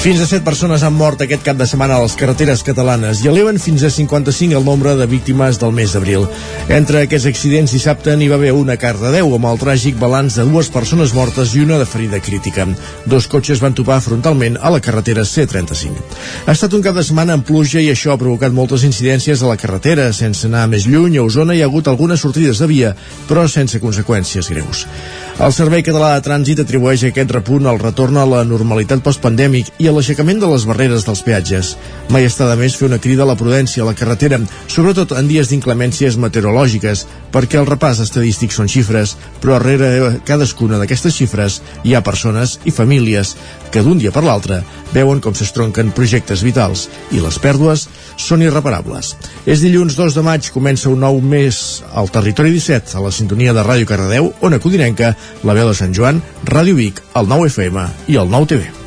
Fins a 7 persones han mort aquest cap de setmana a les carreteres catalanes i eleven fins a 55 el nombre de víctimes del mes d'abril. Entre aquests accidents dissabte n'hi va haver una a Cardedeu amb el tràgic balanç de dues persones mortes i una de ferida crítica. Dos cotxes van topar frontalment a la carretera C35. Ha estat un cap de setmana amb pluja i això ha provocat moltes incidències a la carretera. Sense anar més lluny, a Osona hi ha hagut algunes sortides de via, però sense conseqüències greus. El Servei Català de Trànsit atribueix aquest repunt al retorn a la normalitat postpandèmic i a l'aixecament de les barreres dels peatges. Mai està de més fer una crida a la prudència a la carretera, sobretot en dies d'inclemències meteorològiques, perquè el repàs estadístic són xifres, però darrere cadascuna d'aquestes xifres hi ha persones i famílies que d'un dia per l'altre veuen com s'estronquen projectes vitals i les pèrdues són irreparables. És dilluns 2 de maig, comença un nou mes al Territori 17, a la sintonia de Ràdio Cardedeu, Ona Codinenca, la veu de Sant Joan, Ràdio Vic, el 9 FM i el 9 TV.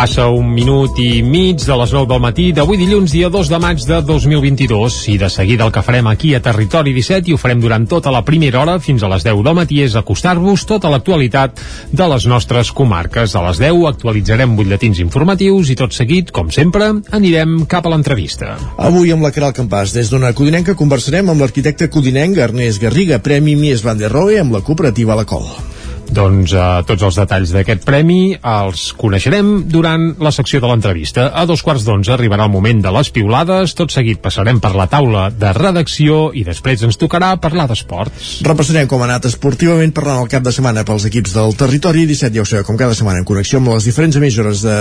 Passa un minut i mig de les 9 del matí d'avui dilluns, dia 2 de maig de 2022. I de seguida el que farem aquí a Territori 17 i ho farem durant tota la primera hora fins a les 10 del matí és acostar-vos tota l'actualitat de les nostres comarques. A les 10 actualitzarem butlletins informatius i tot seguit, com sempre, anirem cap a l'entrevista. Avui amb la Caral Campàs, des d'una Codinenca, conversarem amb l'arquitecte codinenc Ernest Garriga, Premi Mies van der Rohe amb la cooperativa La Col. Doncs eh, tots els detalls d'aquest premi els coneixerem durant la secció de l'entrevista. A dos quarts d'onze arribarà el moment de les piulades, tot seguit passarem per la taula de redacció i després ens tocarà parlar d'esports. Repassarem com ha anat esportivament parlant el cap de setmana pels equips del territori 17, ja ho sabeu, com cada setmana en connexió amb les diferents emissores de,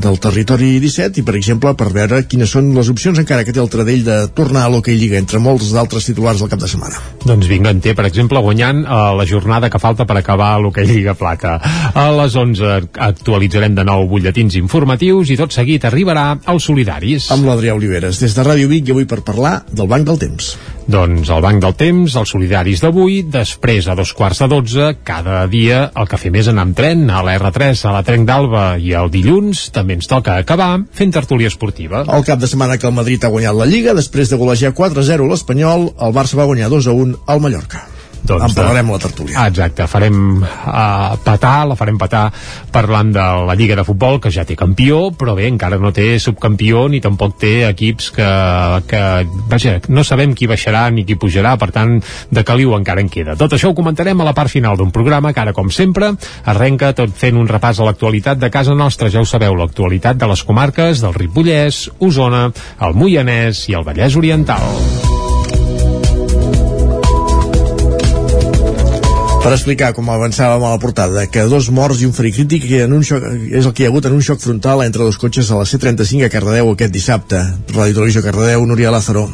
del territori 17 i per exemple per veure quines són les opcions encara que té el tradell de tornar a l'Hockey Lliga entre molts d'altres titulars del cap de setmana. Doncs vinga, en té, per exemple, guanyant eh, la jornada que falta per acabar l'Hockey Lliga Plata. A les 11 actualitzarem de nou butlletins informatius i tot seguit arribarà als solidaris. Amb l'Adrià Oliveres, des de Ràdio Vic i avui per parlar del Banc del Temps. Doncs el Banc del Temps, els solidaris d'avui, després a dos quarts de dotze, cada dia el que fem és anar amb tren a la R3, a la Trenc d'Alba i el dilluns també ens toca acabar fent tertúlia esportiva. El cap de setmana que el Madrid ha guanyat la Lliga, després de golejar 4-0 l'Espanyol, el Barça va guanyar 2-1 al Mallorca. Doncs en parlarem a la tertúlia. Ah, exacte, farem uh, petar, la farem petar parlant de la Lliga de Futbol, que ja té campió, però bé, encara no té subcampió ni tampoc té equips que, que vaja, no sabem qui baixarà ni qui pujarà, per tant, de caliu encara en queda. Tot això ho comentarem a la part final d'un programa que ara, com sempre, arrenca tot fent un repàs a l'actualitat de casa nostra. Ja ho sabeu, l'actualitat de les comarques del Ripollès, Osona, el Moianès i el Vallès Oriental. Per explicar, com avançàvem a la portada, que dos morts i un ferit crític en un xoc, és el que hi ha hagut en un xoc frontal entre dos cotxes a la C35 a Cardedeu aquest dissabte. Radio Televisió Cardedeu, Núria Lázaro.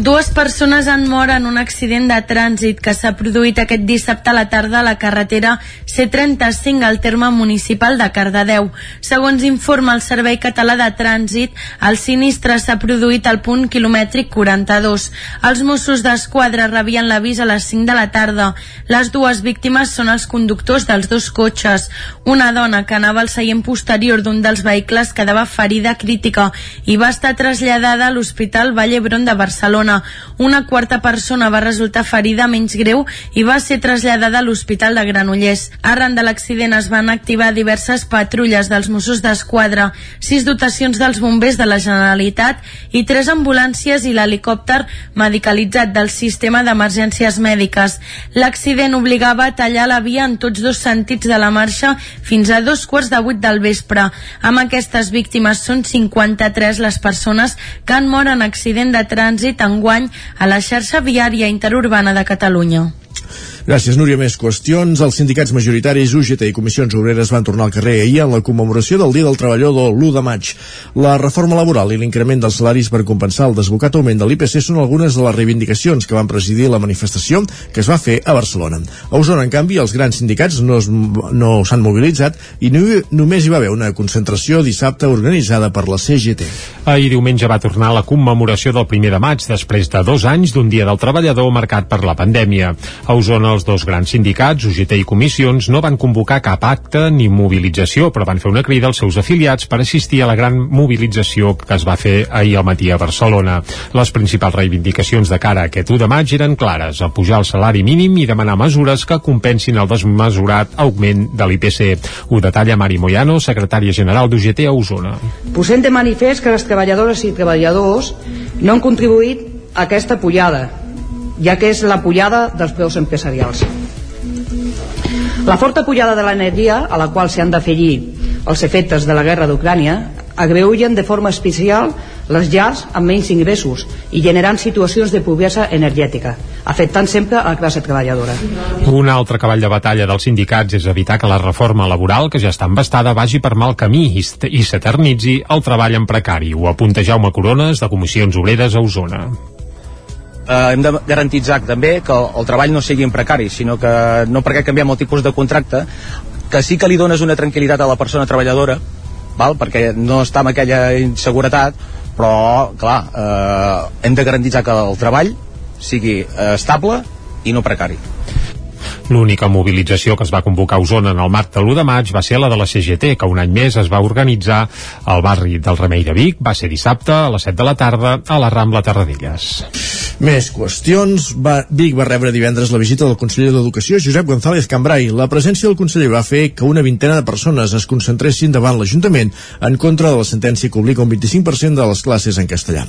Dues persones han mort en un accident de trànsit que s'ha produït aquest dissabte a la tarda a la carretera C35 al terme municipal de Cardedeu. Segons informa el Servei Català de Trànsit, el sinistre s'ha produït al punt quilomètric 42. Els Mossos d'Esquadra rebien l'avís a les 5 de la tarda. Les dues víctimes són els conductors dels dos cotxes. Una dona que anava al seient posterior d'un dels vehicles quedava ferida crítica i va estar traslladada a l'Hospital Vall d'Hebron de Barcelona Barcelona. Una quarta persona va resultar ferida menys greu i va ser traslladada a l'Hospital de Granollers. Arran de l'accident es van activar diverses patrulles dels Mossos d'Esquadra, sis dotacions dels bombers de la Generalitat i tres ambulàncies i l'helicòpter medicalitzat del sistema d'emergències mèdiques. L'accident obligava a tallar la via en tots dos sentits de la marxa fins a dos quarts de vuit del vespre. Amb aquestes víctimes són 53 les persones que han mort en accident de trànsit en enguany a la xarxa viària interurbana de Catalunya. Gràcies, Núria. Més qüestions. Els sindicats majoritaris UGT i Comissions Obreres van tornar al carrer ahir en la commemoració del Dia del Treballador l'1 de maig. La reforma laboral i l'increment dels salaris per compensar el desbocat augment de l'IPC són algunes de les reivindicacions que van presidir la manifestació que es va fer a Barcelona. A Osona, en canvi, els grans sindicats no, no s'han mobilitzat i no, només hi va haver una concentració dissabte organitzada per la CGT. Ahir diumenge va tornar la commemoració del primer de maig després de dos anys d'un Dia del Treballador marcat per la pandèmia. A Osona, els dos grans sindicats, UGT i Comissions, no van convocar cap acte ni mobilització, però van fer una crida als seus afiliats per assistir a la gran mobilització que es va fer ahir al matí a Barcelona. Les principals reivindicacions de cara a aquest 1 de maig eren clares, pujar el salari mínim i demanar mesures que compensin el desmesurat augment de l'IPC. Ho detalla Mari Moyano, secretària general d'UGT a Osona. Posem de manifest que les treballadores i treballadors no han contribuït a aquesta pujada, ja que és la pujada dels preus empresarials. La forta pujada de l'energia, a la qual s'han d'afegir els efectes de la guerra d'Ucrània, agreugen de forma especial les llars amb menys ingressos i generant situacions de pobresa energètica, afectant sempre a la classe treballadora. Un altre cavall de batalla dels sindicats és evitar que la reforma laboral, que ja està embastada, vagi per mal camí i, s'eternitzi el treball en precari. Ho apunta Jaume Corones, de Comissions Obreres a Osona eh, hem de garantitzar també que el, el treball no sigui precari, sinó que no perquè canviem el tipus de contracte, que sí que li dones una tranquil·litat a la persona treballadora, val? perquè no està amb aquella inseguretat, però, clar, eh, hem de garantitzar que el treball sigui eh, estable i no precari. L'única mobilització que es va convocar a Osona en el marc de l'1 de maig va ser la de la CGT, que un any més es va organitzar al barri del Remei de Vic. Va ser dissabte a les 7 de la tarda a la Rambla Terradellas. Més qüestions. Va, Vic va rebre divendres la visita del conseller d'Educació, Josep González Cambrai. La presència del conseller va fer que una vintena de persones es concentressin davant l'Ajuntament en contra de la sentència que obliga un 25% de les classes en castellà.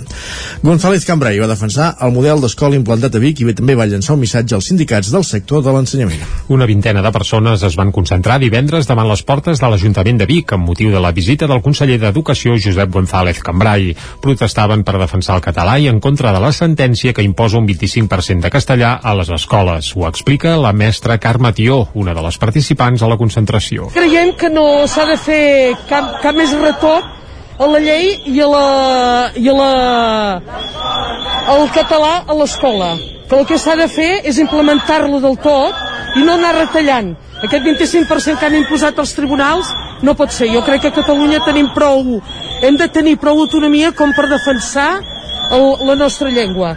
González Cambrai va defensar el model d'escola implantat a Vic i també va llançar un missatge als sindicats del sector de l'ensenyament. Una vintena de persones es van concentrar divendres davant les portes de l'Ajuntament de Vic amb motiu de la visita del conseller d'Educació Josep González Cambrai. Protestaven per defensar el català i en contra de la sentència que imposa un 25% de castellà a les escoles. Ho explica la mestra Carme Tió, una de les participants a la concentració. Creiem que no s'ha de fer cap, cap més retoc a la llei i a la, i a la, al català a l'escola que el que s'ha de fer és implementar-lo del tot i no anar retallant. Aquest 25% que han imposat els tribunals no pot ser. Jo crec que a Catalunya tenim prou, hem de tenir prou autonomia com per defensar el, la nostra llengua.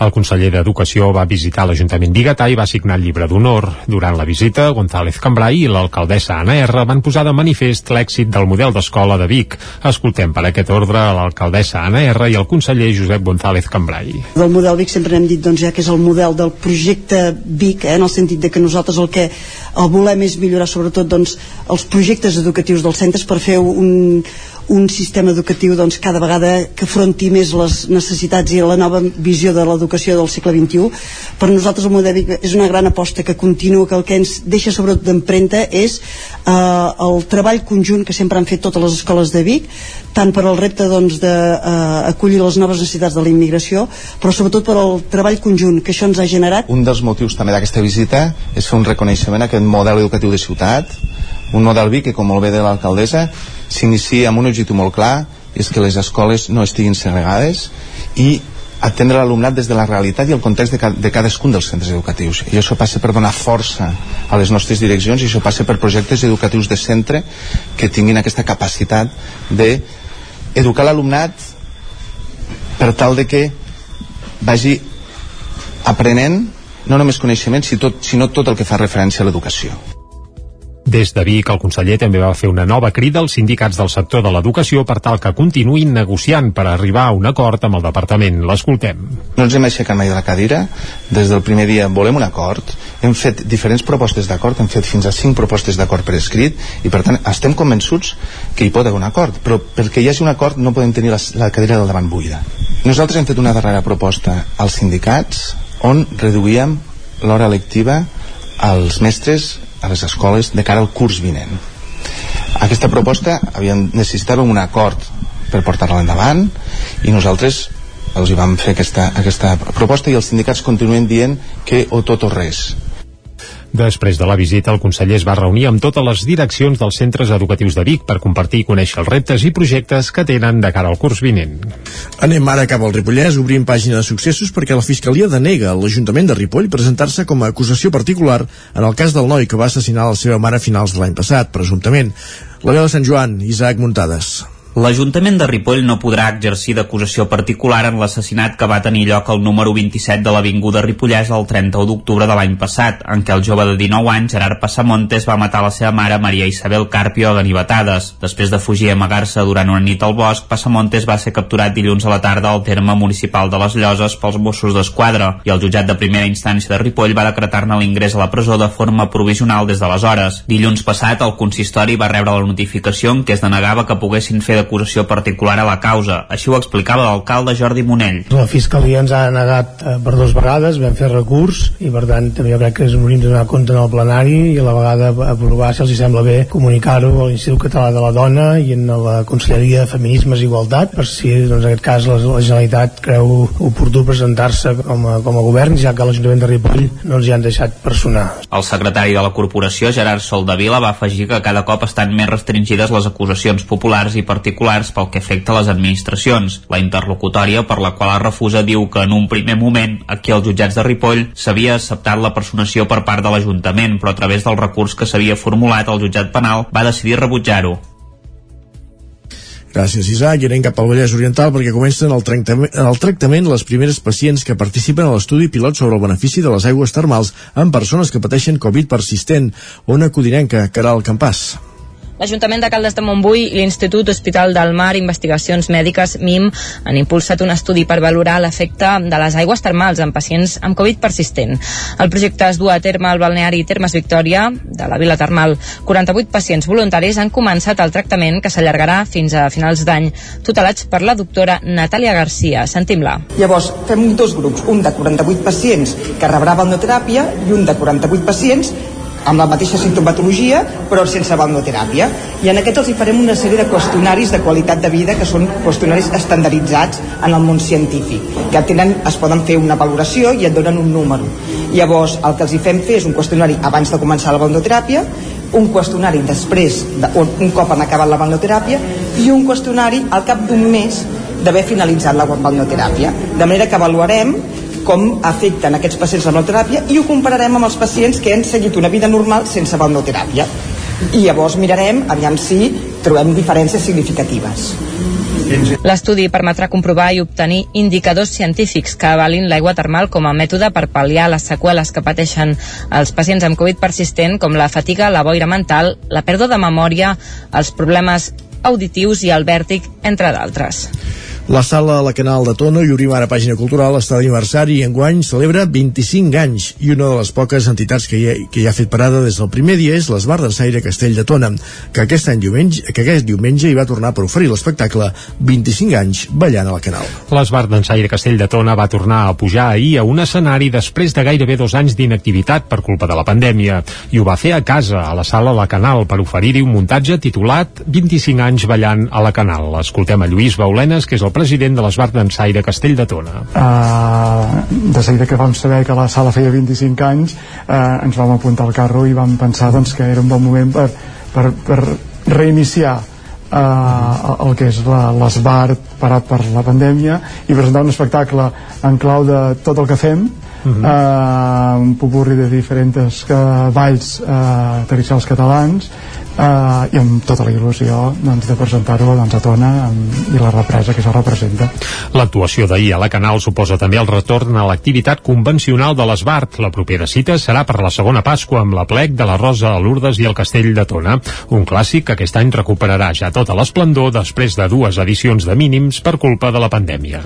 El conseller d'Educació va visitar l'Ajuntament biguetà i va signar el llibre d'honor. Durant la visita, González Cambrai i l'alcaldessa Anna R van posar de manifest l'èxit del model d'escola de Vic. Escoltem per aquest ordre l'alcaldessa Anna R i el conseller Josep González Cambrai. Del model Vic sempre hem dit doncs, ja que és el model del projecte Vic, eh, en el sentit de que nosaltres el que el volem és millorar sobretot doncs, els projectes educatius dels centres per fer un, un sistema educatiu doncs, cada vegada que afronti més les necessitats i la nova visió de l'educació del segle XXI. Per nosaltres el model és una gran aposta que continua, que el que ens deixa sobretot d'empremta és eh, el treball conjunt que sempre han fet totes les escoles de Vic, tant per al repte doncs, eh, les noves necessitats de la immigració, però sobretot per al treball conjunt que això ens ha generat. Un dels motius també d'aquesta visita és fer un reconeixement a aquest model educatiu de ciutat, un model Vic que, com molt bé de l'alcaldessa, s'inicia amb un objectiu molt clar, és que les escoles no estiguin segregades i atendre l'alumnat des de la realitat i el context de, ca de cadascun dels centres educatius. I això passa per donar força a les nostres direccions i això passa per projectes educatius de centre que tinguin aquesta capacitat de educar l'alumnat per tal de que vagi aprenent no només coneixements, sinó tot el que fa referència a l'educació. Des de Vic, el conseller també va fer una nova crida als sindicats del sector de l'educació per tal que continuïn negociant per arribar a un acord amb el departament. L'escoltem. No ens hem aixecat mai de la cadira. Des del primer dia volem un acord. Hem fet diferents propostes d'acord, hem fet fins a cinc propostes d'acord per escrit i per tant estem convençuts que hi pot haver un acord. Però perquè hi hagi un acord no podem tenir la, la cadira del davant buida. Nosaltres hem fet una darrera proposta als sindicats on reduïem l'hora lectiva als mestres a les escoles de cara al curs vinent. Aquesta proposta havien necessitava un acord per portar-la endavant i nosaltres els hi vam fer aquesta, aquesta proposta i els sindicats continuen dient que o tot o res Després de la visita, el conseller es va reunir amb totes les direccions dels centres educatius de Vic per compartir i conèixer els reptes i projectes que tenen de cara al curs vinent. Anem ara cap al Ripollès, obrim pàgina de successos perquè la Fiscalia denega a l'Ajuntament de Ripoll presentar-se com a acusació particular en el cas del noi que va assassinar la seva mare a finals de l'any passat, presumptament. La veu de Sant Joan, Isaac Muntades. L'Ajuntament de Ripoll no podrà exercir d'acusació particular en l'assassinat que va tenir lloc al número 27 de l'Avinguda Ripollès el 31 d'octubre de l'any passat, en què el jove de 19 anys, Gerard Passamontes, va matar la seva mare, Maria Isabel Carpio, a ganivetades. Després de fugir a amagar-se durant una nit al bosc, Passamontes va ser capturat dilluns a la tarda al terme municipal de les Lloses pels Mossos d'Esquadra i el jutjat de primera instància de Ripoll va decretar-ne l'ingrés a la presó de forma provisional des d'aleshores. Dilluns passat, el consistori va rebre la notificació en què es denegava que poguessin fer d'acusació particular a la causa. Així ho explicava l'alcalde Jordi Monell. La Fiscalia ens ha negat eh, per dues vegades, vam fer recurs i per tant també jo crec que és un de donar compte en el plenari i a la vegada aprovar si els sembla bé comunicar-ho a l'Institut Català de la Dona i en la Conselleria de Feminismes i Igualtat per si doncs, en aquest cas la, la Generalitat creu oportú presentar-se com, a, com a govern ja que l'Ajuntament de Ripoll no ens hi han deixat personar. El secretari de la corporació, Gerard Soldavila, va afegir que cada cop estan més restringides les acusacions populars i particulars pel que afecta les administracions. La interlocutòria per la qual es refusa diu que en un primer moment aquí als jutjats de Ripoll s'havia acceptat la personació per part de l'Ajuntament, però a través del recurs que s'havia formulat al jutjat penal va decidir rebutjar-ho. Gràcies, Isaac. I anem cap al Vallès Oriental perquè comencen el tractament, el tractament les primeres pacients que participen a l'estudi pilot sobre el benefici de les aigües termals en persones que pateixen Covid persistent. Ona Codinenca, Caral Campàs. L'Ajuntament de Caldes de Montbui i l'Institut Hospital del Mar Investigacions Mèdiques MIM han impulsat un estudi per valorar l'efecte de les aigües termals en pacients amb Covid persistent. El projecte es du a terme al balneari Termes Victòria de la Vila Termal. 48 pacients voluntaris han començat el tractament que s'allargarà fins a finals d'any, tutelats per la doctora Natàlia Garcia. Sentim-la. Llavors, fem dos grups, un de 48 pacients que rebrà balneoteràpia i un de 48 pacients amb la mateixa sintomatologia però sense balneoteràpia i en aquests els hi farem una sèrie de qüestionaris de qualitat de vida que són qüestionaris estandarditzats en el món científic que tenen, es poden fer una valoració i et donen un número. Llavors el que els hi fem fer és un qüestionari abans de començar la balneoteràpia un qüestionari després, de, un cop han acabat la balneoteràpia i un qüestionari al cap d'un mes d'haver finalitzat la balneoteràpia de manera que avaluarem com afecten aquests pacients la balneoteràpia i ho compararem amb els pacients que han seguit una vida normal sense balneoteràpia i llavors mirarem aviam si trobem diferències significatives L'estudi permetrà comprovar i obtenir indicadors científics que avalin l'aigua termal com a mètode per pal·liar les seqüeles que pateixen els pacients amb Covid persistent com la fatiga, la boira mental, la pèrdua de memòria, els problemes auditius i el vèrtic, entre d'altres. La sala a la Canal de Tono i obrim ara pàgina cultural està d'aniversari i enguany celebra 25 anys i una de les poques entitats que ha, que hi ha fet parada des del primer dia és l'Esbar d'Ensaire Castell de Tona que aquest any diumenge, que aquest diumenge hi va tornar per oferir l'espectacle 25 anys ballant a la Canal. L'Esbar d'Ensaire Castell de Tona va tornar a pujar ahir a un escenari després de gairebé dos anys d'inactivitat per culpa de la pandèmia i ho va fer a casa, a la sala La Canal per oferir-hi un muntatge titulat 25 anys ballant a la Canal. Escoltem a Lluís Baulenes, que és el president de l'Esbar d'Ensaire Castell de Tona. Uh, de seguida que vam saber que la sala feia 25 anys uh, ens vam apuntar al carro i vam pensar doncs, que era un bon moment per, per, per reiniciar uh, el que és l'Esbar parat per la pandèmia i presentar un espectacle en clau de tot el que fem Uh -huh. uh, un popurri de diferents uh, balls uh, tradicionals catalans uh, i amb tota la il·lusió doncs, de presentar-ho doncs, a Tona amb, i la represa que això representa. L'actuació d'ahir a la Canal suposa també el retorn a l'activitat convencional de l'Esbart. La propera cita serà per la segona Pasqua amb la plec de la Rosa, a Lourdes i el Castell de Tona. Un clàssic que aquest any recuperarà ja tota l'esplendor després de dues edicions de mínims per culpa de la pandèmia.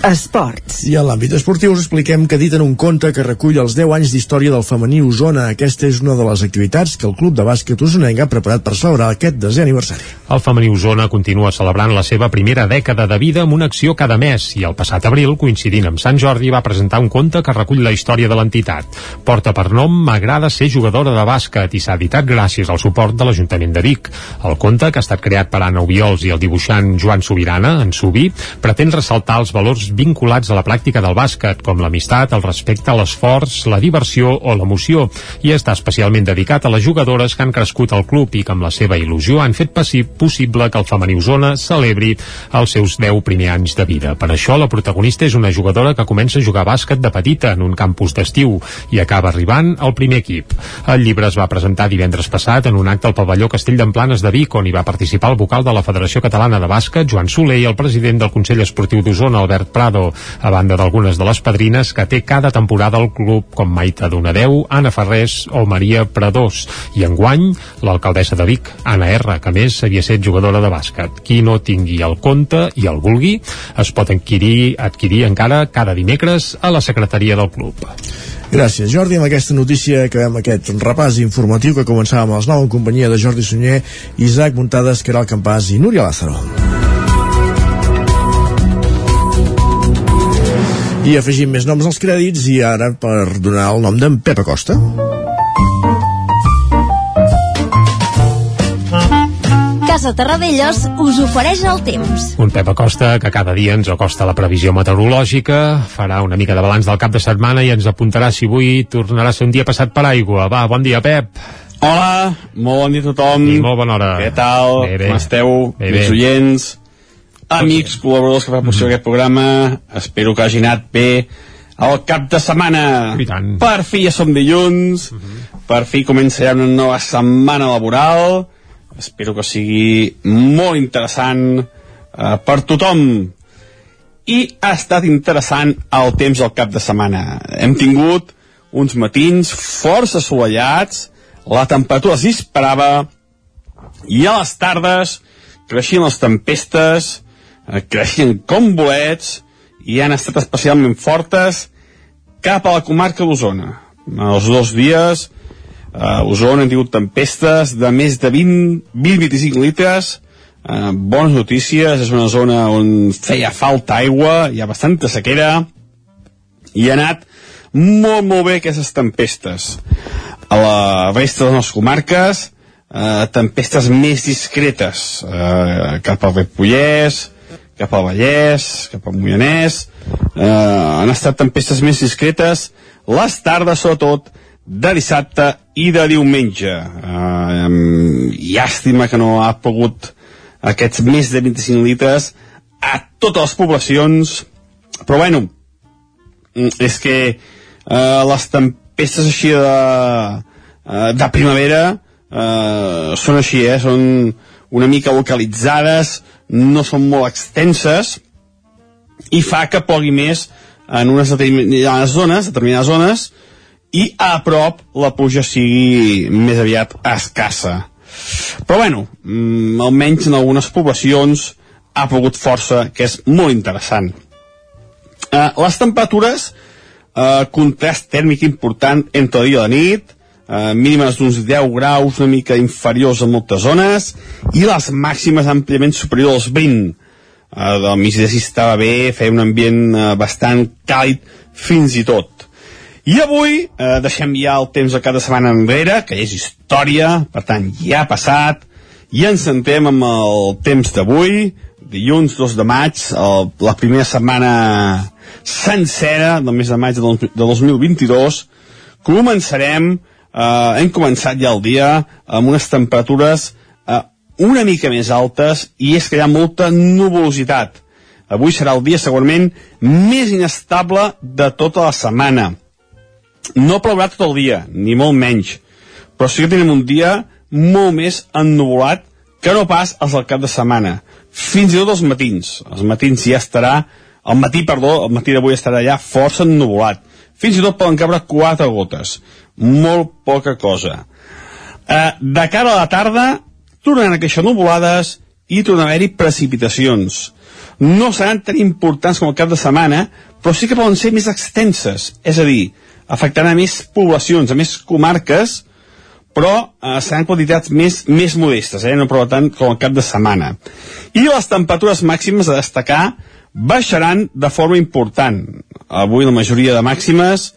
Esports. I en l'àmbit esportiu us expliquem que editen un conte que recull els 10 anys d'història del femení Osona. Aquesta és una de les activitats que el Club de Bàsquet Osonenc ha preparat per celebrar aquest desè aniversari. El femení Osona continua celebrant la seva primera dècada de vida amb una acció cada mes i el passat abril, coincidint amb Sant Jordi, va presentar un conte que recull la història de l'entitat. Porta per nom M'agrada ser jugadora de bàsquet i s'ha editat gràcies al suport de l'Ajuntament de Vic. El conte, que ha estat creat per Anna Obiols i el dibuixant Joan Sobirana, en Subi, pretén ressaltar els valors vinculats a la pràctica del bàsquet, com l'amistat, el respecte, l'esforç, la diversió o l'emoció, i està especialment dedicat a les jugadores que han crescut al club i que amb la seva il·lusió han fet possible que el femení Osona celebri els seus 10 primers anys de vida. Per això la protagonista és una jugadora que comença a jugar bàsquet de petita en un campus d'estiu i acaba arribant al primer equip. El llibre es va presentar divendres passat en un acte al pavelló Castell d'Emplanes de Vic on hi va participar el vocal de la Federació Catalana de Bàsquet, Joan Soler, i el president del Consell Esportiu d'Osona, Albert Prado, a banda d'algunes de les padrines que té cada temporada el club com Maita Donadeu, Anna Ferrés o Maria Pradós. I enguany, l'alcaldessa de Vic, Anna R, que més havia set jugadora de bàsquet. Qui no tingui el compte i el vulgui, es pot adquirir, adquirir encara cada dimecres a la secretaria del club. Gràcies, Jordi. Amb aquesta notícia acabem aquest repàs informatiu que començàvem a les 9 en companyia de Jordi Sunyer, Isaac Muntades, Caral Campàs i Núria Lázaro. I afegim més noms als crèdits i ara per donar el nom d'en Pep Acosta. Casa Terradellos us ofereix el temps. Un Pep Acosta que cada dia ens acosta la previsió meteorològica, farà una mica de balanç del cap de setmana i ens apuntarà si avui tornarà a ser un dia passat per aigua. Va, bon dia, Pep. Hola, molt bon dia a tothom. I molt bona hora. Què tal? Bé, bé. Com esteu? Bé, Bé, bé. oients, amics, col·laboradors que fa possible Mm-hmm. aquest programa. Espero que hagi anat bé el cap de setmana. I tant. Per fi ja som dilluns. Mm-hmm. Per fi comença ja una nova setmana laboral. Espero que sigui molt interessant eh, per tothom. I ha estat interessant el temps al cap de setmana. Hem tingut uns matins força assolellats, la temperatura es disparava i a les tardes creixien les tempestes, eh, creixien com bolets i han estat especialment fortes cap a la comarca d'Osona. Els dos dies a Osona hem tingut tempestes de més de 20-25 litres, eh, bones notícies, és una zona on feia falta aigua, hi ha bastanta sequera, i ha anat molt, molt bé aquestes tempestes. A la resta de les comarques, eh, tempestes més discretes, eh, cap al Ripollès, cap al Vallès, cap al Moianès, eh, han estat tempestes més discretes, les tardes, sobretot, de dissabte i de diumenge. Eh, llàstima que no ha pogut aquests més de 25 litres a totes les poblacions, però bueno, és que eh, les tempestes així de, eh, de primavera eh, són així, eh, són una mica localitzades, no són molt extenses, i fa que pogui més en unes determinades zones, determinades zones, i a prop la pluja sigui més aviat escassa. Però bueno, mm, almenys en algunes poblacions ha pogut força, que és molt interessant. Eh, les temperatures, eh, contrast tèrmic important entre dia i la nit, eh, mínimes d'uns 10 graus, una mica inferiors a moltes zones, i les màximes àmpliament superiors als 20. Eh, del migdia sí estava bé, feia un ambient eh, bastant càlid fins i tot. I avui eh, deixem ja el temps de cada setmana enrere, que és història, per tant ja ha passat, i ens centrem amb el temps d'avui, dilluns 2 de maig, el, la primera setmana sencera del mes de maig de, de 2022. Començarem, eh, hem començat ja el dia amb unes temperatures eh, una mica més altes i és que hi ha molta nuvolositat. Avui serà el dia segurament més inestable de tota la setmana. No plourà tot el dia, ni molt menys, però sí que tenim un dia molt més ennuvolat que no pas els del cap de setmana. Fins i tot els matins. Els matins ja estarà, el matí, perdó, el matí d'avui estarà ja força ennuvolat. Fins i tot poden cabre quatre gotes. Molt poca cosa. Eh, de cara a la tarda, tornaran a créixer nuvolades i tornaran a haver-hi precipitacions. No seran tan importants com el cap de setmana, però sí que poden ser més extenses. És a dir, afectaran a més poblacions, a més comarques, però eh, seran quantitats més, més modestes, eh? no prou tant com el cap de setmana. I les temperatures màximes a destacar baixaran de forma important. Avui la majoria de màximes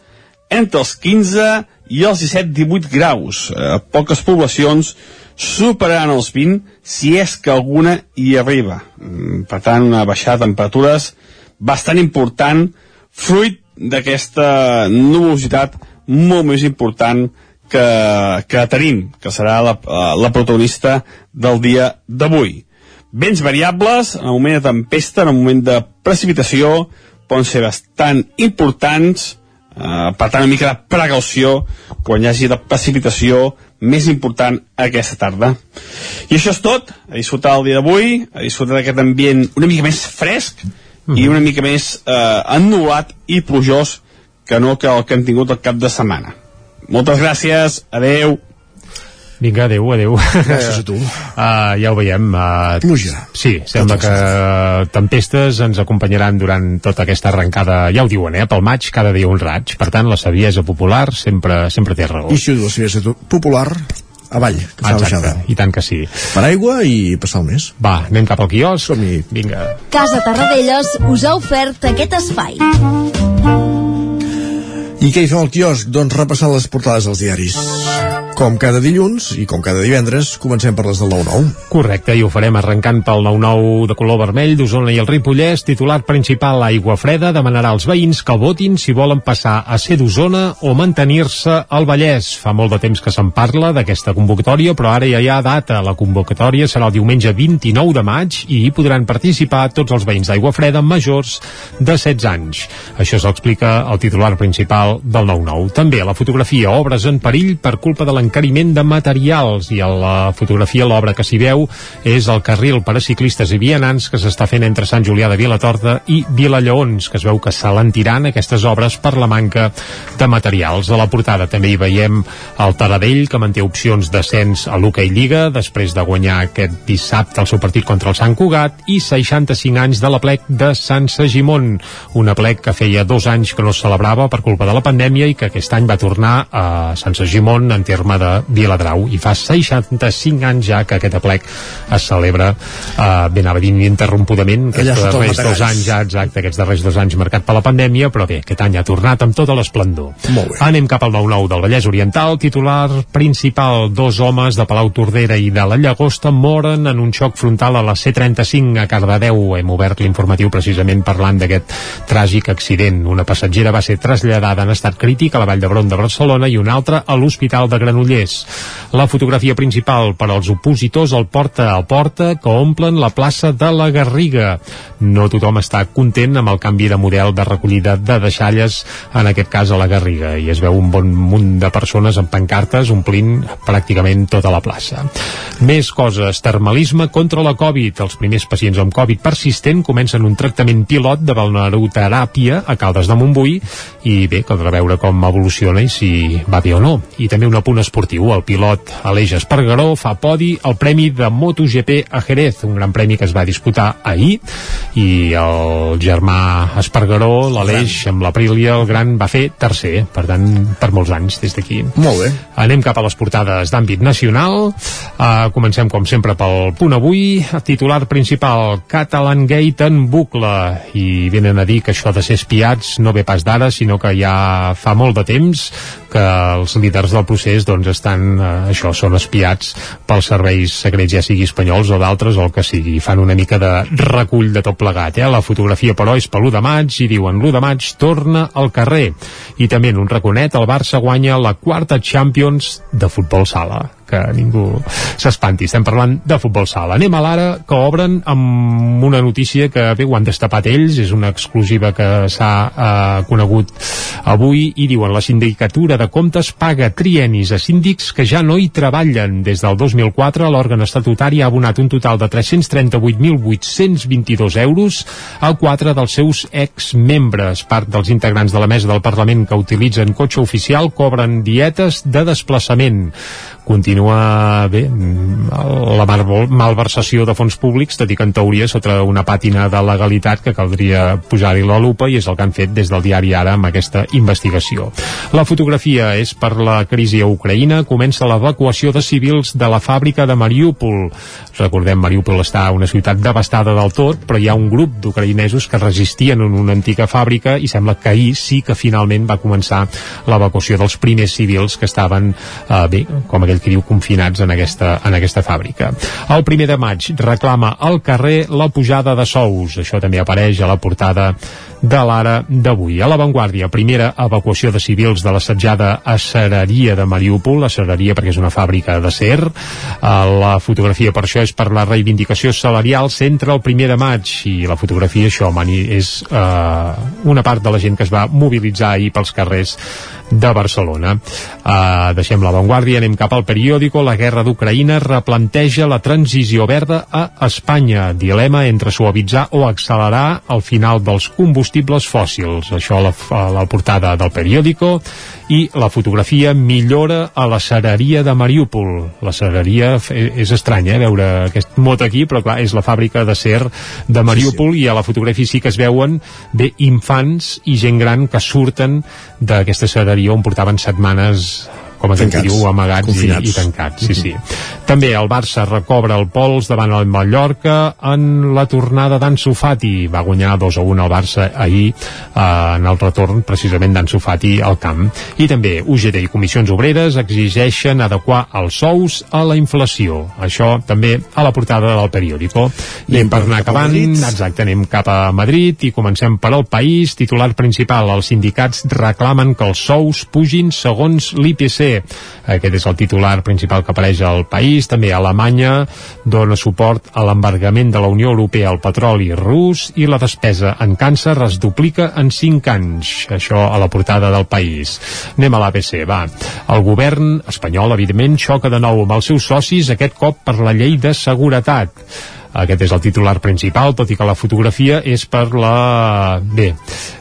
entre els 15 i els 17-18 graus. Eh, poques poblacions superaran els 20 si és que alguna hi arriba. Mm, Per tant, una baixada de temperatures bastant important, fruit d'aquesta nubositat molt més important que, que tenim, que serà la, la protagonista del dia d'avui. Vents variables, en el moment de tempesta, en el moment de precipitació, poden ser bastant importants, eh, per tant una mica de precaució quan hi hagi de precipitació més important aquesta tarda. I això és tot, a disfrutar el dia d'avui, a disfrutar d'aquest ambient una mica més fresc mm -hmm. i una mica més eh, ennulat i plujós que no que el que hem tingut el cap de setmana. Moltes gràcies, adeu. Vinga, adeu, adeu. Gràcies a tu. Uh, ja ho veiem. Uh, Pluja. Sí, sembla que tempestes ens acompanyaran durant tota aquesta arrencada, ja ho diuen, eh, pel maig, cada dia un raig. Per tant, la saviesa popular sempre, sempre té raó. I si ho diu la saviesa popular, avall, que fa Exacte, baixada. i tant que sí. Per aigua i passar el mes. Va, anem cap al quiosc. Som-hi. Vinga. Casa Tarradellas us ha ofert aquest espai. I què hi fem al quiosc? Doncs repassant les portades dels diaris. Com cada dilluns i com cada divendres, comencem per les del 9-9. Correcte, i ho farem arrencant pel 9-9 de color vermell d'Osona i el Ripollès. Titular principal, Aigua Freda, demanarà als veïns que votin si volen passar a ser d'Osona o mantenir-se al Vallès. Fa molt de temps que se'n parla d'aquesta convocatòria, però ara ja hi ha data. La convocatòria serà el diumenge 29 de maig i hi podran participar tots els veïns d'Aigua Freda majors de 16 anys. Això s'explica el titular principal del 9-9. També a la fotografia, obres en perill per culpa de l'encariment de materials i a la fotografia l'obra que s'hi veu és el carril per a ciclistes i vianants que s'està fent entre Sant Julià de Vilatorta i Vilallaons, que es veu que s'alentiran aquestes obres per la manca de materials. A la portada també hi veiem el Taradell, que manté opcions d'ascens a l'Hockey Lliga després de guanyar aquest dissabte el seu partit contra el Sant Cugat i 65 anys de la plec de Sant Segimon, una plec que feia dos anys que no es celebrava per culpa de la pandèmia i que aquest any va tornar a Sant Segimon en terme de Viladrau i fa 65 anys ja que aquest aplec es celebra. Eh, ben anava a dir ininterrompudament aquests darrers dos anys ja exacte, aquests darrers dos anys marcat per la pandèmia però bé, aquest any ha tornat amb tota l'esplendor. Anem cap al 9-9 del Vallès Oriental. Titular principal, dos homes de Palau Tordera i de la Llagosta moren en un xoc frontal a la C35 a Cardedeu. Hem obert l'informatiu precisament parlant d'aquest tràgic accident. Una passatgera va ser traslladada en estat crític a la Vall d'Hebron de Barcelona i una altra a l'Hospital de Granollers. La fotografia principal per als opositors al porta a porta que omplen la plaça de la Garriga. No tothom està content amb el canvi de model de recollida de deixalles, en aquest cas a la Garriga, i es veu un bon munt de persones amb pancartes omplint pràcticament tota la plaça. Més coses, termalisme contra la Covid. Els primers pacients amb Covid persistent comencen un tractament pilot de balneoteràpia a Caldes de Montbui i bé, caldrà veure com evoluciona i si va bé o no. I també un apunt esportiu, el pilot Aleix Espargaró fa podi al Premi de MotoGP a Jerez, un gran premi que es va disputar ahir i el germà Espargaró, l'Aleix amb l'Aprilia, el gran va fer tercer, per tant, per molts anys des d'aquí. Molt bé. Anem cap a les portades d'àmbit nacional. Uh, comencem, com sempre, pel punt avui. Titular principal, Catalan Gate en bucle. I venen a dir que això de ser espiats no ve pas d'ara, sinó que ja fa molt de temps que els líders del procés doncs estan, eh, això, són espiats pels serveis secrets, ja sigui espanyols o d'altres, o el que sigui. Fan una mica de recull de tot plegat. Eh? La fotografia, però, és per l'1 de maig i diuen l'1 de maig torna al carrer. I també en un raconet el Barça guanya la quarta Champions de futbol sala que ningú s'espanti. Estem parlant de futbol sala. Anem a l'ara, que obren amb una notícia que bé, ho han destapat ells, és una exclusiva que s'ha eh, conegut avui i diuen la sindicatura de comptes paga trienis a síndics que ja no hi treballen. Des del 2004 l'òrgan estatutari ha abonat un total de 338.822 euros a quatre dels seus exmembres. Part dels integrants de la mesa del Parlament que utilitzen cotxe oficial cobren dietes de desplaçament continua bé la mal- malversació de fons públics tot i que en teoria sota una pàtina de legalitat que caldria posar-hi la lupa i és el que han fet des del diari Ara amb aquesta investigació. La fotografia és per la crisi a Ucraïna comença l'evacuació de civils de la fàbrica de Mariúpol. Recordem, Mariupol està una ciutat devastada del tot, però hi ha un grup d'ucraïnesos que resistien en una antiga fàbrica i sembla que ahir sí que finalment va començar l'evacuació dels primers civils que estaven, eh, bé, com aquell que diu, confinats en aquesta, en aquesta fàbrica. El primer de maig reclama al carrer la pujada de sous. Això també apareix a la portada de l'ara d'avui. A l'avantguàrdia, primera evacuació de civils de l'assetjada acereria de Mariúpol, acereria perquè és una fàbrica d'acer. La fotografia per això és per la reivindicació salarial centre el primer de maig i la fotografia això, Mani, és eh, una part de la gent que es va mobilitzar ahir pels carrers de Barcelona. Uh, deixem l'avantguàrdia, anem cap al periòdico. La guerra d'Ucraïna replanteja la transició verda a Espanya. Dilema entre suavitzar o accelerar el final dels combustibles fòssils. Això a la, a la portada del periòdico i la fotografia millora a la cereria de Mariúpol. La cereria és estranya, eh, veure aquest mot aquí, però clar, és la fàbrica de ser de Mariúpol sí, sí. i a la fotografia sí que es veuen bé infants i gent gran que surten d'aquesta cereria on portaven setmanes com que diu, amagats i, i tancats. Sí, sí. També el Barça recobra el pols davant el Mallorca en la tornada d'Ansu Fati. Va guanyar 2 a 1 al Barça ahir eh, en el retorn precisament d'Ansu Fati al camp. I també UGT i Comissions Obreres exigeixen adequar els sous a la inflació. Això també a la portada del periòdico. I anem per anar acabant, exacte, anem cap a Madrid i comencem per al país. Titular principal, els sindicats reclamen que els sous pugin segons l'IPC aquest és el titular principal que apareix al país. També Alemanya dona suport a l'embargament de la Unió Europea al petroli rus i la despesa en càncer es duplica en 5 anys. Això a la portada del país. Anem a l'ABC, va. El govern espanyol, evidentment, xoca de nou amb els seus socis, aquest cop per la llei de seguretat aquest és el titular principal, tot i que la fotografia és per la... bé,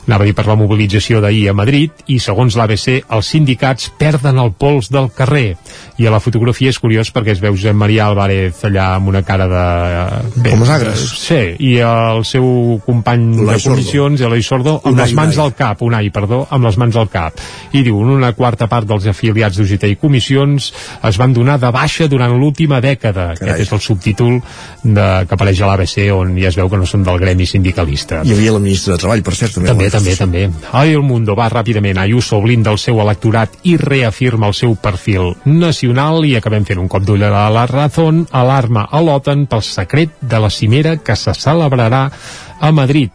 anava a dir per la mobilització d'ahir a Madrid i segons l'ABC els sindicats perden el pols del carrer i a la fotografia és curiós perquè es veu Josep Maria Álvarez allà amb una cara de... Bé, Com agres. Sí, i el seu company de comissions, Eloi Sordo, amb Unai, les mans Unai. al cap, Unai, perdó, amb les mans al cap. I diu, una quarta part dels afiliats d'UGT i comissions es van donar de baixa durant l'última dècada. Carai. Aquest és el subtítol de, que apareix a l'ABC on ja es veu que no són del gremi sindicalista. Hi havia la ministra de Treball, per cert, també. També, també, també. Ai, el Mundo va ràpidament. Ayuso blinda el seu electorat i reafirma el seu perfil nacional i acabem fent un cop d'ull a la Razón, alarma a l'OTAN pel secret de la cimera que se celebrarà a Madrid.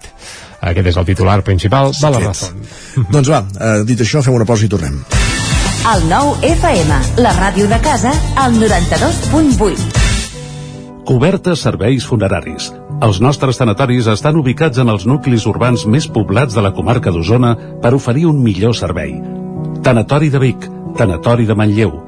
Aquest és el titular principal de la Razón. doncs va, eh, dit això, fem una pausa i tornem. El nou FM, la ràdio de casa, al 92.8. Cobertes serveis funeraris. Els nostres tanatoris estan ubicats en els nuclis urbans més poblats de la comarca d'Osona per oferir un millor servei. Tanatori de Vic, Tanatori de Manlleu,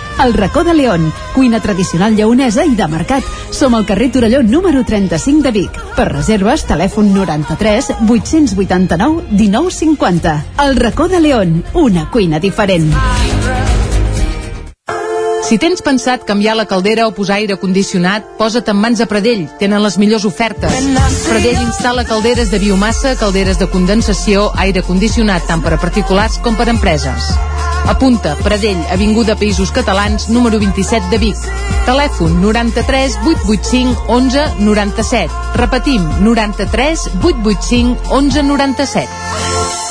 El racó de León, cuina tradicional lleonesa i de mercat. Som al carrer Torelló número 35 de Vic. Per reserves, telèfon 93 889 1950. El racó de León, una cuina diferent. Si tens pensat canviar la caldera o posar aire condicionat, posa't en mans a Pradell. Tenen les millors ofertes. Pradell instal·la calderes de biomassa, calderes de condensació, aire condicionat tant per a particulars com per a empreses. Apunta, Pradell, Avinguda Països Catalans, número 27 de Vic. Telèfon 93 885 11 97. Repetim, 93 885 11 97.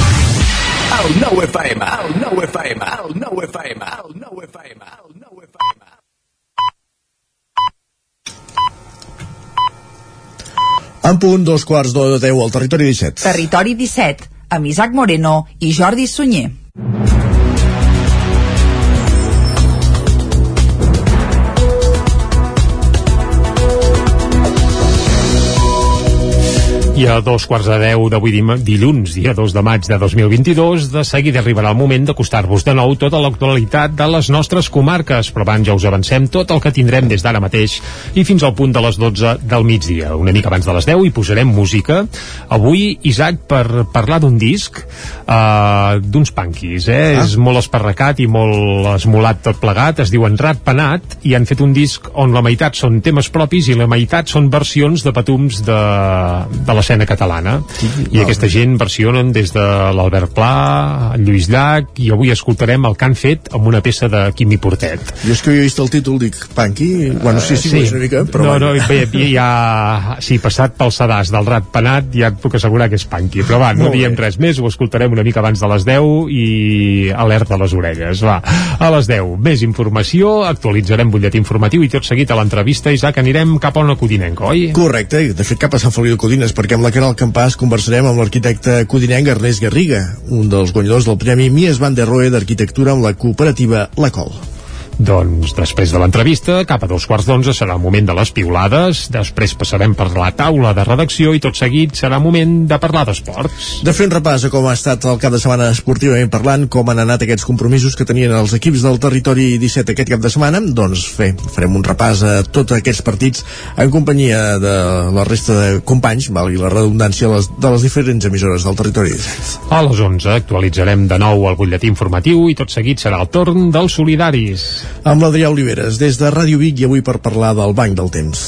El nou FM, el nou FM, el nou FM, el nou FM, el nou FM. En punt, dos quarts de deu al territori 17. Territori 17, amb Isaac Moreno i Jordi Sunyer. I a dos quarts de deu d'avui dilluns, dia 2 de maig de 2022, de seguida arribarà el moment d'acostar-vos de nou tota l'actualitat de les nostres comarques, però abans ja us avancem tot el que tindrem des d'ara mateix i fins al punt de les 12 del migdia. Una mica abans de les 10 hi posarem música. Avui, Isaac, per parlar d'un disc, uh, d'uns punkies, eh? Ah. És molt esparracat i molt esmolat tot plegat, es diuen Rat Penat, i han fet un disc on la meitat són temes propis i la meitat són versions de patums de, de l'escena catalana. I aquesta gent versionen des de l'Albert Pla, el Lluís Llach, i avui escoltarem el que han fet amb una peça de Quimi Portet. Jo és que havia vist el títol, dic, punky, bueno, sí, sí, sí. una mica, però... no, no, bé, ja, sí, passat pel sedàs del rat penat, ja et puc assegurar que és punky, però va, no Molt bé. diem res més, ho escoltarem una mica abans de les 10 i alerta a les orelles, va, a les 10, més informació, actualitzarem butlletí informatiu i tot seguit a l'entrevista, Isaac, anirem cap a una codinenca, oi? Correcte, de fet cap a Sant Feliu de Codines, perquè amb la Caral Campàs conversarem amb l'arquitecte codinenc Ernest Garriga, un dels guanyadors del Premi Mies van der Rohe d'Arquitectura amb la cooperativa La Col. Doncs després de l'entrevista, cap a dos quarts d'onze serà el moment de les piulades, després passarem per la taula de redacció i tot seguit serà moment de parlar d'esports. De fer un repàs a com ha estat el cap de setmana esportivament parlant, com han anat aquests compromisos que tenien els equips del territori 17 aquest cap de setmana, doncs fer, farem un repàs a tots aquests partits en companyia de la resta de companys, valgui la redundància, les, de les diferents emissores del territori 17. A les 11 actualitzarem de nou el butlletí informatiu i tot seguit serà el torn dels solidaris. Amb l'Adrià Oliveres, des de Ràdio Vic i avui per parlar del Banc del Temps.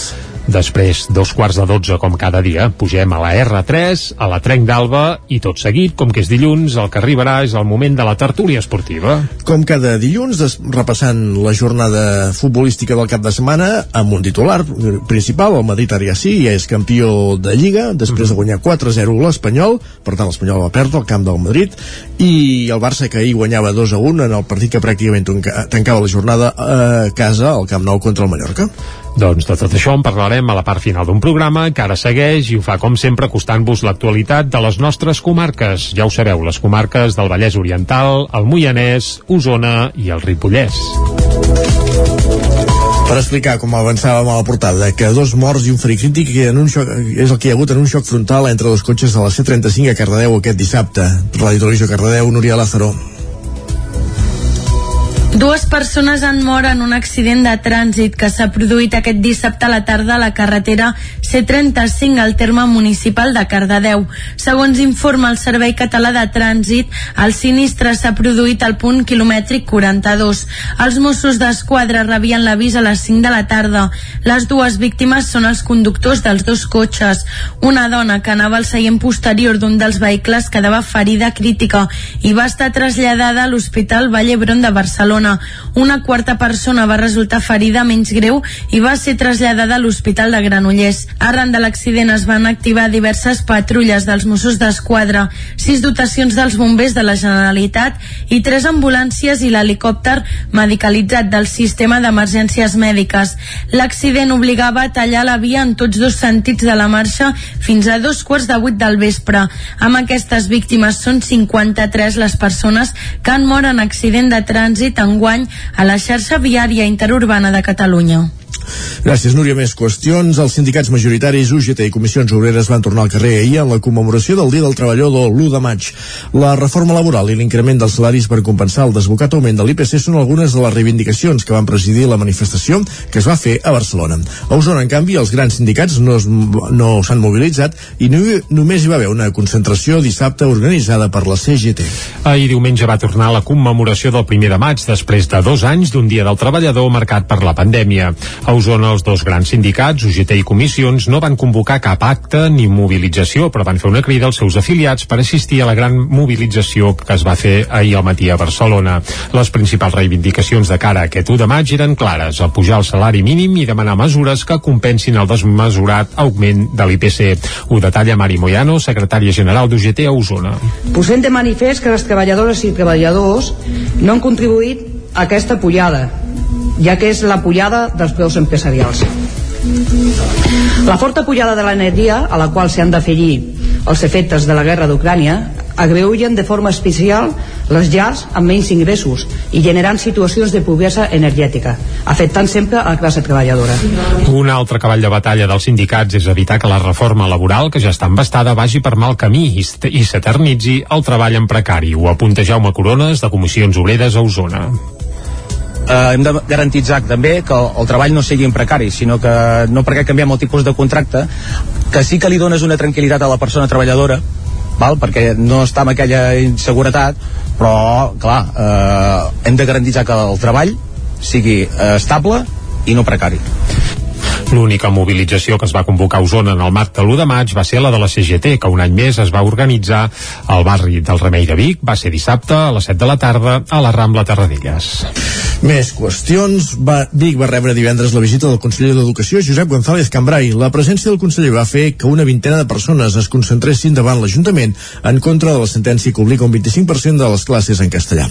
Després, dos quarts de dotze, com cada dia, pugem a la R3, a la Trenc d'Alba, i tot seguit, com que és dilluns, el que arribarà és el moment de la tertúlia esportiva. Com cada dilluns, repassant la jornada futbolística del cap de setmana, amb un titular principal, el Madrid ara ja sí, ja és campió de Lliga, després de guanyar 4-0 l'Espanyol, per tant l'Espanyol va perdre al camp del Madrid, i el Barça que ahir guanyava 2-1 en el partit que pràcticament tanca- tancava la jornada a casa, al Camp Nou contra el Mallorca. Doncs de tot això en parlarem a la part final d'un programa que ara segueix i ho fa com sempre acostant-vos l'actualitat de les nostres comarques. Ja ho sabeu, les comarques del Vallès Oriental, el Moianès, Osona i el Ripollès. Per explicar, com avançàvem a la portada, que dos morts i un ferit crític en un xoc, és el que hi ha hagut en un xoc frontal entre dos cotxes de la C35 a Cardedeu aquest dissabte. Ràdio Televisió Cardedeu, Núria Lázaro. Dues persones han mort en un accident de trànsit que s'ha produït aquest dissabte a la tarda a la carretera C35 al terme municipal de Cardedeu. Segons informa el Servei Català de Trànsit, el sinistre s'ha produït al punt quilomètric 42. Els Mossos d'Esquadra rebien l'avís a les 5 de la tarda. Les dues víctimes són els conductors dels dos cotxes. Una dona que anava al seient posterior d'un dels vehicles quedava ferida crítica i va estar traslladada a l'Hospital Vall d'Hebron de Barcelona. Una quarta persona va resultar ferida menys greu i va ser traslladada a l'Hospital de Granollers. Arran de l'accident es van activar diverses patrulles dels Mossos d'Esquadra, sis dotacions dels bombers de la Generalitat i tres ambulàncies i l'helicòpter medicalitzat del sistema d'emergències mèdiques. L'accident obligava a tallar la via en tots dos sentits de la marxa fins a dos quarts de vuit del vespre. Amb aquestes víctimes són 53 les persones que han mort en accident de trànsit en d'enguany a la xarxa viària interurbana de Catalunya. Gràcies, Núria. Més qüestions. Els sindicats majoritaris UGT i Comissions Obreres van tornar al carrer ahir en la commemoració del Dia del Treballador l'1 de maig. La reforma laboral i l'increment dels salaris per compensar el desbocat augment de l'IPC són algunes de les reivindicacions que van presidir la manifestació que es va fer a Barcelona. A Osona, en canvi, els grans sindicats no, no s'han mobilitzat i no, només hi va haver una concentració dissabte organitzada per la CGT. Ahir diumenge va tornar la commemoració del primer de maig després de dos anys d'un Dia del Treballador marcat per la pandèmia. A Osona, els dos grans sindicats, UGT i Comissions, no van convocar cap acte ni mobilització, però van fer una crida als seus afiliats per assistir a la gran mobilització que es va fer ahir al matí a Barcelona. Les principals reivindicacions de cara a aquest 1 de maig eren clares, el pujar el salari mínim i demanar mesures que compensin el desmesurat augment de l'IPC. Ho detalla Mari Moyano, secretària general d'UGT a Osona. Posem de manifest que les treballadores i treballadors no han contribuït a aquesta pujada ja que és la pujada dels preus empresarials. La forta pujada de l'energia, a la qual s'han d'afegir els efectes de la guerra d'Ucrània, agreugen de forma especial les llars amb menys ingressos i generant situacions de pobresa energètica, afectant sempre a la classe treballadora. Un altre cavall de batalla dels sindicats és evitar que la reforma laboral, que ja està embastada, vagi per mal camí i, s'eternitzi el treball en precari. Ho apunta Jaume Corones, de Comissions Obreres a Osona eh, hem de garantitzar també que el, el treball no sigui precari, sinó que no perquè canviem el tipus de contracte, que sí que li dones una tranquil·litat a la persona treballadora, val? perquè no està amb aquella inseguretat, però, clar, eh, hem de garantitzar que el treball sigui eh, estable i no precari. L'única mobilització que es va convocar a Osona en el marc de l'1 de maig va ser la de la CGT, que un any més es va organitzar al barri del Remei de Vic. Va ser dissabte a les 7 de la tarda a la Rambla Terradellas. Més qüestions. Va, Vic va rebre divendres la visita del conseller d'Educació, Josep González Cambrai. La presència del conseller va fer que una vintena de persones es concentressin davant l'Ajuntament en contra de la sentència que obliga un 25% de les classes en castellà.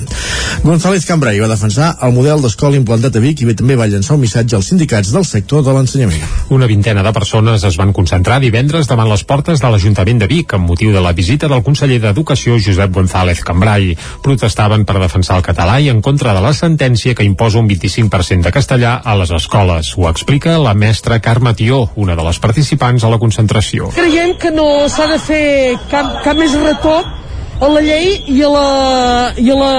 González Cambrai va defensar el model d'escola implantat a Vic i també va llançar un missatge als sindicats del sector de l'ensenyament. Una vintena de persones es van concentrar divendres davant les portes de l'Ajuntament de Vic amb motiu de la visita del conseller d'Educació Josep González Cambrai. Protestaven per defensar el català i en contra de la sentència que imposa un 25% de castellà a les escoles. Ho explica la mestra Carme Tió, una de les participants a la concentració. Creiem que no s'ha de fer cap, cap més retoc a la llei i a la, i a la,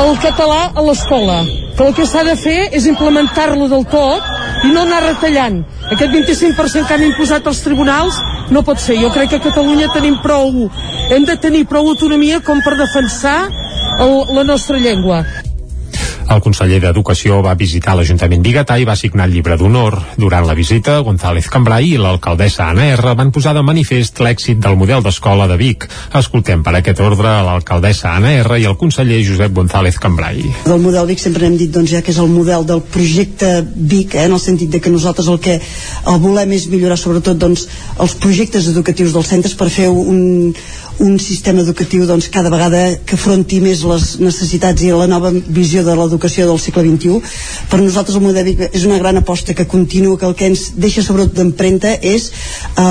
al català a l'escola. Que el que s'ha de fer és implementar-lo del tot i no anar retallant. Aquest 25% que han imposat els tribunals no pot ser. Jo crec que a Catalunya tenim prou, hem de tenir prou autonomia com per defensar el, la nostra llengua. El conseller d'Educació va visitar l'Ajuntament Bigatà i va signar el llibre d'honor. Durant la visita, González Cambrai i l'alcaldessa Anna R van posar de manifest l'èxit del model d'escola de Vic. Escoltem per aquest ordre l'alcaldessa Anna R i el conseller Josep González Cambrai. Del model Vic sempre hem dit doncs, ja que és el model del projecte Vic, eh, en el sentit de que nosaltres el que el volem és millorar sobretot doncs, els projectes educatius dels centres per fer un, un sistema educatiu doncs, cada vegada que afronti més les necessitats i la nova visió de l'educació del segle XXI. Per nosaltres el model Vic és una gran aposta que continua, que el que ens deixa sobretot d'empremta és eh,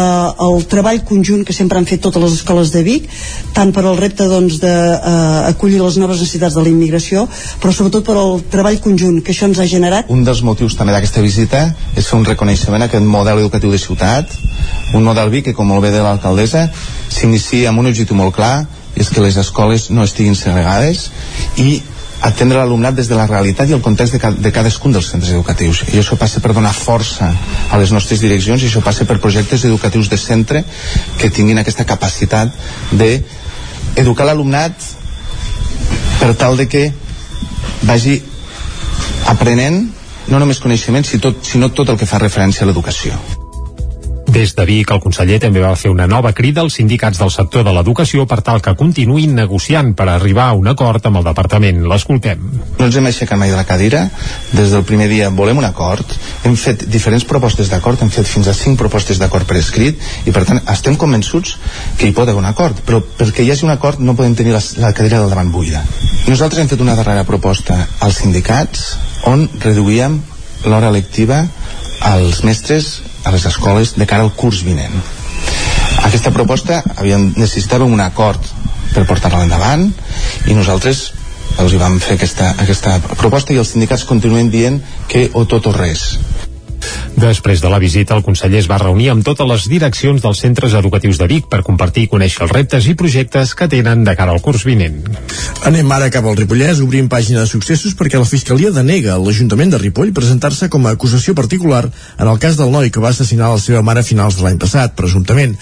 el treball conjunt que sempre han fet totes les escoles de Vic tant per al repte doncs, eh, les noves necessitats de la immigració però sobretot per al treball conjunt que això ens ha generat. Un dels motius també d'aquesta visita és fer un reconeixement a aquest model educatiu de ciutat un model Vic que com molt bé de l'alcaldessa s'inicia amb un objectiu molt clar és que les escoles no estiguin segregades i atendre l'alumnat des de la realitat i el context de, ca de cadascun dels centres educatius i això passa per donar força a les nostres direccions i això passa per projectes educatius de centre que tinguin aquesta capacitat de educar l'alumnat per tal de que vagi aprenent no només coneixements, sinó tot el que fa referència a l'educació. Des de Vic, el conseller també va fer una nova crida als sindicats del sector de l'educació per tal que continuïn negociant per arribar a un acord amb el departament. L'escoltem. No ens hem aixecat mai de la cadira. Des del primer dia volem un acord. Hem fet diferents propostes d'acord, hem fet fins a cinc propostes d'acord per escrit i per tant estem convençuts que hi pot haver un acord. Però perquè hi hagi un acord no podem tenir la, la cadira del davant buida. Nosaltres hem fet una darrera proposta als sindicats on reduïem l'hora lectiva als mestres a les escoles de cara al curs vinent. Aquesta proposta havíem, necessitàvem un acord per portar-la endavant i nosaltres els hi vam fer aquesta, aquesta proposta i els sindicats continuen dient que o tot o res Després de la visita, el conseller es va reunir amb totes les direccions dels centres educatius de Vic per compartir i conèixer els reptes i projectes que tenen de cara al curs vinent. Anem ara cap al Ripollès, obrim pàgina de successos perquè la Fiscalia denega a l'Ajuntament de Ripoll presentar-se com a acusació particular en el cas del noi que va assassinar la seva mare a finals de l'any passat, presumptament.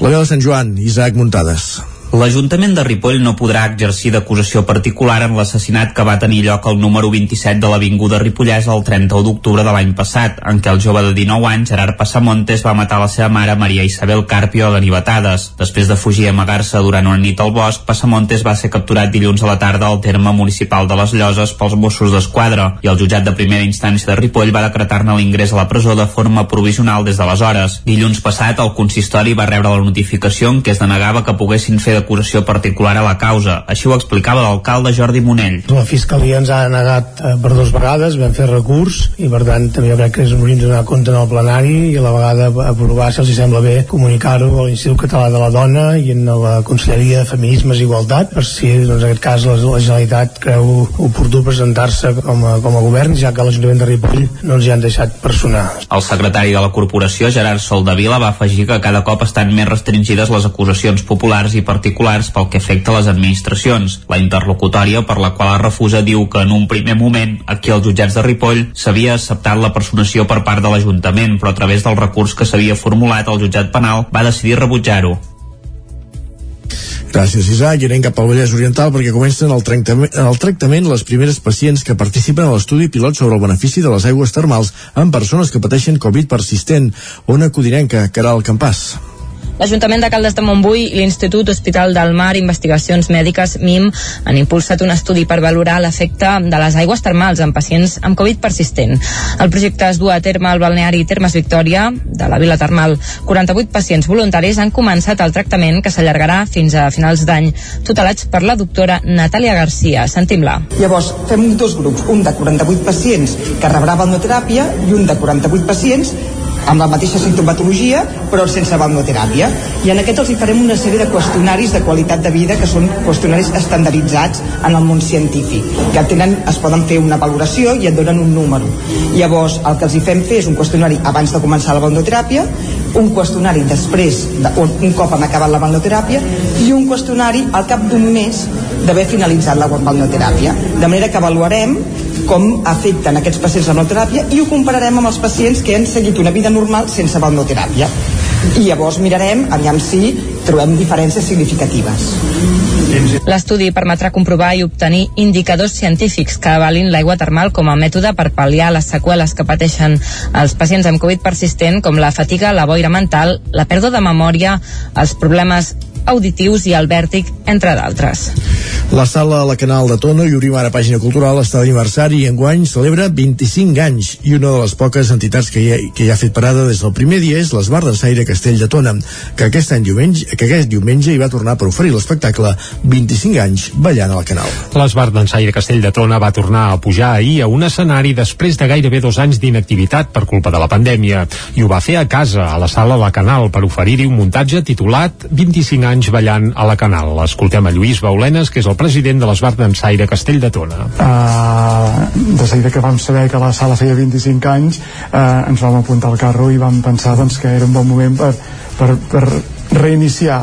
La veu de Sant Joan, Isaac Muntades. L'Ajuntament de Ripoll no podrà exercir d'acusació particular en l'assassinat que va tenir lloc al número 27 de l'Avinguda Ripollès el 31 d'octubre de l'any passat, en què el jove de 19 anys, Gerard Passamontes, va matar la seva mare Maria Isabel Carpio a ganivetades. Després de fugir i amagar-se durant una nit al bosc, Passamontes va ser capturat dilluns a la tarda al terme municipal de les Lloses pels Mossos d'Esquadra i el jutjat de primera instància de Ripoll va decretar-ne l'ingrés a la presó de forma provisional des d'aleshores. Dilluns passat, el consistori va rebre la notificació en què es denegava que poguessin fer d'acusació particular a la causa. Així ho explicava l'alcalde Jordi Monell. La Fiscalia ens ha negat eh, per dues vegades, vam fer recurs i per tant també jo crec que és un de donar compte en el plenari i a la vegada aprovar, si els sembla bé, comunicar-ho a l'Institut Català de la Dona i en la Conselleria de Feminismes i Igualtat per si doncs, en aquest cas la, la Generalitat creu oportú presentar-se com, a, com a govern ja que l'Ajuntament de Ripoll no ens hi han deixat personar. El secretari de la corporació, Gerard Soldavila, va afegir que cada cop estan més restringides les acusacions populars i particulars pel que afecta les administracions. La interlocutòria per la qual es refusa diu que en un primer moment aquí als jutjats de Ripoll s'havia acceptat la personació per part de l'Ajuntament, però a través del recurs que s'havia formulat al jutjat penal va decidir rebutjar-ho. Gràcies, Isaac. I anem cap al Vallès Oriental perquè comencen el tractament, el tractament les primeres pacients que participen a l'estudi pilot sobre el benefici de les aigües termals en persones que pateixen Covid persistent. Ona Codinenca, Caral Campàs. L'Ajuntament de Caldes de Montbui i l'Institut Hospital del Mar Investigacions Mèdiques MIM han impulsat un estudi per valorar l'efecte de les aigües termals en pacients amb Covid persistent. El projecte es du a terme al balneari Termes Victòria de la Vila Termal. 48 pacients voluntaris han començat el tractament que s'allargarà fins a finals d'any, tutelats per la doctora Natàlia Garcia. Sentim-la. Llavors, fem dos grups, un de 48 pacients que rebrà balneoteràpia i un de 48 pacients amb la mateixa sintomatologia però sense balneoteràpia i en aquests els hi farem una sèrie de qüestionaris de qualitat de vida que són qüestionaris estandarditzats en el món científic que tenen, es poden fer una valoració i et donen un número. Llavors el que els hi fem fer és un qüestionari abans de començar la balneoteràpia un qüestionari després de, un cop han acabat la balneoteràpia i un qüestionari al cap d'un mes d'haver finalitzat la balneoteràpia de manera que avaluarem com afecten aquests pacients la balneoteràpia i ho compararem amb els pacients que han seguit una vida normal sense balneoteràpia i llavors mirarem aviam si trobem diferències significatives. L'estudi permetrà comprovar i obtenir indicadors científics que avalin l'aigua termal com a mètode per pal·liar les seqüeles que pateixen els pacients amb Covid persistent com la fatiga, la boira mental, la pèrdua de memòria, els problemes auditius i el vèrtic, entre d'altres. La sala a la Canal de Tona i obrim ara pàgina cultural està d'aniversari i enguany celebra 25 anys i una de les poques entitats que hi, ha, que hi ha fet parada des del primer dia és l'Esbar de Saire Castell de Tona que aquest any diumenge, que aquest diumenge hi va tornar per oferir l'espectacle 25 anys ballant a la Canal. L'Esbar d'Ensaire Castell de Tona va tornar a pujar ahir a un escenari després de gairebé dos anys d'inactivitat per culpa de la pandèmia i ho va fer a casa, a la sala La Canal, per oferir-hi un muntatge titulat 25 anys ballant a la Canal. Escoltem a Lluís Baulenes, que és el president de l'Esbar d'Ensaire Castell de Tona. Uh, de seguida que vam saber que la sala feia 25 anys uh, ens vam apuntar al carro i vam pensar doncs, que era un bon moment per, per, per reiniciar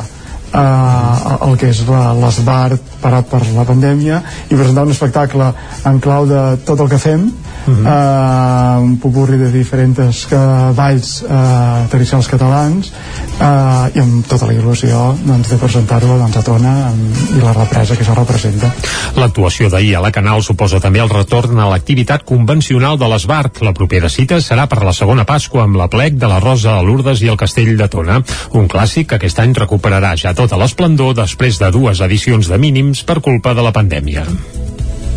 uh, el que és l'esbar parat per la pandèmia i presentar un espectacle en clau de tot el que fem uh -huh. uh, un popurri de diferents uh, balls uh, tradicionals catalans uh, i amb tota la il·lusió doncs, de presentar-ho doncs, a Tona amb, i la represa que això representa L'actuació d'ahir a la Canal suposa també el retorn a l'activitat convencional de l'Esbart. La propera cita serà per la segona Pasqua amb la plec de la Rosa a Lourdes i el Castell de Tona. Un clàssic que aquest any recuperarà ja tota l'esplendor després de dues edicions de mínims per culpa de la pandèmia.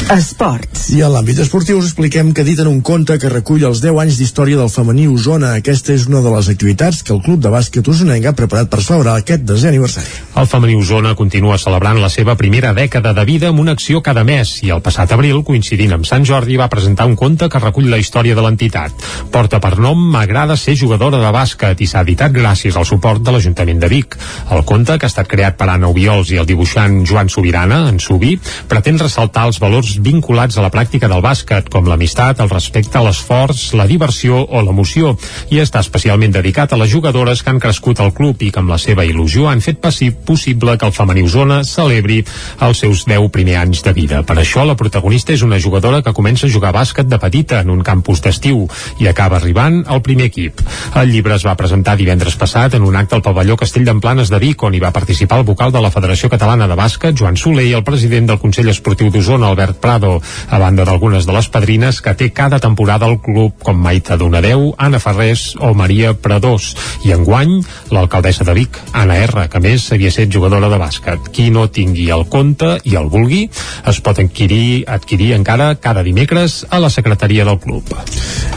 Esports. I en l'àmbit esportiu us expliquem que editen un conte que recull els 10 anys d'història del femení Osona. Aquesta és una de les activitats que el Club de Bàsquet Osonenc ha preparat per celebrar aquest desè aniversari. El femení Osona continua celebrant la seva primera dècada de vida amb una acció cada mes i el passat abril, coincidint amb Sant Jordi, va presentar un conte que recull la història de l'entitat. Porta per nom M'agrada ser jugadora de bàsquet i s'ha editat gràcies al suport de l'Ajuntament de Vic. El conte, que ha estat creat per Anna Obiols i el dibuixant Joan Sobirana, en Subi, pretén ressaltar els valors vinculats a la pràctica del bàsquet, com l'amistat, el respecte, l'esforç, la diversió o l'emoció, i està especialment dedicat a les jugadores que han crescut al club i que amb la seva il·lusió han fet possible que el femení Osona celebri els seus 10 primers anys de vida. Per això la protagonista és una jugadora que comença a jugar bàsquet de petita en un campus d'estiu i acaba arribant al primer equip. El llibre es va presentar divendres passat en un acte al pavelló Castell d'Emplanes de Vic, on hi va participar el vocal de la Federació Catalana de Bàsquet, Joan Soler, i el president del Consell Esportiu d'Osona, Albert Prado, a banda d'algunes de les padrines que té cada temporada el club, com Maita Donadeu, Anna Ferrés o Maria Pradós. I enguany, l'alcaldessa de Vic, Anna R, que més havia set jugadora de bàsquet. Qui no tingui el compte i el vulgui, es pot adquirir, adquirir encara cada dimecres a la secretaria del club.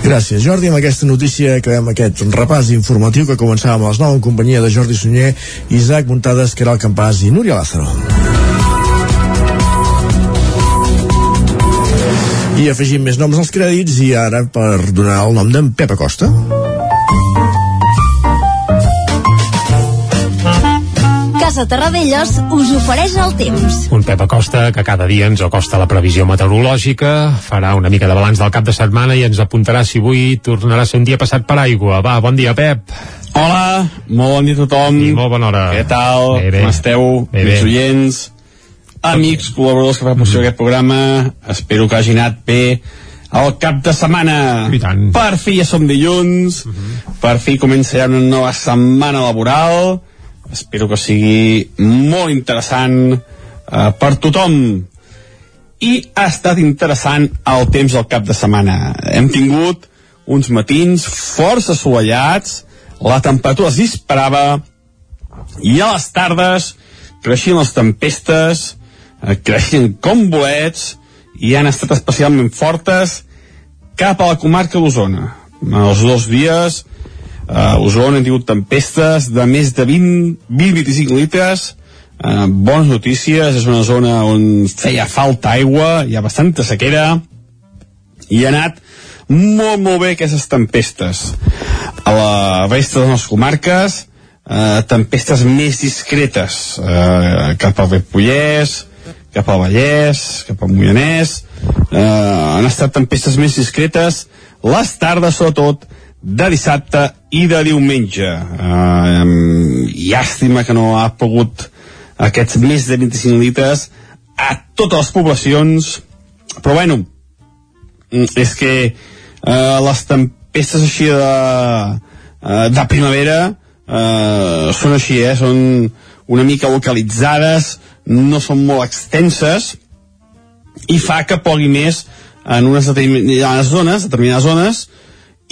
Gràcies, Jordi. Amb aquesta notícia acabem aquest repàs informatiu que començàvem a les 9 en companyia de Jordi Sunyer, Isaac Muntades, Caral Campàs i Núria Lázaro. I afegim més noms als crèdits i ara per donar el nom d'en Pep Acosta. Casa Terradellos us ofereix el temps. Un Pep Acosta que cada dia ens acosta la previsió meteorològica, farà una mica de balanç del cap de setmana i ens apuntarà si avui tornarà a ser un dia passat per aigua. Va, bon dia, Pep. Hola, molt bon dia a tothom. I molt bona hora. Què tal? Bé, bé. Com esteu? Bé, bé. Amics oients, amics, col·laboradors que fan possible aquest programa. Espero que hagi anat bé el cap de setmana. I tant. Per fi ja som dilluns, per fi comença ja una nova setmana laboral. Espero que sigui molt interessant eh, per tothom. I ha estat interessant el temps del cap de setmana. Hem tingut uns matins força assolellats, la temperatura es disparava i a les tardes creixien les tempestes, eh, creixien com bolets i han estat especialment fortes cap a la comarca d'Osona. Els dos dies a Osona hem tingut tempestes de més de 20-25 litres eh, bones notícies és una zona on feia falta aigua hi ha bastanta sequera i ha anat molt molt bé aquestes tempestes a la resta de les comarques eh, tempestes més discretes eh, cap al Ripollès cap al Vallès cap al Moianès. Eh, han estat tempestes més discretes les tardes sobretot de dissabte i de diumenge. Eh, llàstima que no ha pogut aquests més de 25 litres a totes les poblacions però bueno és que eh, les tempestes així de, eh, de primavera eh, són així, eh, són una mica localitzades no són molt extenses i fa que pogui més en unes determinades zones, determinades zones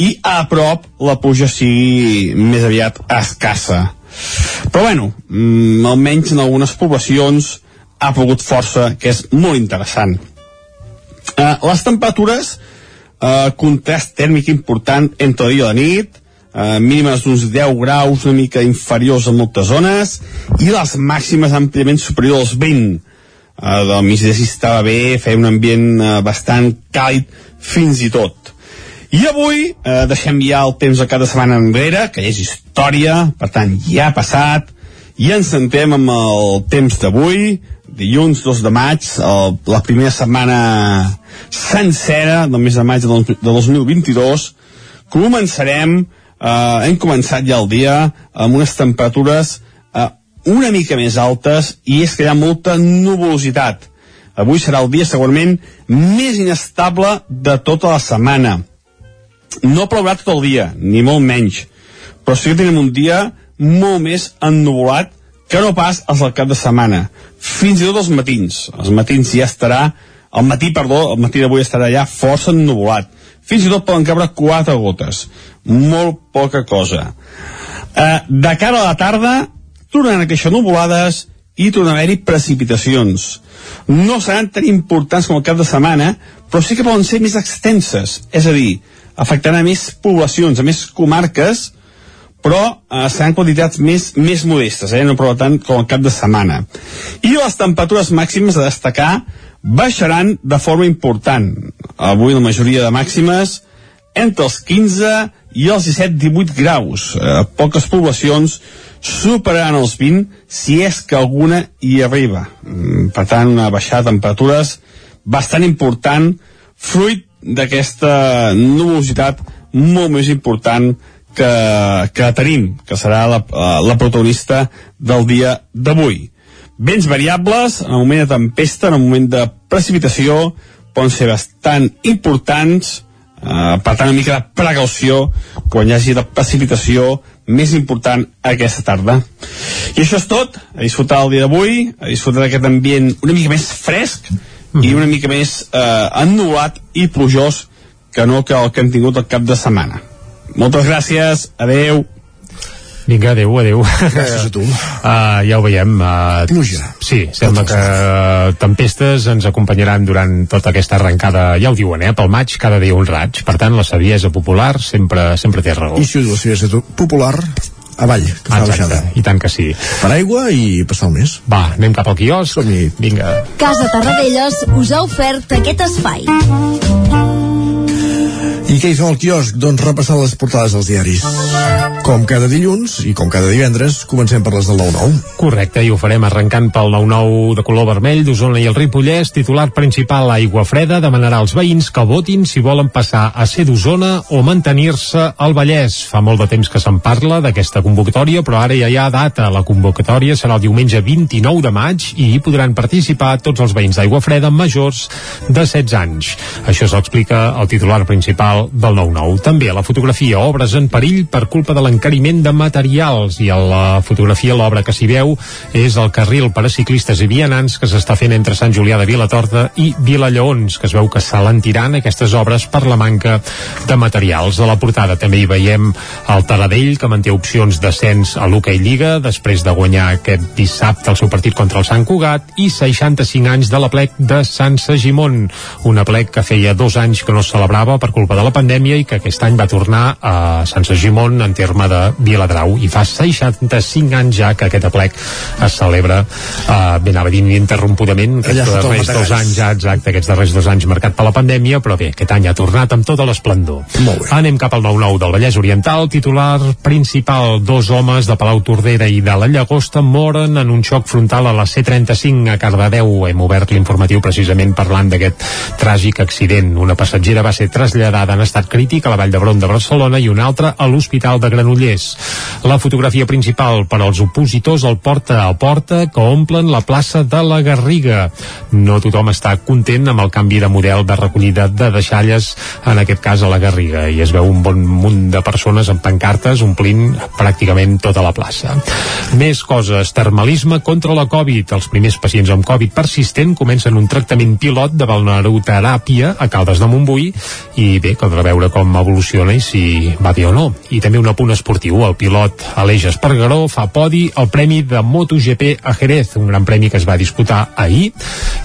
i a prop la pluja sigui més aviat escassa. Però bueno, mm, almenys en algunes poblacions ha pogut força, que és molt interessant. Eh, les temperatures, eh, contrast tèrmic important entre dia i la nit, eh, mínimes d'uns 10 graus, una mica inferiors a moltes zones, i les màximes àmpliament superiors als 20. Eh, del migdia si estava bé, feia un ambient eh, bastant càlid fins i tot. I avui eh, deixem ja el temps de cada setmana enrere, que és història, per tant ja ha passat, i ens sentem amb el temps d'avui, dilluns 2 de maig, el, la primera setmana sencera del mes de maig de, de 2022. Començarem, hem començat ja el dia amb unes temperatures eh, una mica més altes i és que hi ha molta nuvolositat. Avui serà el dia segurament més inestable de tota la setmana no plourà tot el dia, ni molt menys, però sí que tenim un dia molt més ennuvolat que no pas els del cap de setmana. Fins i tot els matins. Els matins ja estarà, el matí, perdó, el matí d'avui estarà ja força ennuvolat. Fins i tot poden cabre quatre gotes. Molt poca cosa. Eh, de cara a la tarda, tornaran a queixar nuvolades i tornar a haver-hi precipitacions. No seran tan importants com el cap de setmana, però sí que poden ser més extenses, és a dir, afectaran a més poblacions, a més comarques, però eh, seran quantitats més, més modestes, eh? no prou tant com el cap de setmana. I les temperatures màximes a destacar baixaran de forma important. Avui la majoria de màximes entre els 15 i els 17-18 graus. Eh, poques poblacions superaran els 20 si és que alguna hi arriba. Mm, Per tant, una baixada de temperatures bastant important, fruit d'aquesta nubositat molt més important que, que tenim, que serà la, la protagonista del dia d'avui. Vents variables, en el moment de tempesta, en el moment de precipitació, poden ser bastant importants, eh, per tant una mica de precaució quan hi hagi la precipitació més important aquesta tarda. I això és tot, a disfrutar el dia d'avui, a disfrutar d'aquest ambient una mica més fresc i una mica més eh, ennulat i plujós que no que el que hem tingut el cap de setmana. Moltes gràcies, adeu. Vinga, adeu, adeu. Gràcies a tu. Uh, ja ho veiem. Uh, Pluja. Sí, sembla que tempestes ens acompanyaran durant tota aquesta arrencada, ja ho diuen, eh, pel maig, cada dia un raig. Per tant, la saviesa popular sempre, sempre té raó. I si ho diu la saviesa popular, avall, que fa Exacte, baixada. i tant que sí. Per aigua i passar el mes. Va, anem cap al quiosc. Vinga. Casa Tarradellas us ha ofert aquest espai. I què hi fem al quiosc? Doncs repassar les portades dels diaris. Com cada dilluns i com cada divendres, comencem per les del 9-9. Correcte, i ho farem arrencant pel 9-9 de color vermell d'Osona i el Ripollès. Titular principal, Aigua Freda, demanarà als veïns que votin si volen passar a ser d'Osona o mantenir-se al Vallès. Fa molt de temps que se'n parla d'aquesta convocatòria, però ara ja hi ha data. La convocatòria serà el diumenge 29 de maig i hi podran participar tots els veïns d'Aigua Freda majors de 16 anys. Això s'explica el titular principal del 9-9. També la fotografia, obres en perill per culpa de l'encariment de materials i a la fotografia l'obra que s'hi veu és el carril per a ciclistes i vianants que s'està fent entre Sant Julià de Vilatorta i Vilalleons, que es veu que s'alentiran aquestes obres per la manca de materials. A la portada també hi veiem el Taradell, que manté opcions d'ascens a l'Hockey Lliga després de guanyar aquest dissabte el seu partit contra el Sant Cugat i 65 anys de la plec de Sant Segimon, una plec que feia dos anys que no es celebrava per culpa de la pandèmia i que aquest any va tornar a Sant Segimon en terme de Viladrau. I fa 65 anys ja que aquest aplec es celebra. Uh, ben anava dient interrompudament Allà aquests el darrers dos anys ja exacte, aquests darrers dos anys marcat per la pandèmia però bé, aquest any ha tornat amb tota l'esplendor. Anem cap al 9-9 del Vallès Oriental. Titular principal dos homes de Palau Tordera i de la Llagosta moren en un xoc frontal a la C35 a Cardedeu. Hem obert l'informatiu precisament parlant d'aquest tràgic accident. Una passatgera va ser traslladada en estat crític a la Vall d'Hebron de Barcelona i una altra a l'Hospital de Granollers la fotografia principal per als opositors al porta a porta que omplen la plaça de la Garriga. No tothom està content amb el canvi de model de recollida de deixalles, en aquest cas a la Garriga, i es veu un bon munt de persones amb pancartes omplint pràcticament tota la plaça. Més coses, termalisme contra la Covid. Els primers pacients amb Covid persistent comencen un tractament pilot de balnearoteràpia a Caldes de Montbui i bé, caldrà veure com evoluciona i si va bé o no. I també un apunt esportiu, el pilot Aleix Espargaró fa podi al Premi de MotoGP a Jerez, un gran premi que es va disputar ahir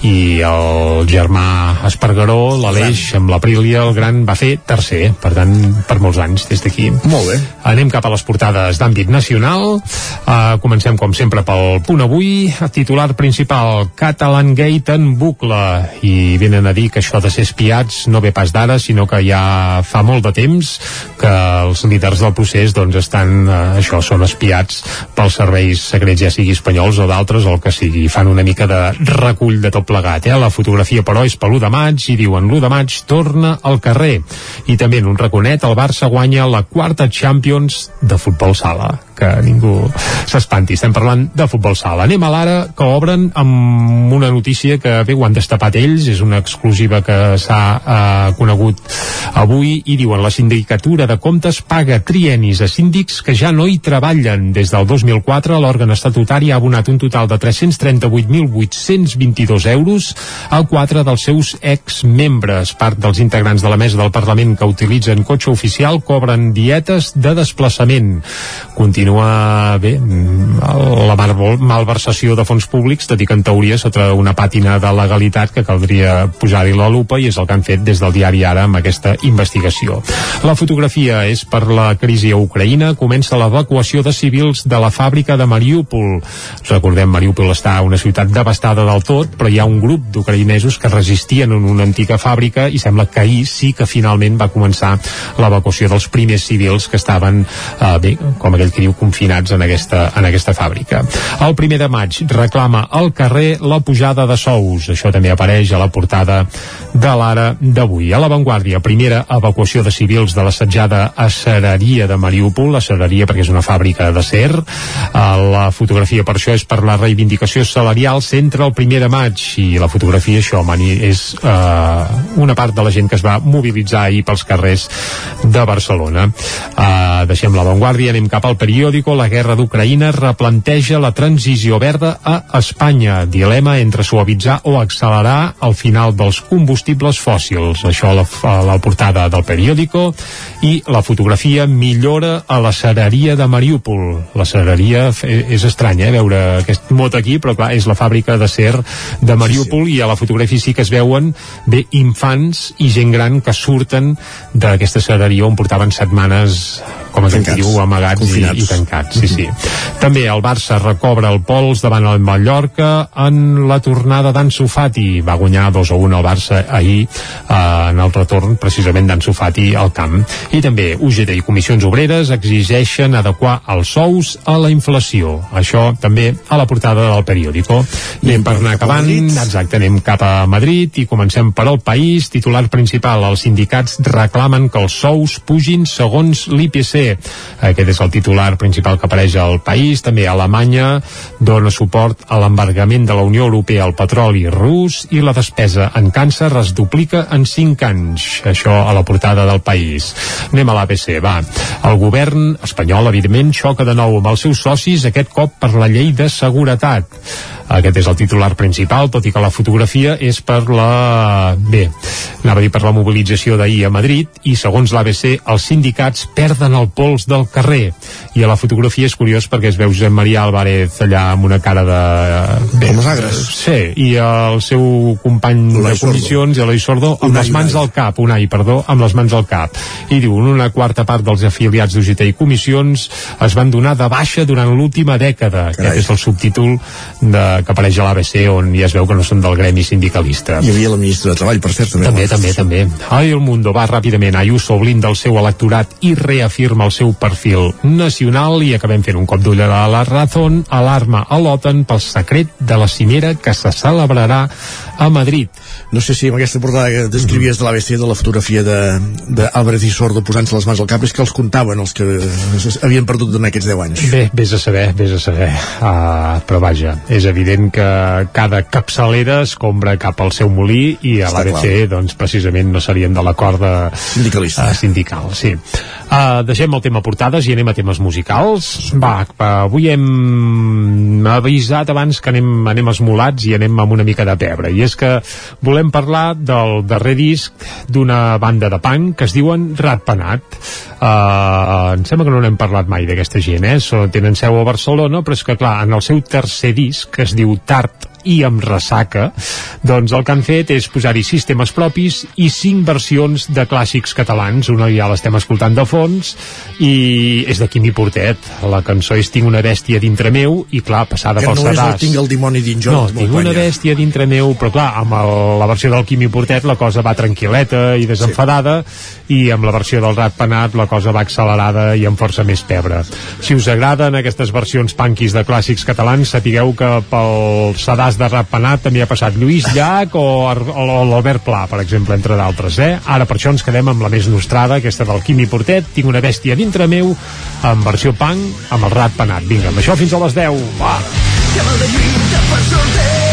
i el germà Espargaró, l'Aleix amb l'Aprilia, el gran, va fer tercer, per tant, per molts anys des d'aquí. Molt bé. Anem cap a les portades d'àmbit nacional. Uh, comencem, com sempre, pel punt avui. Titular principal, Catalan Gate en bucle. I venen a dir que això de ser espiats no ve pas d'ara, sinó que ja fa molt de temps que els líders del procés doncs, estan, uh, això, són espiats pels serveis secrets, ja sigui espanyols o d'altres, o el que sigui. Fan una mica de recull de tot plegat. Eh? La fotografia, però, és per l'1 de maig i diuen l'1 de maig torna al carrer. I també en un raconet, el Barça guanya la quarta Champions de futbol sala que ningú s'espanti, estem parlant de futbol sala. Anem a l'ara que obren amb una notícia que bé ho han destapat ells, és una exclusiva que s'ha eh, conegut avui i diuen la sindicatura de comptes paga trienis a síndics que ja no hi treballen. Des del 2004 l'òrgan estatutari ha abonat un total de 338.822 euros a quatre dels seus exmembres. Part dels integrants de la mesa del Parlament que utilitzen cotxe oficial cobren dietes de desplaçament. Continua continua bé la malversació de fons públics, tot i que en teoria sota una pàtina de legalitat que caldria posar-hi la lupa i és el que han fet des del diari Ara amb aquesta investigació. La fotografia és per la crisi a Ucraïna, comença l'evacuació de civils de la fàbrica de Mariúpol. Recordem, Mariúpol està una ciutat devastada del tot, però hi ha un grup d'ucraïnesos que resistien en una antiga fàbrica i sembla que ahir sí que finalment va començar l'evacuació dels primers civils que estaven, eh, bé, com aquell que diu, confinats en aquesta, en aquesta fàbrica. El primer de maig reclama al carrer la pujada de sous. Això també apareix a la portada de l'ara d'avui. A l'avantguàrdia, primera evacuació de civils de l'assetjada acereria de Mariúpol, acereria perquè és una fàbrica d'acer. La fotografia per això és per la reivindicació salarial centre el primer de maig i la fotografia això, Mani, és eh, una part de la gent que es va mobilitzar ahir pels carrers de Barcelona. Eh, deixem l'avantguàrdia, anem cap al periòdico. La guerra d'Ucraïna replanteja la transició verda a Espanya. Dilema entre suavitzar o accelerar el final dels combustibles fòssils. Això a la, a la portada del periòdico i la fotografia millora a la cereria de Mariúpol. La cereria és estranya, eh, veure aquest mot aquí, però clar, és la fàbrica de ser de Mariúpol sí, sí. i a la fotografia sí que es veuen bé infants i gent gran que surten d'aquesta cereria on portaven setmanes com a diu, amagats i, i tancats. Sí, sí. També el Barça recobra el pols davant el Mallorca en la tornada d'Ansu Fati. Va guanyar 2 a 1 al Barça ahir eh, en el retorn precisament d'Ansu Fati al camp. I també UGT i Comissions Obreres exigeixen adequar els sous a la inflació. Això també a la portada del periòdico. Anem per anar acabant. Exacte, anem cap a Madrid i comencem per al país. Titular principal, els sindicats reclamen que els sous pugin segons l'IPC aquest és el titular principal que apareix al país. També Alemanya dona suport a l'embargament de la Unió Europea al petroli rus i la despesa en càncer es duplica en 5 anys. Això a la portada del país. Anem a l'ABC, va. El govern espanyol, evidentment, xoca de nou amb els seus socis, aquest cop per la llei de seguretat. Aquest és el titular principal, tot i que la fotografia és per la... Bé, anava a dir per la mobilització d'ahir a Madrid i segons l'ABC els sindicats perden el pols del carrer i a la fotografia és curiós perquè es veu Josep Maria Álvarez allà amb una cara de... Bé, Com agres. Sí, i el seu company de comissions, Eloi Sordo, amb les mans al cap, Unai, perdó, amb les mans al cap. I diu, una quarta part dels afiliats d'UGT i comissions es van donar de baixa durant l'última dècada. Carai. Aquest és el subtítol de, que apareix a l'ABC on ja es veu que no són del gremi sindicalista. Hi havia la ministra de Treball, per cert, també. També, també, també. Ai, el Mundo va ràpidament. Ayuso blinda el seu electorat i reafirma el seu perfil nacional i acabem fent un cop d'ull a la Razón, alarma a l'OTAN pel secret de la cimera que se celebrarà a Madrid. No sé si amb aquesta portada que descrivies de l'ABC, de la fotografia d'Álvarez i Sordo posant-se les mans al cap, és que els comptaven els que havien perdut durant aquests 10 anys. Bé, vés a saber, vés a saber. Uh, però vaja, és evident que cada capçalera es compra cap al seu molí i a l'ABC, doncs, precisament no serien de la corda sindicalista. Uh, sindical, sí. Uh, deixem el tema portades i anem a temes musicals. Va, avui hem avisat abans que anem, anem esmolats i anem amb una mica de pebre. I és que volem parlar del darrer disc d'una banda de punk que es diuen Ratpenat. Uh, em sembla que no n'hem parlat mai d'aquesta gent, eh? Tenen seu a Barcelona, però és que, clar, en el seu tercer disc, que es diu Tart i amb ressaca, doncs el que han fet és posar-hi sis temes propis i cinc versions de clàssics catalans. Una ja l'estem escoltant de fons i és de Quimi Portet. La cançó és Tinc una bèstia dintre meu i clar, passada que pel no sedàs. no tinc el dimoni dins jo. No, tinc una bèstia dintre meu, però clar, amb el, la versió del Quimi Portet la cosa va tranquil·leta i desenfadada sí. i amb la versió del Rat Penat la cosa va accelerada i amb força més pebre. Si us agraden aquestes versions punkis de clàssics catalans, sapigueu que pel sedàs de Rap Penat també ha passat Lluís Llach o, o l'Albert Pla, per exemple, entre d'altres. Eh? Ara per això ens quedem amb la més nostrada, aquesta del Quimi Portet, tinc una bèstia dintre meu, en versió punk, amb el Rat Penat. Vinga, amb això fins a les 10. Va! Llama de lluita per sortir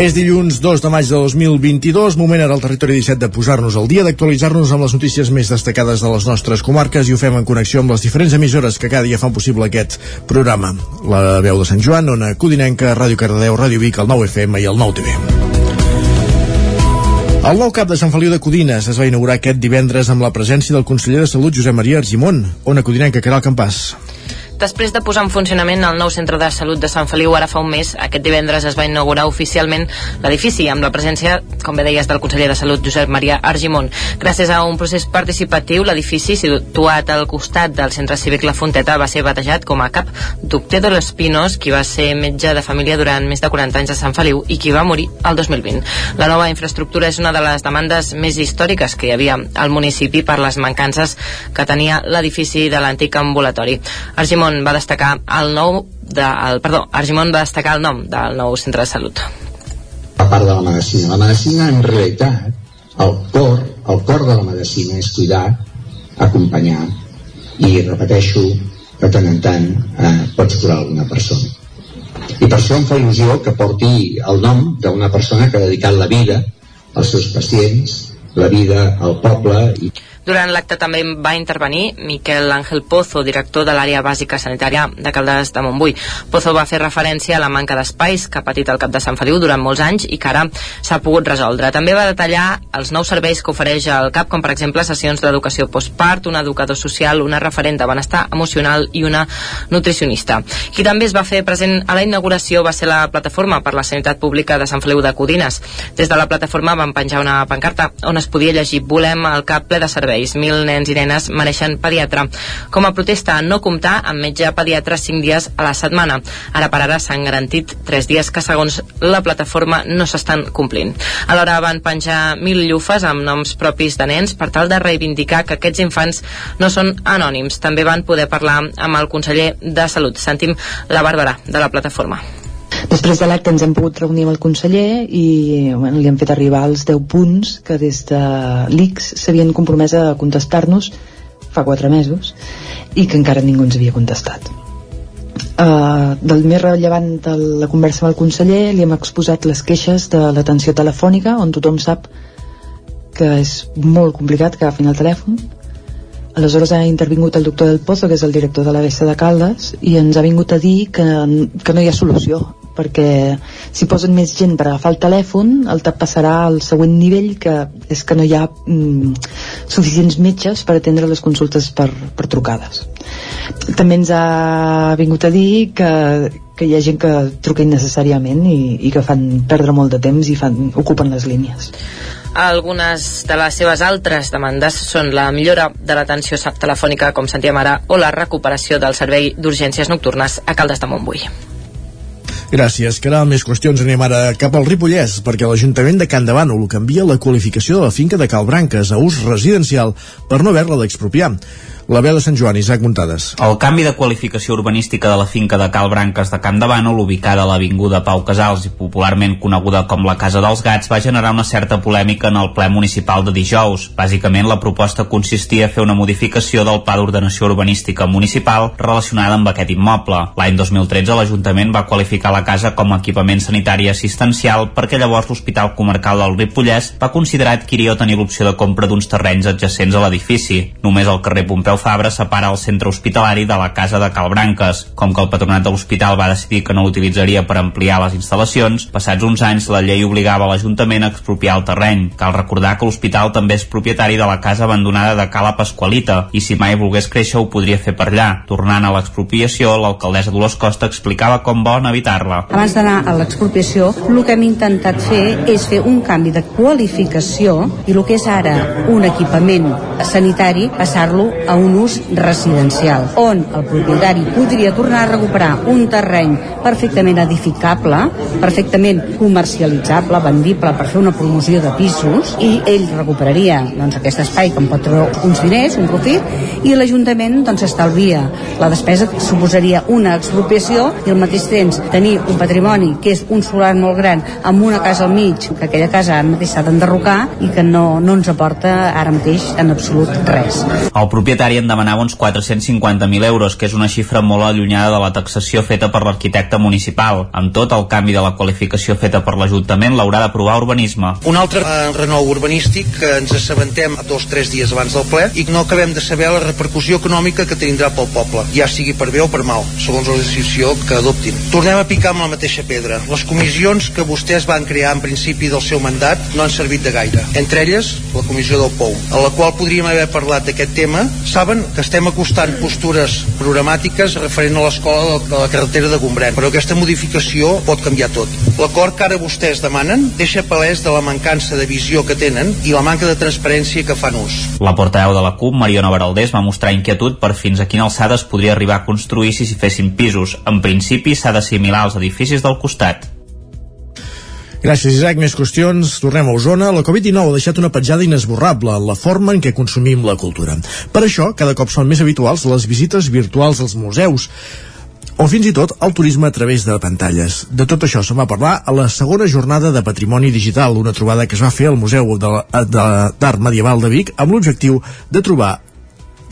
És dilluns 2 de maig de 2022, moment ara al territori 17 de posar-nos al dia, d'actualitzar-nos amb les notícies més destacades de les nostres comarques i ho fem en connexió amb les diferents emissores que cada dia fan possible aquest programa. La veu de Sant Joan, Ona Codinenca, Ràdio Cardedeu, Ràdio Vic, el 9 FM i el 9 TV. El nou cap de Sant Feliu de Codines es va inaugurar aquest divendres amb la presència del conseller de Salut Josep Maria Argimon. Ona Codinenca, Caral Campàs. Després de posar en funcionament el nou centre de salut de Sant Feliu ara fa un mes, aquest divendres es va inaugurar oficialment l'edifici amb la presència, com bé deies, del conseller de Salut Josep Maria Argimon. Gràcies a un procés participatiu, l'edifici situat al costat del centre cívic La Fonteta va ser batejat com a cap Doctor de los Pinos, qui va ser metge de família durant més de 40 anys a Sant Feliu i qui va morir el 2020. La nova infraestructura és una de les demandes més històriques que hi havia al municipi per les mancances que tenia l'edifici de l'antic ambulatori. Argimon Argimon va destacar el nou de, el, perdó, Argimon va destacar el nom del nou centre de salut. A part de la medicina. La medicina, en realitat, el cor, el cor de la medicina és cuidar, acompanyar, i repeteixo, de tant en tant eh, pots curar alguna persona. I per això em fa il·lusió que porti el nom d'una persona que ha dedicat la vida als seus pacients, la vida al poble i durant l'acte també va intervenir Miquel Ángel Pozo, director de l'àrea bàsica sanitària de Caldes de Montbui. Pozo va fer referència a la manca d'espais que ha patit el cap de Sant Feliu durant molts anys i que ara s'ha pogut resoldre. També va detallar els nous serveis que ofereix el CAP, com per exemple sessions d'educació postpart, un educador social, una referent de benestar emocional i una nutricionista. Qui també es va fer present a la inauguració va ser la Plataforma per la Sanitat Pública de Sant Feliu de Codines. Des de la plataforma van penjar una pancarta on es podia llegir Volem el CAP ple de serveis serveis. Mil nens i nenes mereixen pediatre. Com a protesta no comptar amb metge pediatre 5 dies a la setmana. Ara per ara s'han garantit 3 dies que segons la plataforma no s'estan complint. Alhora van penjar mil llufes amb noms propis de nens per tal de reivindicar que aquests infants no són anònims. També van poder parlar amb el conseller de Salut. Sentim la Bàrbara de la plataforma. Després de l'acte ens hem pogut reunir amb el conseller i bueno, li hem fet arribar els 10 punts que des de l'ICS s'havien compromès a contestar-nos fa 4 mesos i que encara ningú ens havia contestat. Uh, del més rellevant de la conversa amb el conseller li hem exposat les queixes de l'atenció telefònica on tothom sap que és molt complicat que agafin el telèfon aleshores ha intervingut el doctor del Pozo que és el director de la BC de Caldes i ens ha vingut a dir que, que no hi ha solució perquè si posen més gent per agafar el telèfon el TAP passarà al següent nivell que és que no hi ha mm, suficients metges per atendre les consultes per, per trucades també ens ha vingut a dir que, que hi ha gent que truca innecessàriament i, i que fan perdre molt de temps i fan, ocupen les línies algunes de les seves altres demandes són la millora de l'atenció telefònica, com sentíem ara, o la recuperació del servei d'urgències nocturnes a Caldes de Montbui. Gràcies, Caral. Més qüestions anem ara cap al Ripollès, perquè l'Ajuntament de Can de Bànol canvia la qualificació de la finca de Calbranques a ús residencial per no haver-la d'expropiar. La de Sant Joan, Isaac Muntades. El canvi de qualificació urbanística de la finca de Cal Branques de Camp de Bànol, ubicada a l'Avinguda Pau Casals i popularment coneguda com la Casa dels Gats, va generar una certa polèmica en el ple municipal de dijous. Bàsicament, la proposta consistia a fer una modificació del Pla d'Ordenació Urbanística Municipal relacionada amb aquest immoble. L'any 2013, l'Ajuntament va qualificar la casa com a equipament sanitari assistencial perquè llavors l'Hospital Comarcal del Ripollès va considerar adquirir o tenir l'opció de compra d'uns terrenys adjacents a l'edifici. Només el carrer Pompeu Fabra separa el centre hospitalari de la casa de Calbranques. Com que el patronat de l'hospital va decidir que no l'utilitzaria per ampliar les instal·lacions, passats uns anys la llei obligava l'Ajuntament a expropiar el terreny. Cal recordar que l'hospital també és propietari de la casa abandonada de Cala Pasqualita i si mai volgués créixer ho podria fer per allà. Tornant a l'expropiació, l'alcaldessa Dolors Costa explicava com volen evitar-la. Abans d'anar a l'expropiació, el que hem intentat fer és fer un canvi de qualificació i el que és ara un equipament sanitari, passar-lo a un ús residencial, on el propietari podria tornar a recuperar un terreny perfectament edificable, perfectament comercialitzable, vendible per fer una promoció de pisos, i ell recuperaria doncs, aquest espai que en pot treure uns diners, un profit, i l'Ajuntament doncs, estalvia la despesa que suposaria una expropiació i al mateix temps tenir un patrimoni que és un solar molt gran amb una casa al mig, que aquella casa ara mateix s'ha d'enderrocar i que no, no ens aporta ara mateix en absolut res. El propietari propietari en demanava uns 450.000 euros, que és una xifra molt allunyada de la taxació feta per l'arquitecte municipal. Amb tot, el canvi de la qualificació feta per l'Ajuntament l'haurà d'aprovar Urbanisme. Un altre eh, renou urbanístic que ens assabentem dos o tres dies abans del ple i no acabem de saber la repercussió econòmica que tindrà pel poble, ja sigui per bé o per mal, segons la decisió que adoptin. Tornem a picar amb la mateixa pedra. Les comissions que vostès van crear en principi del seu mandat no han servit de gaire. Entre elles, la comissió del POU, a la qual podríem haver parlat d'aquest tema. Saben que estem acostant postures programàtiques referent a l'escola de la carretera de Gombrèn, però aquesta modificació pot canviar tot. L'acord que ara vostès demanen deixa palès de la mancança de visió que tenen i la manca de transparència que fan ús. La portaveu de la CUP, Mariona Baraldés, va mostrar inquietud per fins a quina alçada es podria arribar a construir si s'hi fessin pisos. En principi s'ha d'assimilar als edificis del costat. Gràcies, Isaac. Més qüestions. Tornem a Osona. La Covid-19 ha deixat una petjada inesborrable en la forma en què consumim la cultura. Per això, cada cop són més habituals les visites virtuals als museus o fins i tot el turisme a través de pantalles. De tot això se'n va parlar a la segona jornada de Patrimoni Digital, una trobada que es va fer al Museu d'Art Medieval de Vic amb l'objectiu de trobar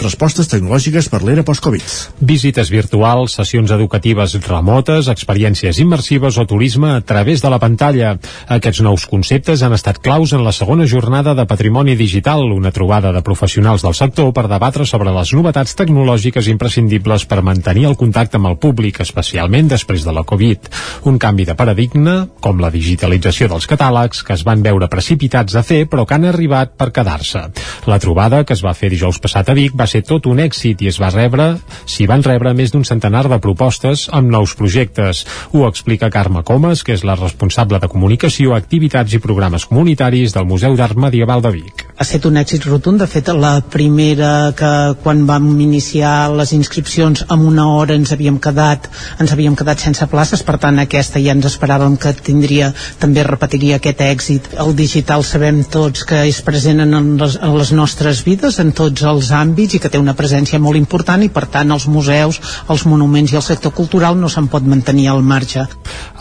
respostes tecnològiques per l'era post-Covid. Visites virtuals, sessions educatives remotes, experiències immersives o turisme a través de la pantalla. Aquests nous conceptes han estat claus en la segona jornada de Patrimoni Digital, una trobada de professionals del sector per debatre sobre les novetats tecnològiques imprescindibles per mantenir el contacte amb el públic, especialment després de la Covid. Un canvi de paradigma, com la digitalització dels catàlegs, que es van veure precipitats a fer però que han arribat per quedar-se. La trobada, que es va fer dijous passat a Vic, va ser tot un èxit i es va rebre, s'hi van rebre més d'un centenar de propostes amb nous projectes. Ho explica Carme Comas, que és la responsable de comunicació, activitats i programes comunitaris del Museu d'Art Medieval de Vic. Ha estat un èxit rotund, de fet la primera que quan vam iniciar les inscripcions amb una hora ens havíem quedat ens havíem quedat sense places, per tant aquesta ja ens esperàvem que tindria també repetiria aquest èxit. El digital sabem tots que és present en les, en les nostres vides, en tots els àmbits i que té una presència molt important i per tant els museus, els monuments i el sector cultural no se'n pot mantenir al marge.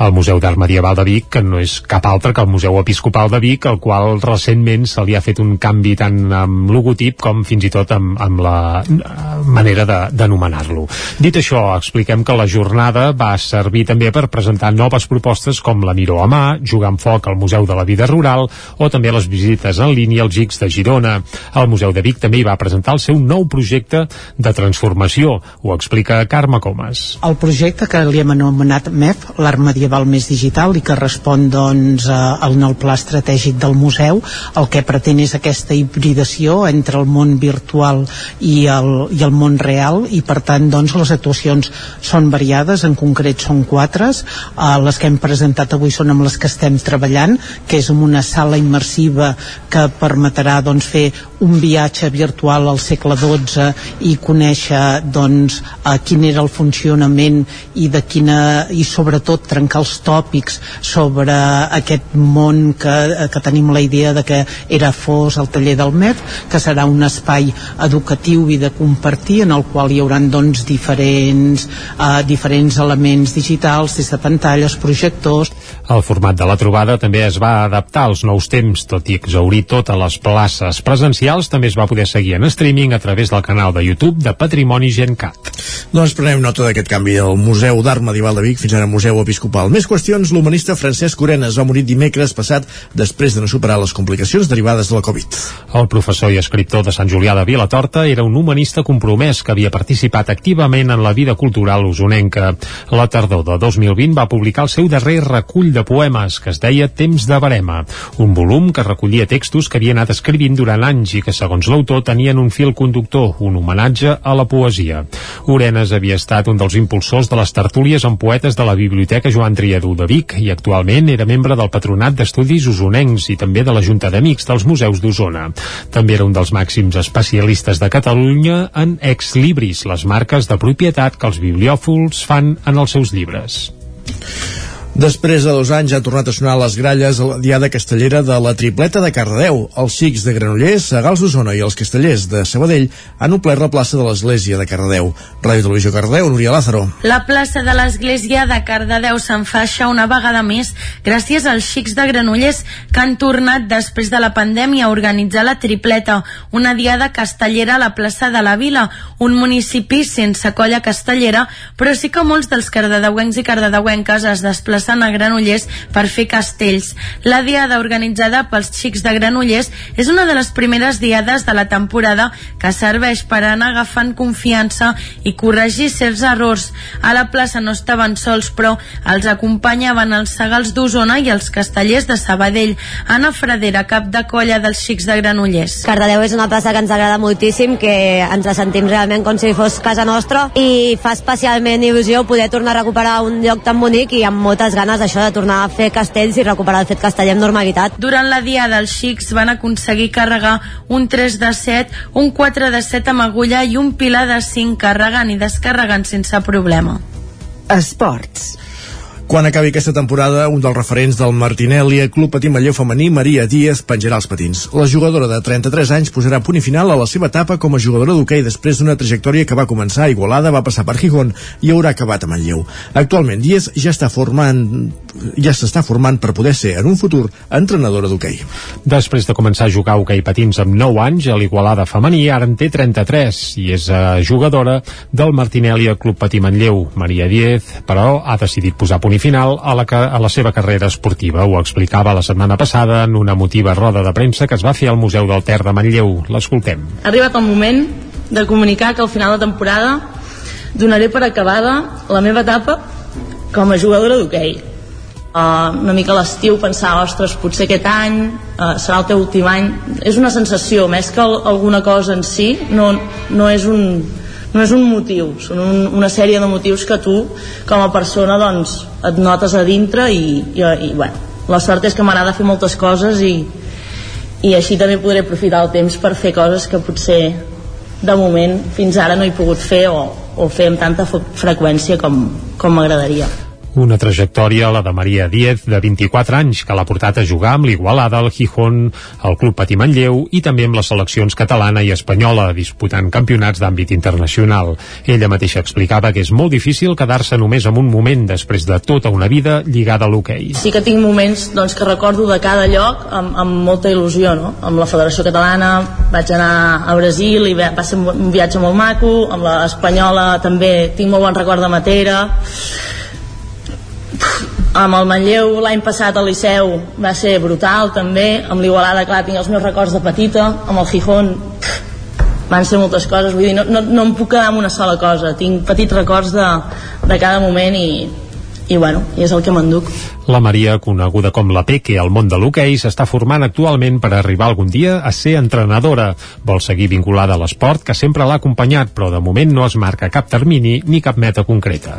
El Museu d'Art Medieval de Vic, que no és cap altre que el Museu Episcopal de Vic, el qual recentment se li ha fet un canvi tant amb logotip com fins i tot amb, amb la manera d'anomenar-lo. Dit això, expliquem que la jornada va servir també per presentar noves propostes com la Miró a mà, jugar amb foc al Museu de la Vida Rural o també les visites en línia als Gigs de Girona. El Museu de Vic també hi va presentar el seu nou projecte de transformació. Ho explica Carme Comas. El projecte que li hem anomenat MEF, l'art medieval més digital i que respon doncs al nou pla estratègic del museu, el que pretén és aquesta hibridació entre el món virtual i el, i el món real i per tant doncs les actuacions són variades, en concret són quatre, eh, les que hem presentat avui són amb les que estem treballant, que és amb una sala immersiva que permetrà doncs fer un viatge virtual al segle XII i conèixer doncs a quin era el funcionament i de quina i sobretot trencar els tòpics sobre aquest món que, que tenim la idea de que era fos el taller del MEF que serà un espai educatiu i de compartir en el qual hi haurà doncs diferents, uh, diferents elements digitals des de pantalles, projectors El format de la trobada també es va adaptar als nous temps, tot i exaurir totes les places presencials també es va poder seguir en streaming a través del canal de YouTube de Patrimoni Gencat. Doncs prenem nota d'aquest canvi al Museu d'Art Medieval de Vic fins ara Museu Episcopal. Més qüestions, l'humanista Francesc Orenes va morir dimecres passat després de no superar les complicacions derivades de la Covid. El professor i escriptor de Sant Julià de Vilatorta era un humanista compromès que havia participat activament en la vida cultural usonenca. La tardor de 2020 va publicar el seu darrer recull de poemes que es deia Temps de Barema, un volum que recollia textos que havia anat escrivint durant anys i que, segons l'autor, tenien un fil conductor, un homenatge a la poesia. Orenes havia estat un dels impulsors de les tertúlies amb poetes de la Biblioteca Joan Triadú de Vic i actualment era membre del Patronat d'Estudis Usonencs i també de la Junta d'Amics dels Museus d'Osona. També era un dels màxims especialistes de Catalunya en ex libris, les marques de propietat que els bibliòfils fan en els seus llibres. Després de dos anys ha tornat a sonar les gralles a la diada castellera de la tripleta de Cardedeu. Els xics de Granollers, Sagals d'Osona i els castellers de Sabadell han omplert la plaça de l'església de Cardedeu. Ràdio Televisió Cardedeu, Núria Lázaro. La plaça de l'església de Cardedeu s'enfaixa una vegada més gràcies als xics de Granollers que han tornat després de la pandèmia a organitzar la tripleta, una diada castellera a la plaça de la Vila, un municipi sense colla castellera, però sí que molts dels cardedeuencs i cardedeuenques es desplacen passen a Granollers per fer castells. La diada organitzada pels xics de Granollers és una de les primeres diades de la temporada que serveix per anar agafant confiança i corregir certs errors. A la plaça no estaven sols, però els acompanyaven els segals d'Osona i els castellers de Sabadell. Anna Fradera, cap de colla dels xics de Granollers. Cardedeu és una plaça que ens agrada moltíssim, que ens la sentim realment com si fos casa nostra i fa especialment il·lusió poder tornar a recuperar un lloc tan bonic i amb moltes ganes d'això de tornar a fer castells i recuperar el fet casteller amb normalitat. Durant la diada els xics van aconseguir carregar un 3 de 7, un 4 de 7 amb agulla i un pilar de 5 carregant i descarregant sense problema. Esports. Quan acabi aquesta temporada, un dels referents del Martinelli, el Club Patí Manlleu Femení, Maria Díaz, penjarà els patins. La jugadora de 33 anys posarà punt i final a la seva etapa com a jugadora d'hoquei després d'una trajectòria que va començar a Igualada, va passar per Gijón i haurà acabat a Manlleu. Actualment, Díaz ja està formant ja s'està formant per poder ser en un futur entrenadora d'hoquei. Després de començar a jugar hoquei patins amb 9 anys a l'Igualada femení, ara en té 33 i és uh, jugadora del Martinelli Club Patí Manlleu. Maria Díaz, però, ha decidit posar punt final a la, a la seva carrera esportiva. Ho explicava la setmana passada en una emotiva roda de premsa que es va fer al Museu del Ter de Manlleu. L'escoltem. Ha arribat el moment de comunicar que al final de temporada donaré per acabada la meva etapa com a jugadora d'hoquei. Uh, una mica a l'estiu pensar, ostres, potser aquest any uh, serà el teu últim any. És una sensació, més que alguna cosa en si, no, no és un, no és un motiu, són un, una sèrie de motius que tu com a persona doncs et notes a dintre i, i, i bueno, la sort és que m'agrada fer moltes coses i, i així també podré aprofitar el temps per fer coses que potser de moment fins ara no he pogut fer o, o fer amb tanta freqüència com, com m'agradaria. Una trajectòria, la de Maria Díez, de 24 anys, que l'ha portat a jugar amb l'Igualada, el Gijón, el Club Patí Manlleu i també amb les seleccions catalana i espanyola, disputant campionats d'àmbit internacional. Ella mateixa explicava que és molt difícil quedar-se només en un moment després de tota una vida lligada a l'hoquei. Sí que tinc moments doncs, que recordo de cada lloc amb, amb molta il·lusió, no? Amb la Federació Catalana vaig anar a Brasil i va ser un viatge molt maco, amb l'espanyola també tinc molt bon record de Matera amb el Manlleu l'any passat al Liceu va ser brutal també. Amb l'Igualada clar tinc els meus records de petita. Amb el Gijón van ser moltes coses. Vull dir, no, no, no em puc quedar amb una sola cosa. Tinc petits records de, de cada moment i, i bueno, i és el que m'enduc. La Maria, coneguda com la Peque al món de l'hoquei, s'està formant actualment per arribar algun dia a ser entrenadora. Vol seguir vinculada a l'esport, que sempre l'ha acompanyat, però de moment no es marca cap termini ni cap meta concreta.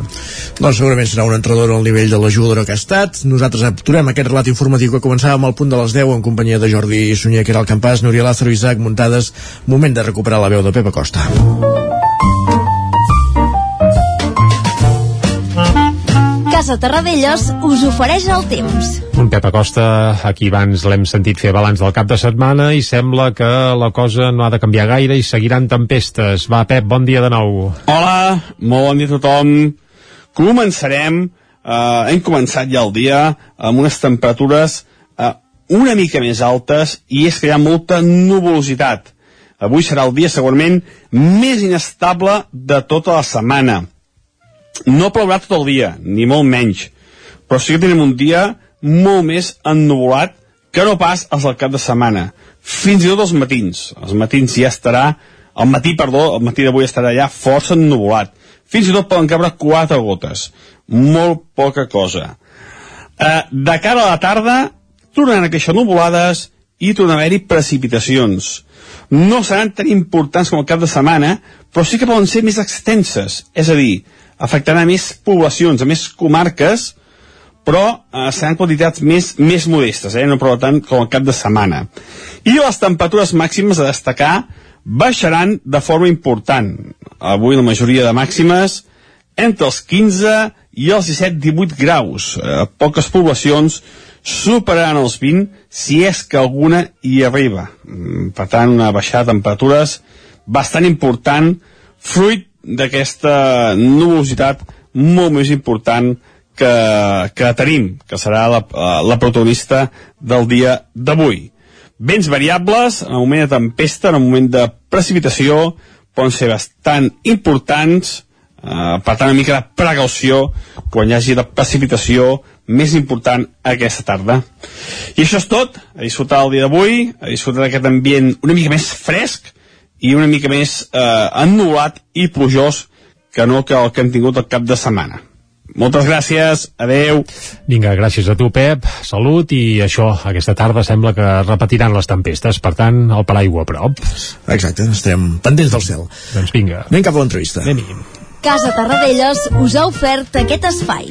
Doncs segurament serà una entrenadora al nivell de la jugadora que ha estat. Nosaltres aturem aquest relat informatiu que començàvem al punt de les 10 en companyia de Jordi Sunyer, que era el campàs, Núria Lázaro, Isaac Muntades. Moment de recuperar la veu de Pepa Costa. Casa Terradellos us ofereix el temps. Un Pep Acosta, aquí abans l'hem sentit fer balanç del cap de setmana i sembla que la cosa no ha de canviar gaire i seguiran tempestes. Va, Pep, bon dia de nou. Hola, molt bon dia a tothom. Començarem, eh, hem començat ja el dia amb unes temperatures eh, una mica més altes i és que hi ha molta nuvolositat. Avui serà el dia segurament més inestable de tota la setmana no plourà tot el dia, ni molt menys, però sí que tenim un dia molt més ennuvolat que no pas els del cap de setmana. Fins i tot els matins. Els matins ja estarà, el matí, perdó, el matí d'avui estarà ja força ennuvolat. Fins i tot poden cabre quatre gotes. Molt poca cosa. Eh, de cara a la tarda, tornaran a queixar nuvolades i tornaran a haver-hi precipitacions. No seran tan importants com el cap de setmana, però sí que poden ser més extenses. És a dir, afectarà més poblacions, a més comarques, però eh, seran quantitats més, més modestes, eh? no prou tant com el cap de setmana. I les temperatures màximes a destacar baixaran de forma important. Avui la majoria de màximes entre els 15 i els 17-18 graus. Eh, poques poblacions superaran els 20 si és que alguna hi arriba. Mm, Per tant, una baixada de temperatures bastant important, fruit d'aquesta nubositat molt més important que, que tenim, que serà la, la protagonista del dia d'avui. Vents variables, en el moment de tempesta, en el moment de precipitació, poden ser bastant importants, eh, per tant una mica de precaució quan hi hagi la precipitació més important aquesta tarda. I això és tot, a disfrutar el dia d'avui, a disfrutar d'aquest ambient una mica més fresc i una mica més eh, ennulat i plujós que no que el que hem tingut el cap de setmana. Moltes gràcies, adeu. Vinga, gràcies a tu, Pep. Salut i això, aquesta tarda sembla que repetiran les tempestes, per tant, el paraigua a prop. Exacte, estem pendents del cel. Doncs vinga. Anem cap a l'entrevista. Anem-hi. Casa Tarradellas us ha ofert aquest espai.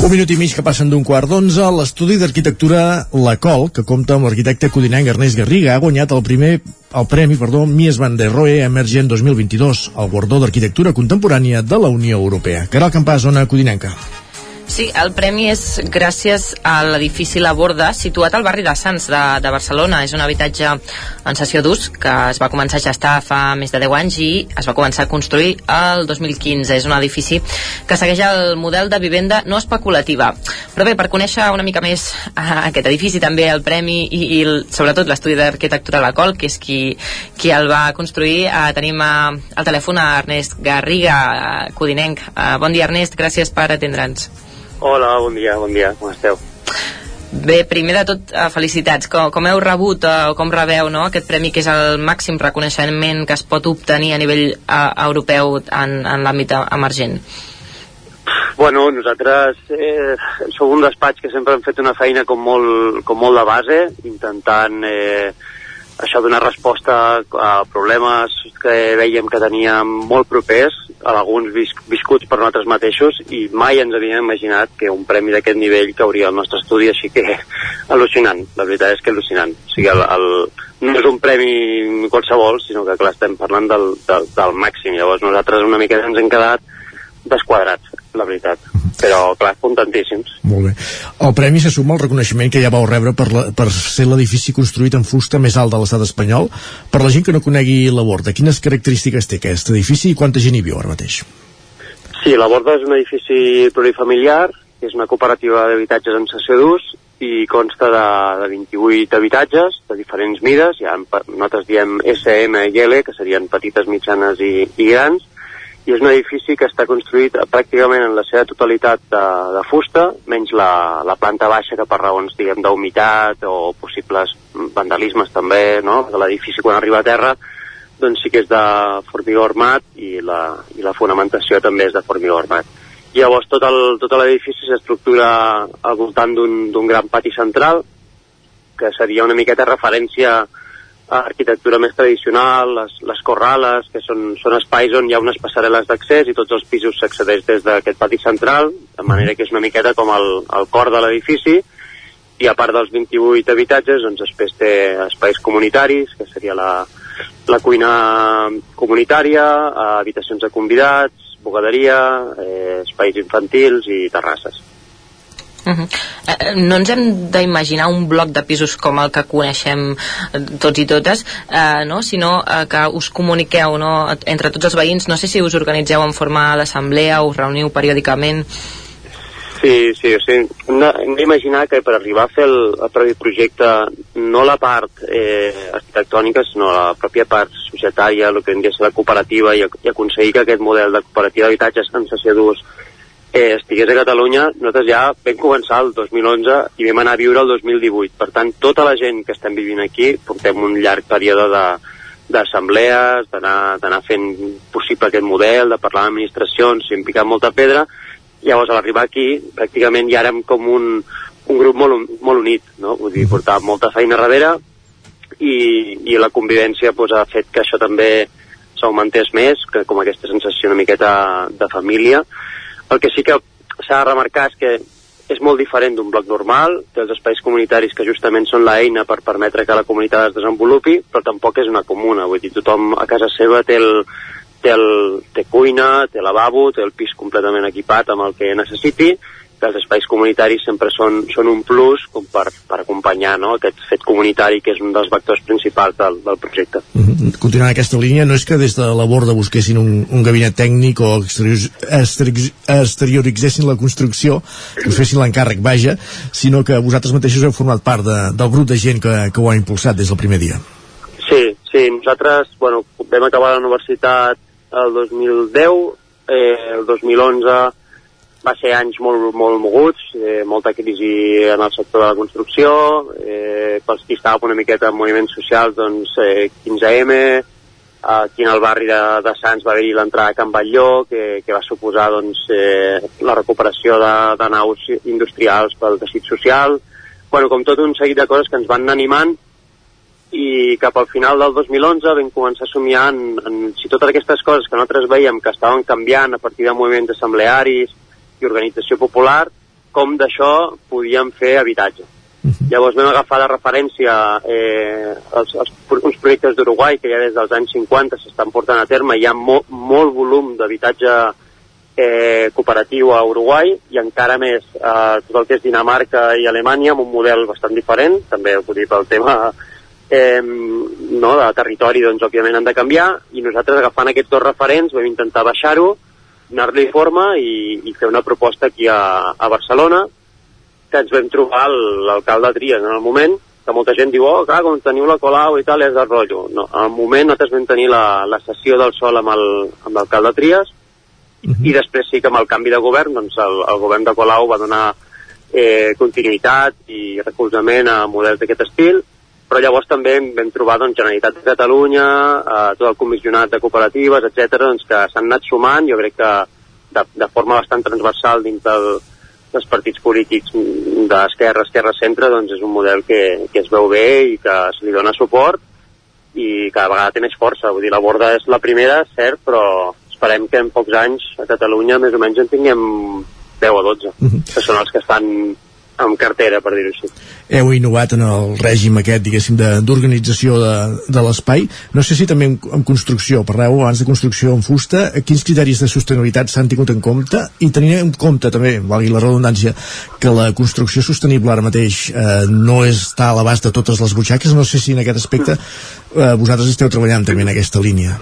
Un minut i mig que passen d'un quart d'onze, l'estudi d'arquitectura La Col, que compta amb l'arquitecte codinenc Ernest Garriga, ha guanyat el primer el premi, perdó, Mies van der Rohe Emergent 2022, el guardó d'arquitectura contemporània de la Unió Europea. Caral Campàs, zona codinenca. Sí, el premi és gràcies a l'edifici La Borda, situat al barri de Sants de, de Barcelona. És un habitatge en sessió d'ús que es va començar a gestar fa més de 10 anys i es va començar a construir el 2015. És un edifici que segueix el model de vivenda no especulativa. Però bé, per conèixer una mica més eh, aquest edifici, també el premi i, i el, sobretot l'estudi d'arquitectura a la Col, que és qui, qui el va construir, eh, tenim eh, al telèfon a Ernest Garriga, eh, codinenc. Eh, bon dia, Ernest, gràcies per atendre'ns. Hola, bon dia, bon dia, com esteu? Bé, primer de tot, eh, felicitats. Com, com heu rebut eh, o com rebeu no, aquest premi que és el màxim reconeixement que es pot obtenir a nivell eh, europeu en, en l'àmbit emergent? Bueno, nosaltres eh, som un despatx que sempre hem fet una feina com molt, com molt de base, intentant eh, això donar resposta a problemes que veiem que teníem molt propers, alguns vis viscuts per nosaltres mateixos, i mai ens havíem imaginat que un premi d'aquest nivell cauria al nostre estudi, així que al·lucinant, la veritat és que al·lucinant. O sigui, el, el, no és un premi qualsevol, sinó que clar, estem parlant del, del, del màxim, llavors nosaltres una mica ens hem quedat desquadrats, la veritat. Però, clar, contentíssims. Molt bé. El premi se suma al reconeixement que ja vau rebre per, la, per ser l'edifici construït en fusta més alt de l'estat espanyol. Per la gent que no conegui la Borda, quines característiques té aquest edifici i quanta gent hi viu ara mateix? Sí, la Borda és un edifici plurifamiliar, és una cooperativa d'habitatges en sessió d'ús i consta de, de 28 habitatges de diferents mides, ja nosaltres diem SM i L, que serien petites, mitjanes i, i grans, i és un edifici que està construït pràcticament en la seva totalitat de, de fusta, menys la, la planta baixa que per raons, diguem, d'humitat o possibles vandalismes també, no?, de l'edifici quan arriba a terra, doncs sí que és de formigó armat i la, i la fonamentació també és de formigó armat. Llavors tot el- tot l'edifici s'estructura al voltant d'un gran pati central, que seria una miqueta referència a arquitectura més tradicional, les, les corrales, que són, són espais on hi ha unes passarel·les d'accés i tots els pisos s'accedeix des d'aquest pati central, de manera que és una miqueta com el, el cor de l'edifici, i a part dels 28 habitatges, doncs després té espais comunitaris, que seria la, la cuina comunitària, eh, habitacions de convidats, bugaderia, eh, espais infantils i terrasses. Uh -huh. eh, no ens hem d'imaginar un bloc de pisos com el que coneixem eh, tots i totes, eh, no? sinó eh, que us comuniqueu no? entre tots els veïns. No sé si us organitzeu en forma d'assemblea, us reuniu periòdicament. Sí, sí, sigui, hem d'imaginar que per arribar a fer el, el projecte, no la part eh, arquitectònica, sinó la pròpia part societària, el que ser la cooperativa, i, i aconseguir que aquest model de cooperativa d'habitatges en sessió d'ús eh, estigués a Catalunya, nosaltres ja vam començar el 2011 i vam anar a viure el 2018. Per tant, tota la gent que estem vivint aquí portem un llarg període de d'assemblees, d'anar fent possible aquest model, de parlar amb administracions, hem picat molta pedra, llavors a l'arribar aquí pràcticament ja érem com un, un grup molt, molt unit, no? vull dir, portàvem molta feina darrere i, i la convivència pues, ha fet que això també s'augmentés més, que com aquesta sensació una miqueta de família, el que sí que s'ha de remarcar és que és molt diferent d'un bloc normal, té els espais comunitaris que justament són l'eina per permetre que la comunitat es desenvolupi, però tampoc és una comuna, vull dir, tothom a casa seva té el, té, el, té cuina, té lavabo, té el pis completament equipat amb el que necessiti, que els espais comunitaris sempre són, són un plus com per, per acompanyar no, aquest fet comunitari que és un dels vectors principals del, del projecte. Mm -hmm. Continuant aquesta línia, no és que des de la borda busquessin un, un gabinet tècnic o exterioritzessin la construcció, us fessin l'encàrrec, vaja, sinó que vosaltres mateixos heu format part de, del grup de gent que, que ho ha impulsat des del primer dia. Sí, sí, nosaltres bueno, vam acabar la universitat el 2010, eh, el 2011 va ser anys molt, molt moguts, eh, molta crisi en el sector de la construcció, eh, pels qui estava una miqueta en moviments socials, doncs eh, 15M, aquí en el barri de, de Sants va haver-hi l'entrada a Can Batlló, que, que va suposar doncs, eh, la recuperació de, de naus industrials pel teixit social, bueno, com tot un seguit de coses que ens van animant i cap al final del 2011 vam començar a somiar en, en si totes aquestes coses que nosaltres veiem que estaven canviant a partir de moviments assemblearis, i organització popular, com d'això podíem fer habitatge. Uh -huh. Llavors vam agafar de referència eh, els, els, uns projectes d'Uruguai que ja des dels anys 50 s'estan portant a terme, hi ha mo, molt volum d'habitatge eh, cooperatiu a Uruguai i encara més eh, tot el que és Dinamarca i Alemanya amb un model bastant diferent, també vull dir pel tema eh, no, de territori doncs òbviament han de canviar i nosaltres agafant aquests dos referents vam intentar baixar-ho donar-li forma i, i fer una proposta aquí a, a Barcelona que ens vam trobar l'alcalde Trias en el moment que molta gent diu, oh, clar, com teniu la Colau i tal, és de rotllo. No, al moment nosaltres vam tenir la, la sessió del sol amb l'alcalde Trias uh -huh. i després sí que amb el canvi de govern, doncs el, el govern de Colau va donar eh, continuïtat i recolzament a models d'aquest estil però llavors també vam trobar doncs, Generalitat de Catalunya, eh, tot el comissionat de cooperatives, etc doncs, que s'han anat sumant, jo crec que de, de forma bastant transversal dins del, dels partits polítics d'esquerra, esquerra, centre, doncs és un model que, que es veu bé i que se li dona suport i cada vegada té més força. Vull dir, la borda és la primera, cert, però esperem que en pocs anys a Catalunya més o menys en tinguem 10 o 12, uh -huh. que són els que estan amb cartera, per dir-ho així. Heu innovat en el règim aquest, diguéssim, d'organització de, de, de l'espai. No sé si també en, en construcció, parleu abans de construcció en fusta, quins criteris de sostenibilitat s'han tingut en compte i tenint en compte també, valgui la redundància, que la construcció sostenible ara mateix eh, no està a l'abast de totes les butxaques, no sé si en aquest aspecte eh, vosaltres esteu treballant també en aquesta línia.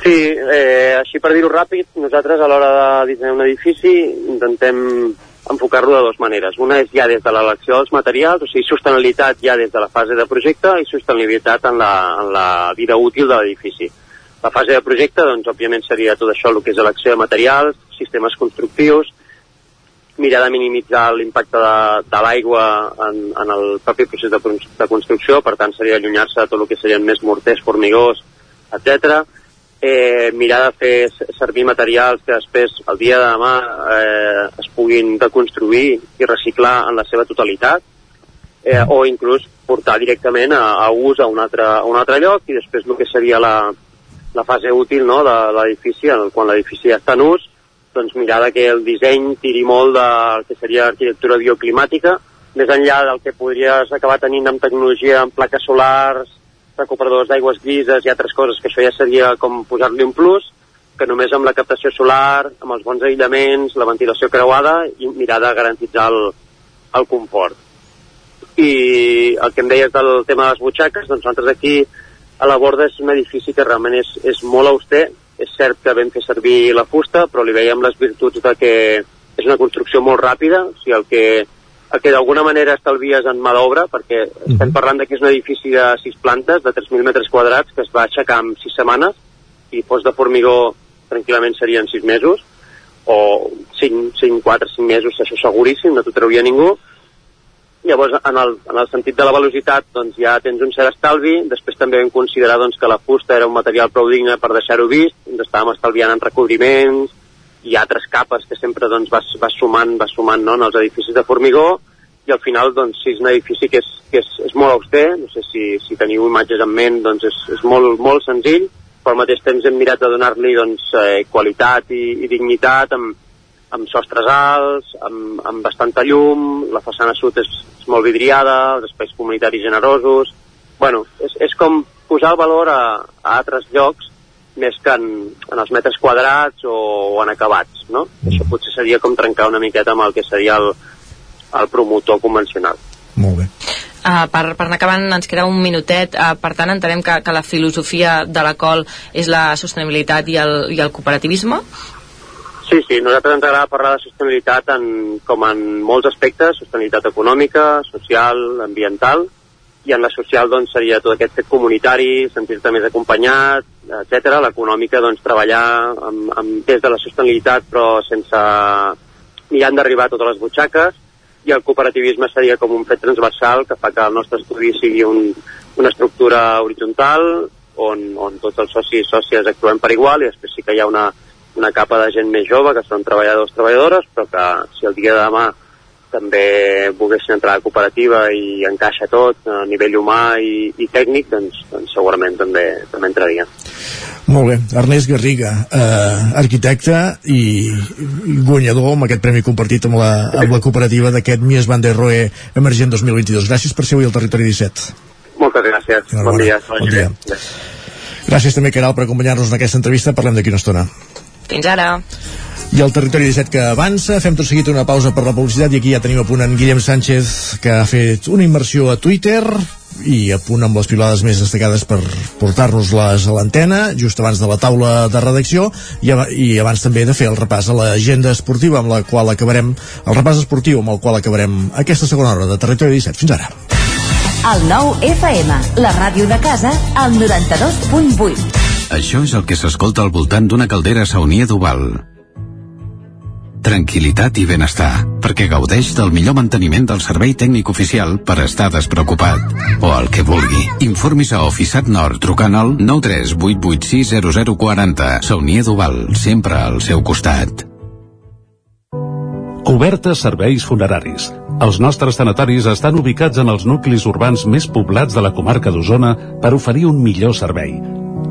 Sí, eh, així per dir-ho ràpid, nosaltres a l'hora de dissenyar un edifici intentem enfocar-lo de dues maneres. Una és ja des de l'elecció dels materials, o sigui, sostenibilitat ja des de la fase de projecte i sostenibilitat en la, en la vida útil de l'edifici. La fase de projecte, doncs, òbviament seria tot això, el que és elecció de materials, sistemes constructius, mirar de minimitzar l'impacte de, de l'aigua en, en el propi procés de, de construcció, per tant seria allunyar-se de tot el que serien més morters, formigós, etc eh, mirar de fer servir materials que després, el dia de demà, eh, es puguin deconstruir i reciclar en la seva totalitat, eh, o inclús portar directament a, a ús a un, altre, a un altre lloc i després el que seria la, la fase útil no, de l'edifici, quan l'edifici ja està en ús, doncs mirar que el disseny tiri molt del que seria arquitectura bioclimàtica, més enllà del que podries acabar tenint amb tecnologia, amb plaques solars, recuperadors d'aigües grises i altres coses, que això ja seria com posar-li un plus, que només amb la captació solar, amb els bons aïllaments, la ventilació creuada i mirar de garantitzar el, el confort. I el que em deies del tema de les butxaques, doncs nosaltres aquí a la borda és un edifici que realment és, és molt auster, és cert que vam fer servir la fusta, però li veiem les virtuts de que és una construcció molt ràpida, o sigui, el que que d'alguna manera estalvies en mà d'obra, perquè uh -huh. estem parlant que és un edifici de 6 plantes, de 3.000 metres quadrats, que es va aixecar en 6 setmanes, i fos de formigó tranquil·lament serien 6 mesos. o 5, 5 4, 5 mesos, això seguríssim, no t'ho trauria ningú. Llavors, en el, en el sentit de la velocitat, doncs ja tens un cert estalvi. Després també vam considerar doncs, que la fusta era un material prou digne per deixar-ho vist. Ens estàvem estalviant en recobriments i altres capes que sempre doncs, vas, vas sumant, vas sumant no, en els edificis de formigó i al final doncs, si és un edifici que és, que és, és molt auster, no sé si, si teniu imatges en ment, doncs és, és molt, molt senzill, però al mateix temps hem mirat de donar-li doncs, eh, qualitat i, i dignitat amb, amb sostres alts, amb, amb bastanta llum, la façana sud és, és molt vidriada, els espais comunitaris generosos... Bueno, és, és com posar el valor a, a altres llocs més que en, en els metres quadrats o, o en acabats, no? Mm. Això potser seria com trencar una miqueta amb el que seria el, el promotor convencional. Molt bé. Uh, per, per anar acabant, ens queda un minutet. Uh, per tant, entenem que, que la filosofia de la col és la sostenibilitat i el, i el cooperativisme? Sí, sí, nosaltres ens agrada parlar de sostenibilitat en, com en molts aspectes, sostenibilitat econòmica, social, ambiental, i en la social doncs, seria tot aquest fet comunitari, sentir-te més acompanyat, etc. L'econòmica, doncs, treballar amb, amb, des de la sostenibilitat però sense mirant d'arribar a totes les butxaques, i el cooperativisme seria com un fet transversal que fa que el nostre estudi sigui un, una estructura horitzontal on, on tots els socis i sòcies actuem per igual i després sí que hi ha una, una capa de gent més jove, que són treballadors, treballadores, però que si el dia de demà també volguessin entrar a la cooperativa i encaixa tot a nivell humà i, i tècnic, doncs, doncs segurament també, també entraria. Molt bé. Ernest Garriga, eh, arquitecte i, guanyador amb aquest premi compartit amb la, amb la cooperativa d'aquest Mies van der Rohe Emergent 2022. Gràcies per ser avui al Territori 17. Moltes gràcies. Bon dia. Bon dia. Gràcies també, Caral, per acompanyar-nos en aquesta entrevista. Parlem d'aquí una estona. Fins ara. I el territori 17 que avança, fem tot seguit una pausa per la publicitat i aquí ja tenim a punt en Guillem Sánchez que ha fet una immersió a Twitter i a punt amb les pilades més destacades per portar-nos-les a l'antena just abans de la taula de redacció i, i abans també de fer el repàs a l'agenda esportiva amb la qual acabarem el repàs esportiu amb el qual acabarem aquesta segona hora de Territori 17. Fins ara. El nou FM, la ràdio de casa, al 92.8. Això és el que s'escolta al voltant d'una caldera saunia d'Oval. Tranquilitat i benestar, perquè gaudeix del millor manteniment del servei tècnic oficial per estar despreocupat. O el que vulgui. Informis a Oficiat Nord trucant al 938860040. Saunia d'Oval, sempre al seu costat. Cobertes serveis funeraris. Els nostres tanatoris estan ubicats en els nuclis urbans més poblats de la comarca d'Osona per oferir un millor servei.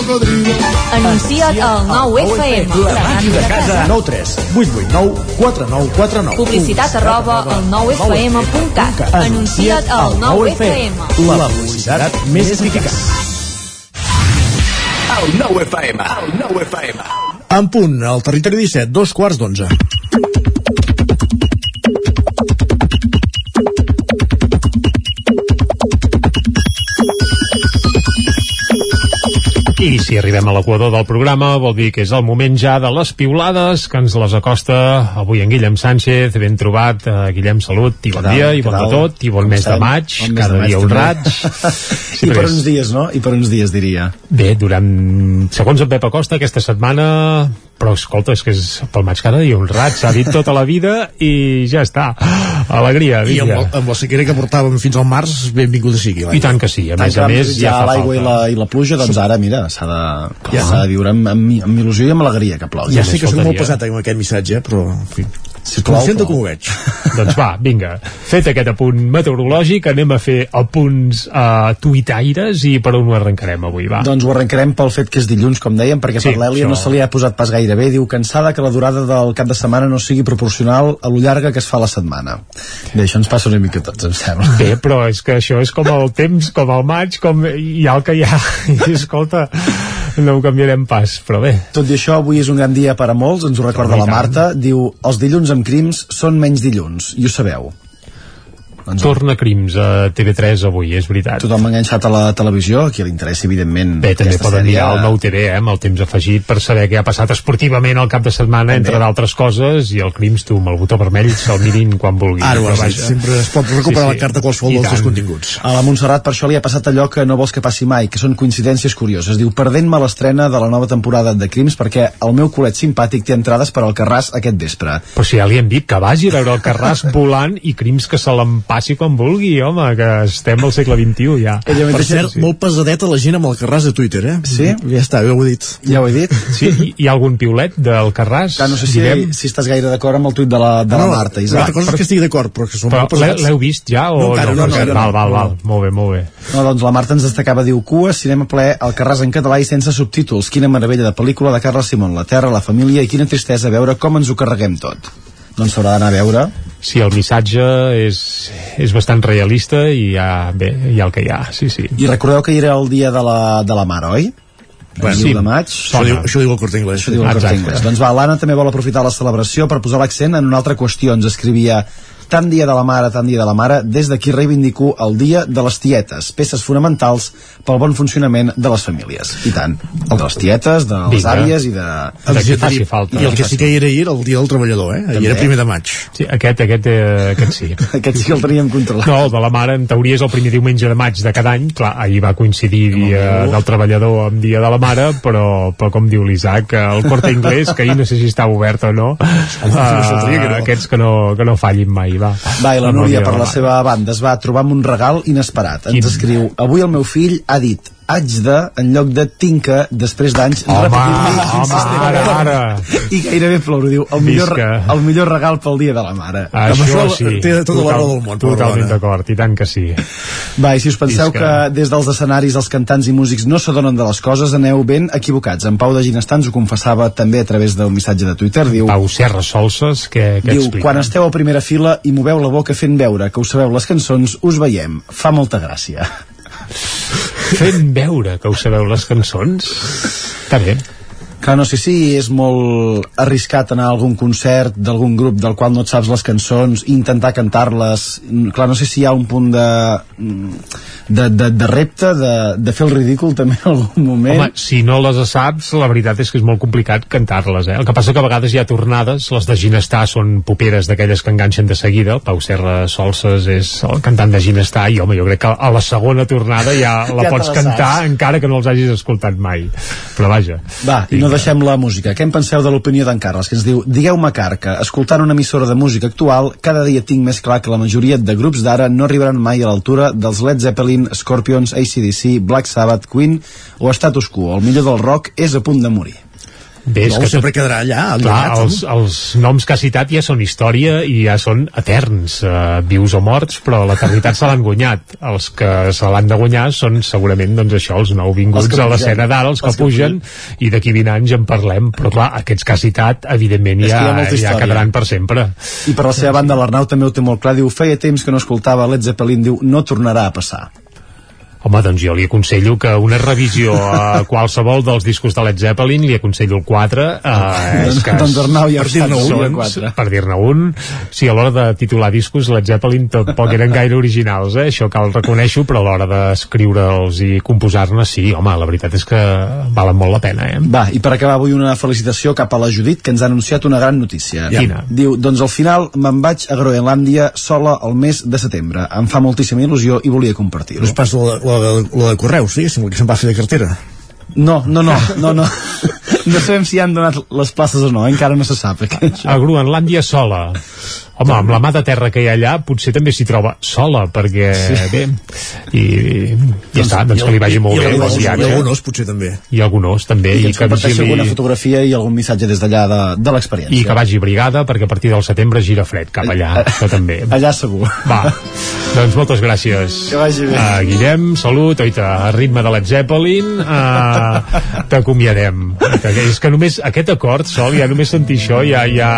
cocodrilo. Anuncia't al 9FM. La màquina de casa. 9 3 8 8 9 4 9 4 9. Publicitat arroba al 9FM.cat. Anuncia't al 9FM. La publicitat més eficaç. El 9 FM, el 9 FM. En punt, al territori 17, dos quarts d'onze. I si arribem a l'equador del programa vol dir que és el moment ja de les piulades que ens les acosta avui en Guillem Sánchez, ben trobat eh, Guillem, salut, i bon tal? dia, i bon de tot, i bon Com mes de estem? maig, Bon cada de maig, dia un raig I per uns dies, no? I per uns dies, diria. Bé, durant, segons en Pep Acosta, aquesta setmana però escolta, és que és pel maig cada dia un raig, s'ha dit tota la vida i ja està, alegria I amb, la- amb la sequera que portàvem fins al març, benvinguda sigui. I tant que sí, a Tant més a més desitjar ja fa l'aigua i la, i la pluja, doncs ara, mira, s'ha de, Ja. de viure amb, amb, amb il·lusió i amb alegria que plogui. Ja sé que soc molt pesat amb aquest missatge, però, en fi, Sisplau, sento com ho veig. doncs va, vinga, fet aquest apunt meteorològic, anem a fer apunts uh, tuitaires i per on ho arrencarem avui, va. Doncs ho arrencarem pel fet que és dilluns, com dèiem, perquè Sí, per l'Èlia això- no se li ha posat pas gaire bé. Diu cansada que la durada del cap de setmana no sigui proporcional a lo llarga que es fa la setmana. Bé, això ens passa una mica tots, em sembla. Bé, però és que això és com el temps, com el maig, com hi ha el que hi ha. I escolta, no ho canviarem pas, però bé. Tot i això, avui és un gran dia per a molts, ens ho recorda la. Marta. Diu, els dilluns amb crims són menys dilluns, i ho sabeu. Doncs Torna Crims a TV3 avui, és veritat. Tothom enganxat a la televisió, a qui li interessa, evidentment, Bé, també poden sèrie. mirar el nou TV, eh, amb el temps afegit per saber què ha passat esportivament al cap de setmana, entre d'altres coses, i el Crims, tu, amb el botó vermell, se'l mirin quan vulguin. Ara ho has dit, sempre es pot recuperar la carta qualsevol I dels tant. continguts. A la Montserrat per això li ha passat allò que no vols que passi mai, que són coincidències curioses. Diu, perdent-me l'estrena de la nova temporada de Crims perquè el meu culet simpàtic té entrades per al Carràs aquest vespre. Però si ja li hem dit que vagi a veure el Carràs volant i Crims que se l'empassi quan vulgui, home, que estem al segle XXI ja. Per cert, molt pesadeta la gent amb el Carràs de Twitter, eh? Sí? Ja està, ja ho he dit. Ja ho he dit? Sí, hi, hi ha algun piulet del Carràs? Clar, no sé si, Guillem? si estàs gaire d'acord amb el tuit de la, de la Marta, Una Isaac. altra cosa és que estigui d'acord, però que són Però molt l'he- pesats. l'heu vist ja? O No, encara no, no, jo no. val, val, No, val, molt bé, molt bé. No, doncs la Marta ens destacava, diu, cua, cinema ple, el Carràs en català i sense subtítols. Quina meravella de pel·lícula de Carles Simón, la terra, la família i quina tristesa veure com ens ho carreguem tot. Doncs s'haurà d'anar a veure. Sí, el missatge és, és bastant realista i ja, bé, hi ha el que hi ha, sí, sí. I recordeu que hi era el dia de la, de la mare, oi? Bueno, sí. 1 de maig. Això diu, això diu el Corte Inglés. Això diu el Corte Inglés. Doncs va, l'Anna també vol aprofitar la celebració per posar l'accent en una altra qüestió. Ens escrivia tant dia de la mare, tant dia de la mare, des d'aquí reivindico el dia de les tietes, peces fonamentals pel bon funcionament de les famílies. I tant, el de les tietes, de les Vinga. àvies i de... De que faci falta. I el que sí que hi era ahir, el dia del treballador, eh? Ahir era primer de maig. Sí, aquest, aquest, eh, aquest sí. Aquest sí que el teníem controlat. No, el de la mare, en teoria, és el primer diumenge de maig de cada any. Clar, ahir va coincidir dia del treballador amb dia de la mare, però, però com diu l'Isaac, el corte inglès, que ahir no sé si estava obert o no, que no. uh, aquests que no, que no fallin mai, va. Va, i la el Núria, de per la seva banda, es va trobar amb un regal inesperat. Ens Quin? escriu, avui el meu fill ha dit haig de, en lloc de tinca, després d'anys, repetir-li home, insistent. ara, ara. I gairebé plou, diu, el millor, Visca. el millor regal pel dia de la mare. Això, això sí. té tota la raó del món, Totalment d'acord, i tant que sí. Va, i si us penseu Visca. que des dels escenaris els cantants i músics no s'adonen de les coses, aneu ben equivocats. En Pau de Ginestar ens ho confessava també a través del missatge de Twitter. Diu, Pau Serra Solses, que, que diu explica? quan esteu a primera fila i moveu la boca fent veure que us sabeu les cançons, us veiem. Fa molta gràcia. Fent veure que us sabeu les cançons? Està bé. Clar, no sé si és molt arriscat anar a algun concert d'algun grup del qual no et saps les cançons i intentar cantar-les. Clar, no sé si hi ha un punt de, de, de, de repte, de, de fer el ridícul també en algun moment. Home, si no les saps, la veritat és que és molt complicat cantar-les, eh? El que passa que a vegades hi ha tornades, les de Ginestar són poperes d'aquelles que enganxen de seguida, el Pau Serra Solses és el cantant de Ginestar, i home, jo crec que a la segona tornada ja la Ja pots la cantar saps. encara que no els hagis escoltat mai. Però vaja. Va, i no deixem la música. Què en penseu de l'opinió d'en Carles, que ens diu Digueu-me Carca, escoltant una emissora de música actual, cada dia tinc més clar que la majoria de grups d'ara no arribaran mai a l'altura dels Led Zeppelin, Scorpions, ACDC, Black Sabbath, Queen o Status Quo. El millor del rock és a punt de morir. Bé, no, que sempre tot- quedarà allà, al Clar, els, els noms que ha citat ja són història i ja són eterns, uh, vius o morts, però l'eternitat se l'han guanyat. Els que se l'han de guanyar són segurament doncs això, els nouvinguts Els que a l'escena d'ara, els que Els que pugen, i d'aquí 20 anys en parlem. Però clar, aquests que ha citat, evidentment, ja, ja quedaran per sempre. I per la seva banda l'Arnau també ho té molt clar, diu feia temps que no escoltava Led Zeppelin, diu no tornarà a passar. Home, doncs jo li aconsello que una revisió a qualsevol dels discos de Led Zeppelin, li aconsello el 4, eh, és que Doncs Arnau ja per dir-ne un, per dir-ne un, si a l'hora de titular discos Led Zeppelin tampoc eren gaire originals, eh? això cal reconèixer, però a l'hora d'escriure'ls i composar-ne, sí, home, la veritat és que valen molt la pena, eh? Va, i per acabar avui una felicitació cap a la Judit que ens ha anunciat una gran notícia. Quina? Diu, doncs al final me'n vaig a Groenlàndia sola el mes de setembre. Em fa moltíssima il·lusió i volia compartir-ho. No és pas la, la, la de Correus, diguéssim, la que se'n va fer de cartera. No, no, no, no, no. No sabem si han donat les places o no, eh? encara no se sap. Aquest. A Groenlàndia sola. Home, amb la mà de terra que hi ha allà, potser també s'hi troba sola, perquè, sí. bé, i, i ja està, doncs que li vagi molt I, bé i, i, i viatge. alguns potser també. I alguns també, I que i ens que comparteixi alguna fotografia i algun missatge des d'allà de, de l'experiència. I que vagi brigada, perquè a partir del setembre gira fred cap allà, això també. Allà segur. Va, doncs moltes gràcies. Que vagi bé. Uh, Guillem, salut, oita, a ritme de Led Zeppelin, uh, t'acomiadem. Que És que només aquest acord, Sol, ja només sentir això, ja, ja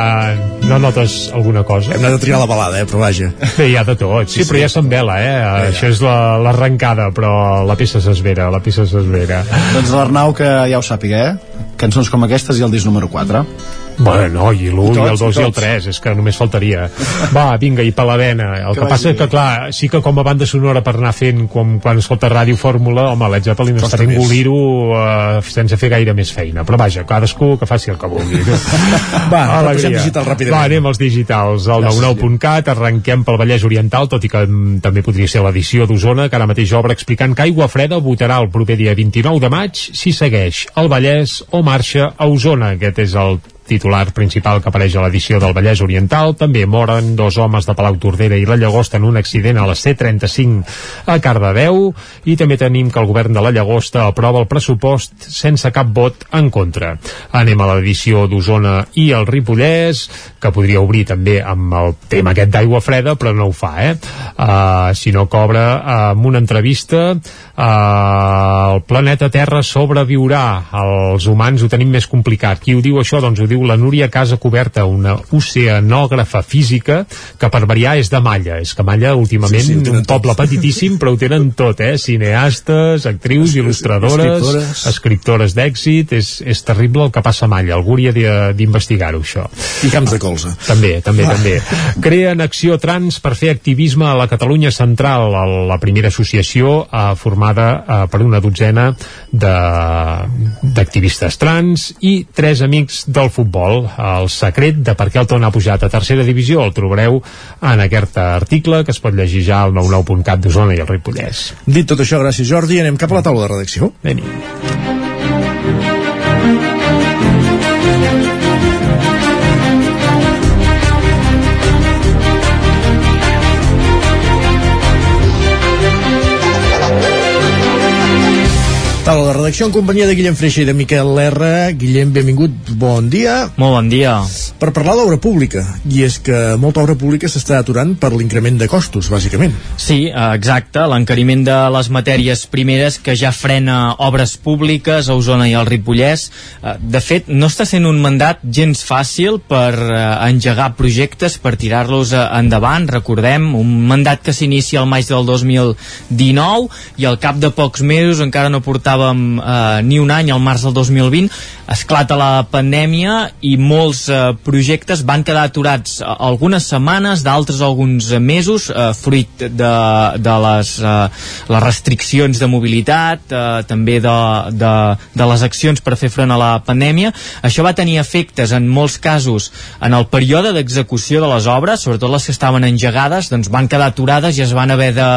no notes alguna cosa. Hem anat a triar la balada, eh, però vaja. Bé, hi ha de tot, sí, Sí, sí, però sí. ja s'envela, eh? ja. Això és la- l'arrencada, però la peça s'esvera, la peça s'esvera. Doncs l'Arnau que ja ho sàpiga, eh? Cançons com aquestes i el disc número 4. Bueno, no, i l'1, I i, el 2 i i el tots. 3, és que només faltaria. Va, vinga, i palavena. El Que que, passa bé. que, clar, sí que com a banda sonora per anar fent, com quan escolta Ràdio Fórmula, home, Led Zeppelin està engolir-ho uh, sense fer gaire més feina. Però vaja, cadascú que faci el que vulgui. Va, Alegria. digital ràpidament. Va, anem als digitals. Al Gràcies, 99.cat, arrenquem pel Vallès Oriental, tot i que mm, també podria ser l'edició d'Osona, que ara mateix obre explicant que Aigua Freda votarà el proper dia 29 de maig si segueix el Vallès o marxa a Osona. Aquest és el titular principal que apareix a l'edició del Vallès Oriental. També moren dos homes de Palau Tordera i la Llagosta en un accident a la C35 a Cardedeu i també tenim que el govern de la Llagosta aprova el pressupost sense cap vot en contra. Anem a l'edició d'Osona i el Ripollès, que podria obrir també amb el tema aquest d'aigua freda, però no ho fa, eh? Uh, si no cobra uh, amb una entrevista el planeta Terra sobreviurà. Els humans ho tenim més complicat. Qui ho diu això? Doncs ho diu la Núria Casa Coberta, una oceanògrafa física que per variar és de Malla. És que Malla últimament Sí, sí, un poble petitíssim, però ho tenen tot, eh? Cineastes, actrius, il·lustradores, escriptores. escriptores d'èxit, és, és terrible el que passa a Malla. Algú hauria d'investigar-ho, això. I camps de colze. També, també, també. Creen Acció Trans per fer activisme a la Catalunya Central, la primera associació eh, formada eh, per una dotzena de- d'activistes trans i tres amics del futbol. El secret de per què el Tona ha pujat a tercera divisió el trobareu en aquest article que es pot llegir ja al 99.cat d'Osona i el Ripollès. Dit tot això, gràcies Jordi, anem cap a la taula de redacció. Anem. Taula de redacció en companyia de Guillem Freixa i de Miquel Lerra. Guillem, benvingut, bon dia. Molt bon dia. Per parlar d'obra pública, i és que molta obra pública s'està aturant per l'increment de costos, bàsicament. Sí, exacte, l'encariment de les matèries primeres que ja frena obres públiques a Osona i al Ripollès. Eh, De fet, no està sent un mandat gens fàcil per eh, engegar projectes, per tirar-los eh, endavant. Recordem, un mandat que s'inicia al maig del 2019 i al cap de pocs mesos, encara no portàvem eh, ni un any, al març del 2020, esclata la pandèmia i molts eh, projectes van quedar aturats eh, algunes setmanes, d'altres alguns mesos, eh, fruit de, de les, eh, les restriccions de mobilitat, eh, també de, de, de les accions per fer front a la pandèmia. Això va tenir efectes en molts casos en el període d'execució de les obres, sobretot les que estaven engegades, doncs van quedar aturades i es van haver de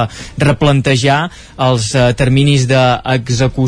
replantejar els eh, terminis d'execució.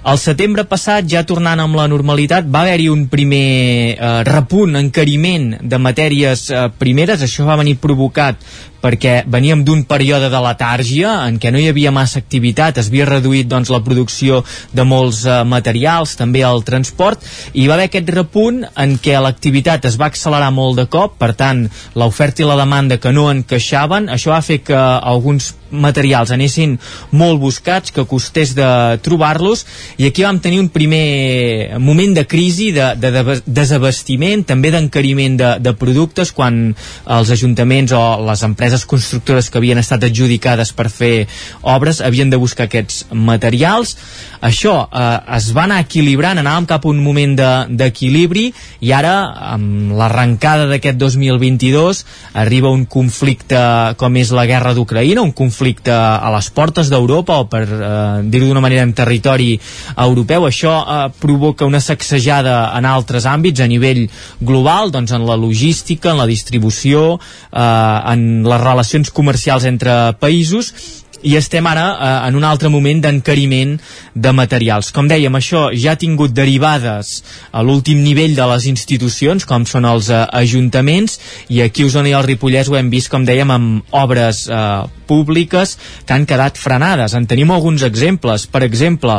Al setembre passat, ja tornant amb la normalitat, va haver-hi un primer eh, repunt, encariment de matèries eh, primeres. Això va venir provocat perquè veníem d'un període de letàrgia en què no hi havia massa activitat, es havia reduït doncs, la producció de molts eh, materials, també el transport, i va haver aquest repunt en què l'activitat es va accelerar molt de cop, per tant, l'oferta i la demanda que no encaixaven, això va fer que alguns materials anessin molt buscats, que costés de trobar-los, i aquí vam tenir un primer moment de crisi, de, de, de desabastiment, també d'encariment de, de productes, quan els ajuntaments o les empreses constructores que havien estat adjudicades per fer obres havien de buscar aquests materials. Això eh, es va anar equilibrant, anàvem cap a un moment d'equilibri, de, i ara, amb l'arrencada d'aquest 2022, arriba un conflicte com és la guerra d'Ucraïna, un conflicte a les portes d'Europa o per eh, dir-ho d'una manera en territori europeu, això eh, provoca una sacsejada en altres àmbits a nivell global, doncs en la logística, en la distribució, eh, en les relacions comercials entre països i estem ara eh, en un altre moment d'encariment de materials. Com dèiem, això ja ha tingut derivades a l'últim nivell de les institucions, com són els eh, ajuntaments, i aquí a Osona i al Ripollès ho hem vist, com dèiem, amb obres eh, públiques que han quedat frenades. En tenim alguns exemples. Per exemple,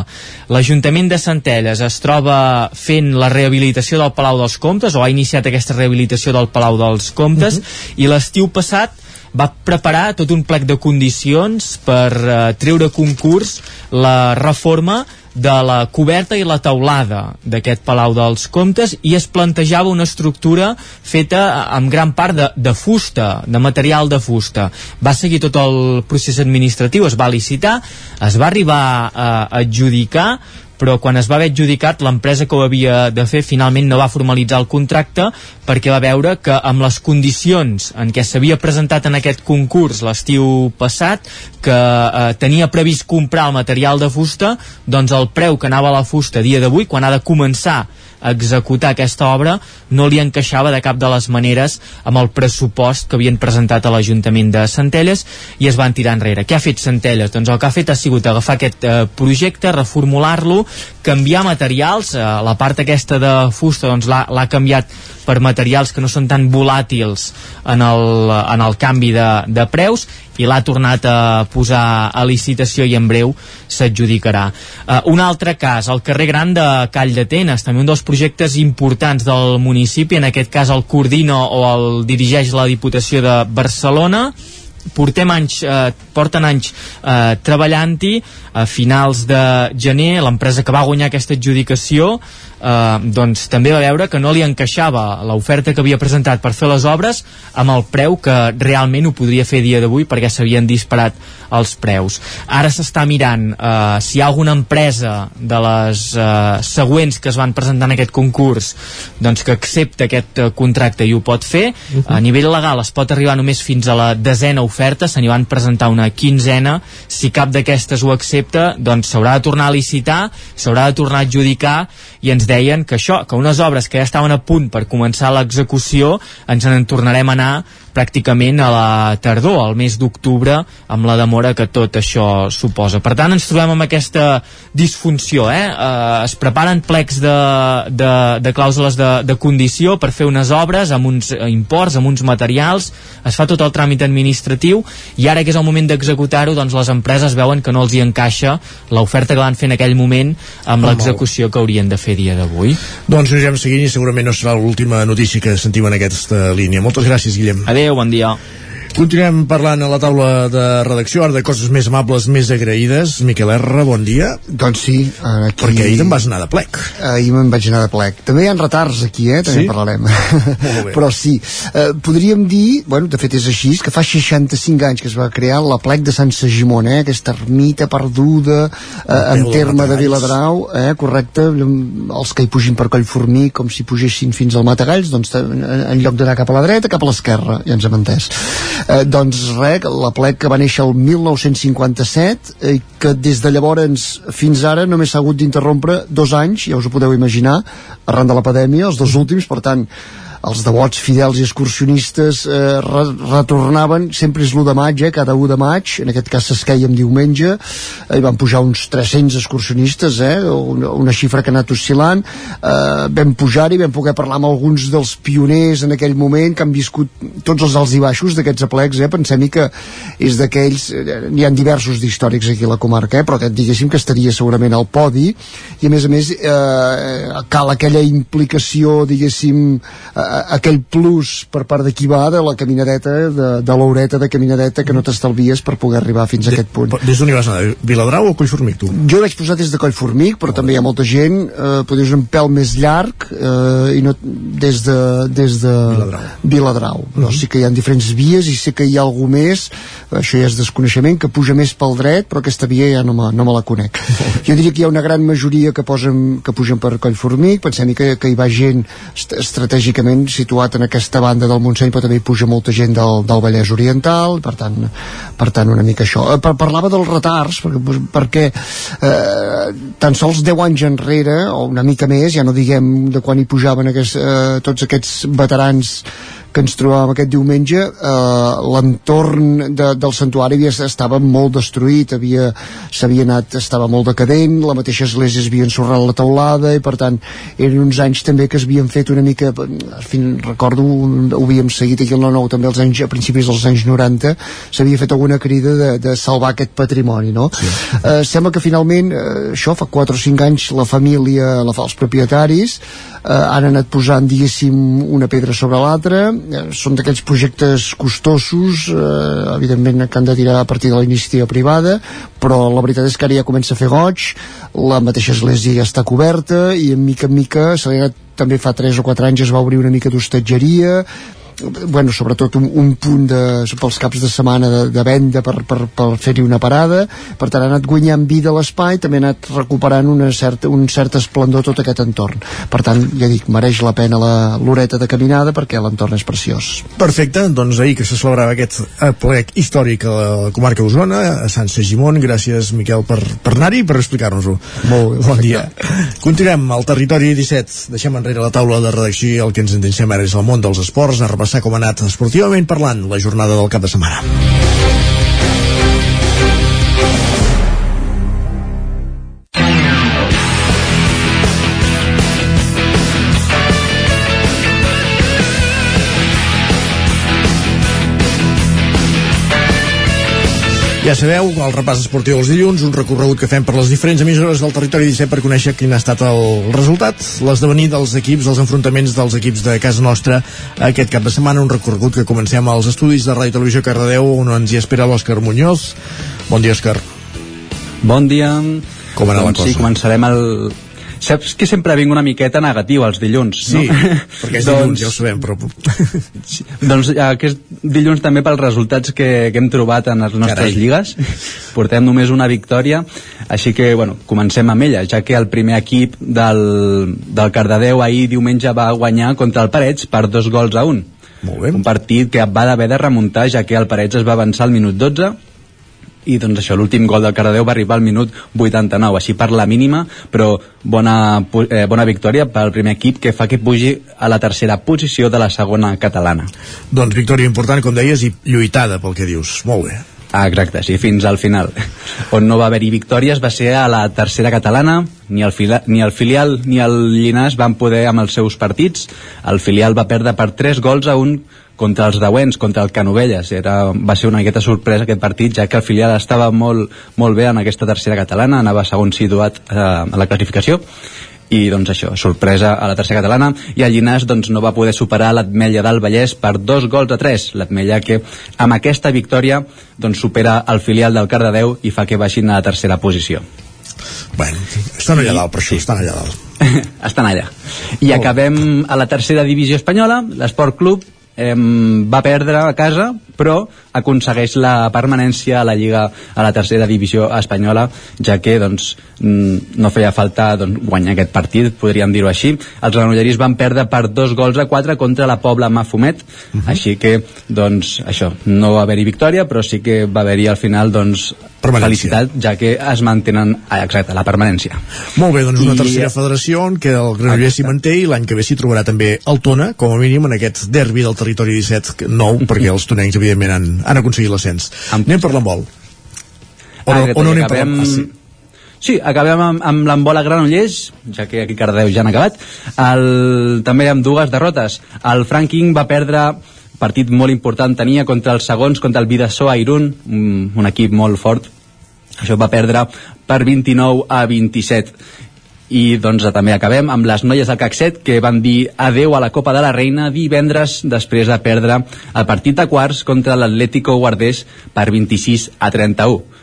l'Ajuntament de Centelles es troba fent la rehabilitació del Palau dels Comtes, o ha iniciat aquesta rehabilitació del Palau dels Comtes, uh -huh. i l'estiu passat va preparar tot un plec de condicions per eh, treure concurs la reforma de la coberta i la teulada d'aquest Palau dels Comtes i es plantejava una estructura feta amb gran part de, de fusta, de material de fusta. Va seguir tot el procés administratiu, es va licitar, es va arribar a adjudicar, però quan es va haver adjudicat l'empresa que ho havia de fer finalment no va formalitzar el contracte perquè va veure que amb les condicions en què s'havia presentat en aquest concurs l'estiu passat que eh, tenia previst comprar el material de fusta doncs el preu que anava a la fusta a dia d'avui quan ha de començar executar aquesta obra no li encaixava de cap de les maneres amb el pressupost que havien presentat a l'Ajuntament de Centelles i es van tirar enrere. Què ha fet Centelles? Doncs el que ha fet ha sigut agafar aquest eh, projecte, reformular-lo, canviar materials, eh, la part aquesta de fusta doncs l'ha canviat per materials que no són tan volàtils en el, en el canvi de, de preus i l'ha tornat a posar a licitació i en breu s'adjudicarà. Uh, un altre cas, el carrer Gran de Call d'Atenes, també un dels projectes importants del municipi, en aquest cas el coordina o el dirigeix la Diputació de Barcelona, portem anys, eh, porten anys eh, treballant-hi a finals de gener l'empresa que va guanyar aquesta adjudicació eh, doncs també va veure que no li encaixava l'oferta que havia presentat per fer les obres amb el preu que realment ho podria fer dia d'avui perquè s'havien disparat els preus. Ara s'està mirant eh, si hi ha alguna empresa de les eh, següents que es van presentar en aquest concurs doncs que accepta aquest eh, contracte i ho pot fer. Uh -huh. A nivell legal es pot arribar només fins a la desena oferta, se n'hi van presentar una quinzena. Si cap d'aquestes ho accepta, doncs s'haurà de tornar a licitar, s'haurà de tornar a adjudicar i ens deien que això, que unes obres que ja estaven a punt per començar l'execució ens en tornarem a anar pràcticament a la tardor, al mes d'octubre, amb la demora que tot això suposa. Per tant, ens trobem amb aquesta disfunció. Eh? Eh, es preparen plecs de, de, de clàusules de, de condició per fer unes obres amb uns imports, amb uns materials, es fa tot el tràmit administratiu i ara que és el moment d'executar-ho, doncs les empreses veuen que no els hi encaixa l'oferta que van fer en aquell moment amb l'execució que haurien de fer dia d'avui. Doncs anirem seguint i segurament no serà l'última notícia que sentim en aquesta línia. Moltes gràcies, Guillem. Adéu. Adéu, bon dia. Continuem parlant a la taula de redacció, ara de coses més amables, més agraïdes. Miquel R, bon dia. Doncs sí. Aquí... Perquè ahir te'n vas anar de plec. Ahir me'n vaig anar de plec. També hi ha retards aquí, eh? També Sí? parlarem. Molt bé. Però sí. Eh, podríem dir, bueno, de fet és així, que fa 65 anys que es va crear la plec de Sant Segimon, eh? Aquesta ermita perduda eh, en terme de. Viladrau, eh? Correcte. Els que hi pugin per Collformí, com si pugessin fins al Matagalls, doncs en lloc d'anar cap a la dreta, cap a l'esquerra, ja ens hem entès. Eh, doncs res, la plec que va néixer el 1957 eh, que des de llavors fins ara només s'ha hagut d'interrompre dos anys, ja us ho podeu imaginar, arran de la pandèmia, els dos últims, per tant, els devots fidels i excursionistes eh, re retornaven, sempre és l'1 de maig, eh, cada 1 de maig, en aquest cas s'esqueiem diumenge, eh, hi van pujar uns 300 excursionistes, eh, una, una xifra que ha anat oscil·lant, eh, vam pujar-hi, vam poder parlar amb alguns dels pioners en aquell moment que han viscut tots els alts i baixos d'aquests aplecs, eh, pensem-hi que és d'aquells, eh, n'hi ha diversos d'històrics aquí a la comarca, eh, però aquest diguéssim que estaria segurament al podi, i a més a més eh, cal aquella implicació, diguéssim, eh, aquell plus per part de qui va de la caminadeta, de, de l'horeta de caminadeta que no t'estalvies per poder arribar fins a de, aquest punt. Des d'on hi vas anar? Viladrau o Collformic, tu? Jo vaig posar des de Collformic, però oh. també hi ha molta gent, eh, potser és un pèl més llarg, eh, i no des de, des de Viladrau. Viladrau. Però mm -hmm. sí que hi ha diferents vies i sé que hi ha algú més, això ja és desconeixement, que puja més pel dret, però aquesta via ja no me, no me la conec. jo diria que hi ha una gran majoria que, posen, que pugen per Collformic, pensem que, que hi va gent est estratègicament situat en aquesta banda del Montseny, però també hi puja molta gent del, del Vallès Oriental, per tant, per tant una mica això. Eh, par parlava dels retards, perquè, perquè eh, tan sols 10 anys enrere, o una mica més, ja no diguem de quan hi pujaven aquests, eh, tots aquests veterans que ens trobàvem aquest diumenge eh, l'entorn de, del santuari havia, estava molt destruït havia s'havia anat, estava molt decadent la mateixa església havia ensorrat la teulada i per tant eren uns anys també que es havien fet una mica, en fi, recordo ho havíem seguit aquí al 9 també als anys, a principis dels anys 90 s'havia fet alguna crida de, de salvar aquest patrimoni no? Sí. Eh, sembla que finalment eh, això fa 4 o 5 anys la família, la, els propietaris eh, han anat posant diguéssim una pedra sobre l'altra són d'aquells projectes costosos eh, evidentment que han de tirar a partir de la iniciativa privada però la veritat és que ara ja comença a fer goig la mateixa església ja està coberta i en mica en mica se li ha anat també fa 3 o 4 anys es va obrir una mica d'hostatgeria bueno, sobretot un, un punt de, pels caps de setmana de, de venda per, per, per fer-hi una parada. Per tant ha anat guanyant vida a l'espai també ha anat recuperant una certa, un cert esplendor tot aquest entorn. Per tant, ja dic, mereix la pena l'horeta de caminada perquè l'entorn és preciós. Perfecte, doncs ahir que se celebrava aquest plec històric a la comarca d'Osona a Sant Segimon, gràcies Miquel per, per anar-hi i per explicar-nos-ho. Molt bé, bon dia. Continuem al territori 17, deixem enrere la taula de redacció el que ens endinsem ara és el món dels esports. A repassar com ha anat esportivament parlant la jornada del cap de setmana. Ja sabeu, el repàs esportiu dels dilluns, un recorregut que fem per les diferents emissores del territori 17 per conèixer quin ha estat el resultat, l'esdevenir dels equips, dels enfrontaments dels equips de casa nostra aquest cap de setmana, un recorregut que comencem als estudis de Ràdio Televisió Cardedeu, on ens hi espera l'Òscar Muñoz. Bon dia, Òscar. Bon dia. Com anava doncs la cosa? Sí, començarem el, Saps que sempre vinc una miqueta negatiu els dilluns, sí, no? perquè és dilluns, ja ho sabem, però... sí, doncs aquest dilluns també pels resultats que, que hem trobat en les nostres Carai. lligues. Portem només una victòria, així que, bueno, comencem amb ella, ja que el primer equip del, del Cardedeu ahir diumenge va guanyar contra el Parets per dos gols a un. Molt bé. Un partit que va haver de remuntar, ja que el Parets es va avançar al minut 12 i doncs això, l'últim gol del Cardedeu va arribar al minut 89, així per la mínima però bona, eh, bona victòria pel primer equip que fa que pugi a la tercera posició de la segona catalana Doncs victòria important, com deies, i lluitada pel que dius. Molt bé. Ah, exacte, sí, fins al final. On no va haver-hi victòries va ser a la tercera catalana, ni el, fila, ni el filial ni el Llinàs van poder amb els seus partits. El filial va perdre per 3 gols a un contra els Dauents, contra el Canovelles. Era, va ser una miqueta sorpresa aquest partit, ja que el filial estava molt, molt bé en aquesta tercera catalana, anava segon situat eh, a la classificació, i doncs això, sorpresa a la tercera catalana. I el Llinàs doncs, no va poder superar l'Atmella del Vallès per dos gols a tres. l'Atmella que amb aquesta victòria doncs, supera el filial del Cardedeu i fa que baixin a la tercera posició. Bueno, estan allà dalt, per això, estan allà dalt. estan allà. I acabem a la tercera divisió espanyola. l'Esport Club eh, va perdre a casa però aconsegueix la permanència a la Lliga a la tercera divisió espanyola ja que doncs, mm, no feia falta doncs, guanyar aquest partit, podríem dir-ho així els granolleris van perdre per dos gols a quatre contra la Pobla Mafumet uh -huh. així que doncs això, no va haver-hi victòria però sí que va haver-hi al final doncs, felicitat, ja que es mantenen, ah, exacte, la permanència. Molt bé, doncs una I- tercera federació en què el Granollers s'hi manté i l'any que ve s'hi trobarà també el Tona, com a mínim en aquest derbi del territori 17 nou, perquè els tonencs evidentment han, han aconseguit l'ascens. Anem per l'embol. O no, Ah, o no anem per acabem... l'embol? Ah, sí. Sí, acabem amb, amb l'embol a Granollers, ja que aquí Cardeu ja han acabat. El, també amb dues derrotes. El Franking va perdre partit molt important tenia contra els segons, contra el Vidassó a Irún, un, un equip molt fort. Això va perdre per 29 a 27. I doncs també acabem amb les noies del 7 que van dir adeu a la Copa de la Reina divendres després de perdre el partit de quarts contra l'Atlético Guardés per 26 a 31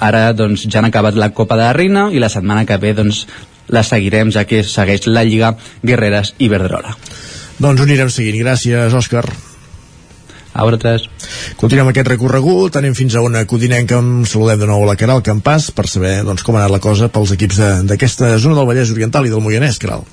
ara doncs ja han acabat la Copa de la Reina i la setmana que ve doncs la seguirem ja que segueix la Lliga Guerreres i Verdrola. Doncs ho anirem seguint. Gràcies, Òscar. A vosaltres. Continuem aquest recorregut, anem fins a una codinenca, em saludem de nou a la Caral Campàs per saber doncs, com ha anat la cosa pels equips de- d'aquesta zona del Vallès Oriental i del Moianès, Caral.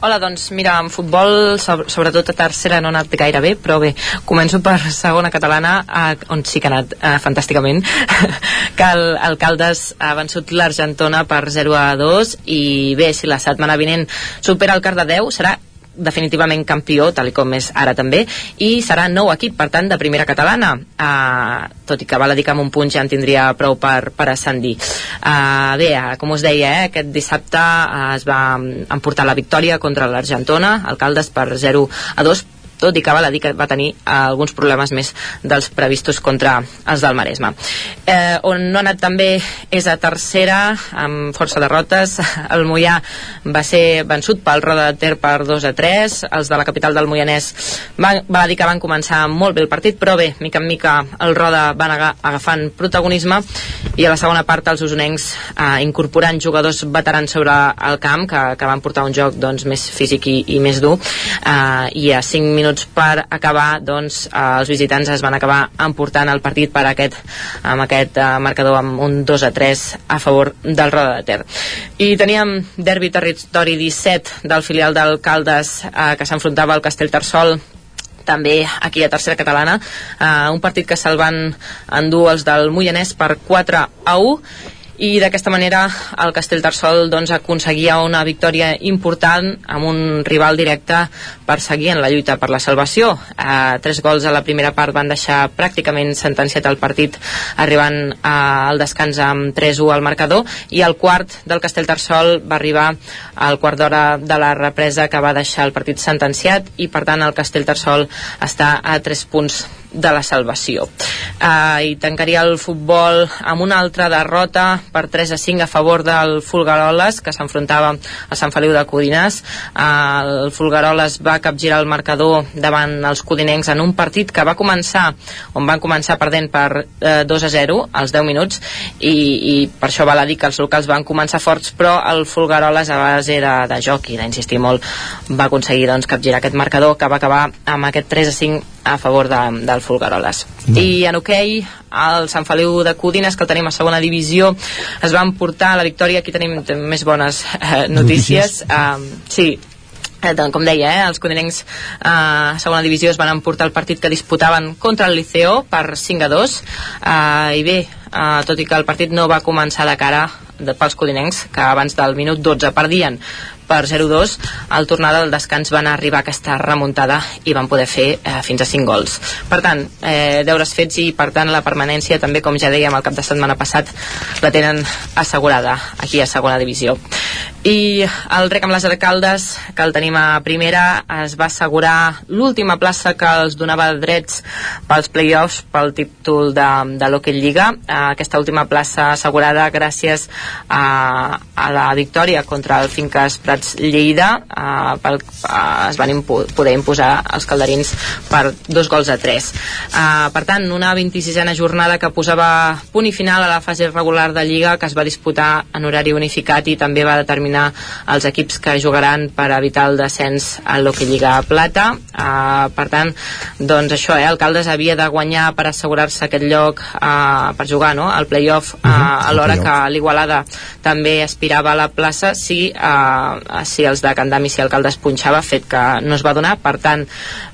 Hola, doncs mira, en futbol, so- sobretot a tercera no ha anat gaire bé, però bé, començo per segona catalana, eh, on sí que ha anat eh, fantàsticament, que el, el Caldes ha vençut l'Argentona per 0 a 2, i bé, si la setmana vinent supera el Cardedeu, serà definitivament campió, tal com és ara també, i serà nou equip, per tant, de primera catalana. Uh, tot i que val a dir que amb un punt ja en tindria prou per, per ascendir. Uh, bé, uh, com us deia, eh, aquest dissabte uh, es va emportar la victòria contra l'Argentona, Alcaldes per 0 a 2, tot i que val a dir que va tenir eh, alguns problemes més dels previstos contra els del Maresme. Eh, on no ha anat també és a tercera, amb força derrotes. El Mollà va ser vençut pel Roda de Ter per 2 a 3. Els de la capital del Moianès van, va dir que van començar molt bé el partit, però bé, mica en mica el Roda van aga agafant protagonisme i a la segona part els usonencs eh, incorporant jugadors veterans sobre el camp que, que van portar un joc doncs, més físic i, i més dur eh, i a 5 minuts per acabar doncs, eh, els visitants es van acabar emportant el partit per aquest, amb aquest eh, marcador amb un 2 a 3 a favor del Roda de Ter. I teníem derbi territori 17 del filial d'Alcaldes eh, que s'enfrontava al Castellterçol també aquí a tercera catalana. Eh, un partit que se'l van endur els del Moianès per 4 a 1 i d'aquesta manera el Castellterçol doncs, aconseguia una victòria important amb un rival directe per seguir en la lluita per la salvació. Eh, tres gols a la primera part van deixar pràcticament sentenciat el partit arribant eh, al descans amb 3-1 al marcador i el quart del Castellterçol va arribar al quart d'hora de la represa que va deixar el partit sentenciat i per tant el Castellterçol està a 3 punts de la salvació. Uh, I tancaria el futbol amb una altra derrota per 3 a 5 a favor del Fulgaroles, que s'enfrontava a Sant Feliu de Codinàs. Uh, el Fulgaroles va capgirar el marcador davant els codinencs en un partit que va començar, on van començar perdent per uh, 2 a 0 als 10 minuts, i, i per això val a dir que els locals van començar forts, però el Fulgaroles a base de, de joc i d'insistir molt va aconseguir doncs, capgirar aquest marcador que va acabar amb aquest 3 a 5 a favor de, del Fulgaroles. Mm. I en hoquei, el Sant Feliu de Codines, que el tenim a segona divisió, es van portar la victòria, aquí tenim més bones eh, notícies. Um, sí, Eh, com deia, eh, els codinencs eh, a segona divisió es van emportar el partit que disputaven contra el Liceo per 5 a 2 eh, i bé, eh, tot i que el partit no va començar de cara de, pels codinencs, que abans del minut 12 perdien per 0-2, al tornar del descans van arribar a aquesta remuntada i van poder fer eh, fins a 5 gols. Per tant, eh, deures fets i per tant la permanència també, com ja dèiem el cap de setmana passat, la tenen assegurada aquí a segona divisió. I el rec amb les arcaldes, que el tenim a primera, es va assegurar l'última plaça que els donava drets pels play-offs pel títol de, de l'Hockey Lliga. Eh, aquesta última plaça assegurada gràcies a, a la victòria contra el Finques Prats Lleida eh, pel, eh, es van impu poder imposar els calderins per dos gols a tres. Eh, per tant, una 26a jornada que posava punt i final a la fase regular de Lliga que es va disputar en horari unificat i també va determinar els equips que jugaran per evitar el descens a l'Hockey Lliga Plata. Uh, per tant, doncs això, eh, Alcaldes havia de guanyar per assegurar-se aquest lloc uh, per jugar no? al playoff uh, Mhm, alhora al que l'Igualada també aspirava a la plaça si, eh, si els de Candam i si Alcaldes punxava, fet que no es va donar. Per tant,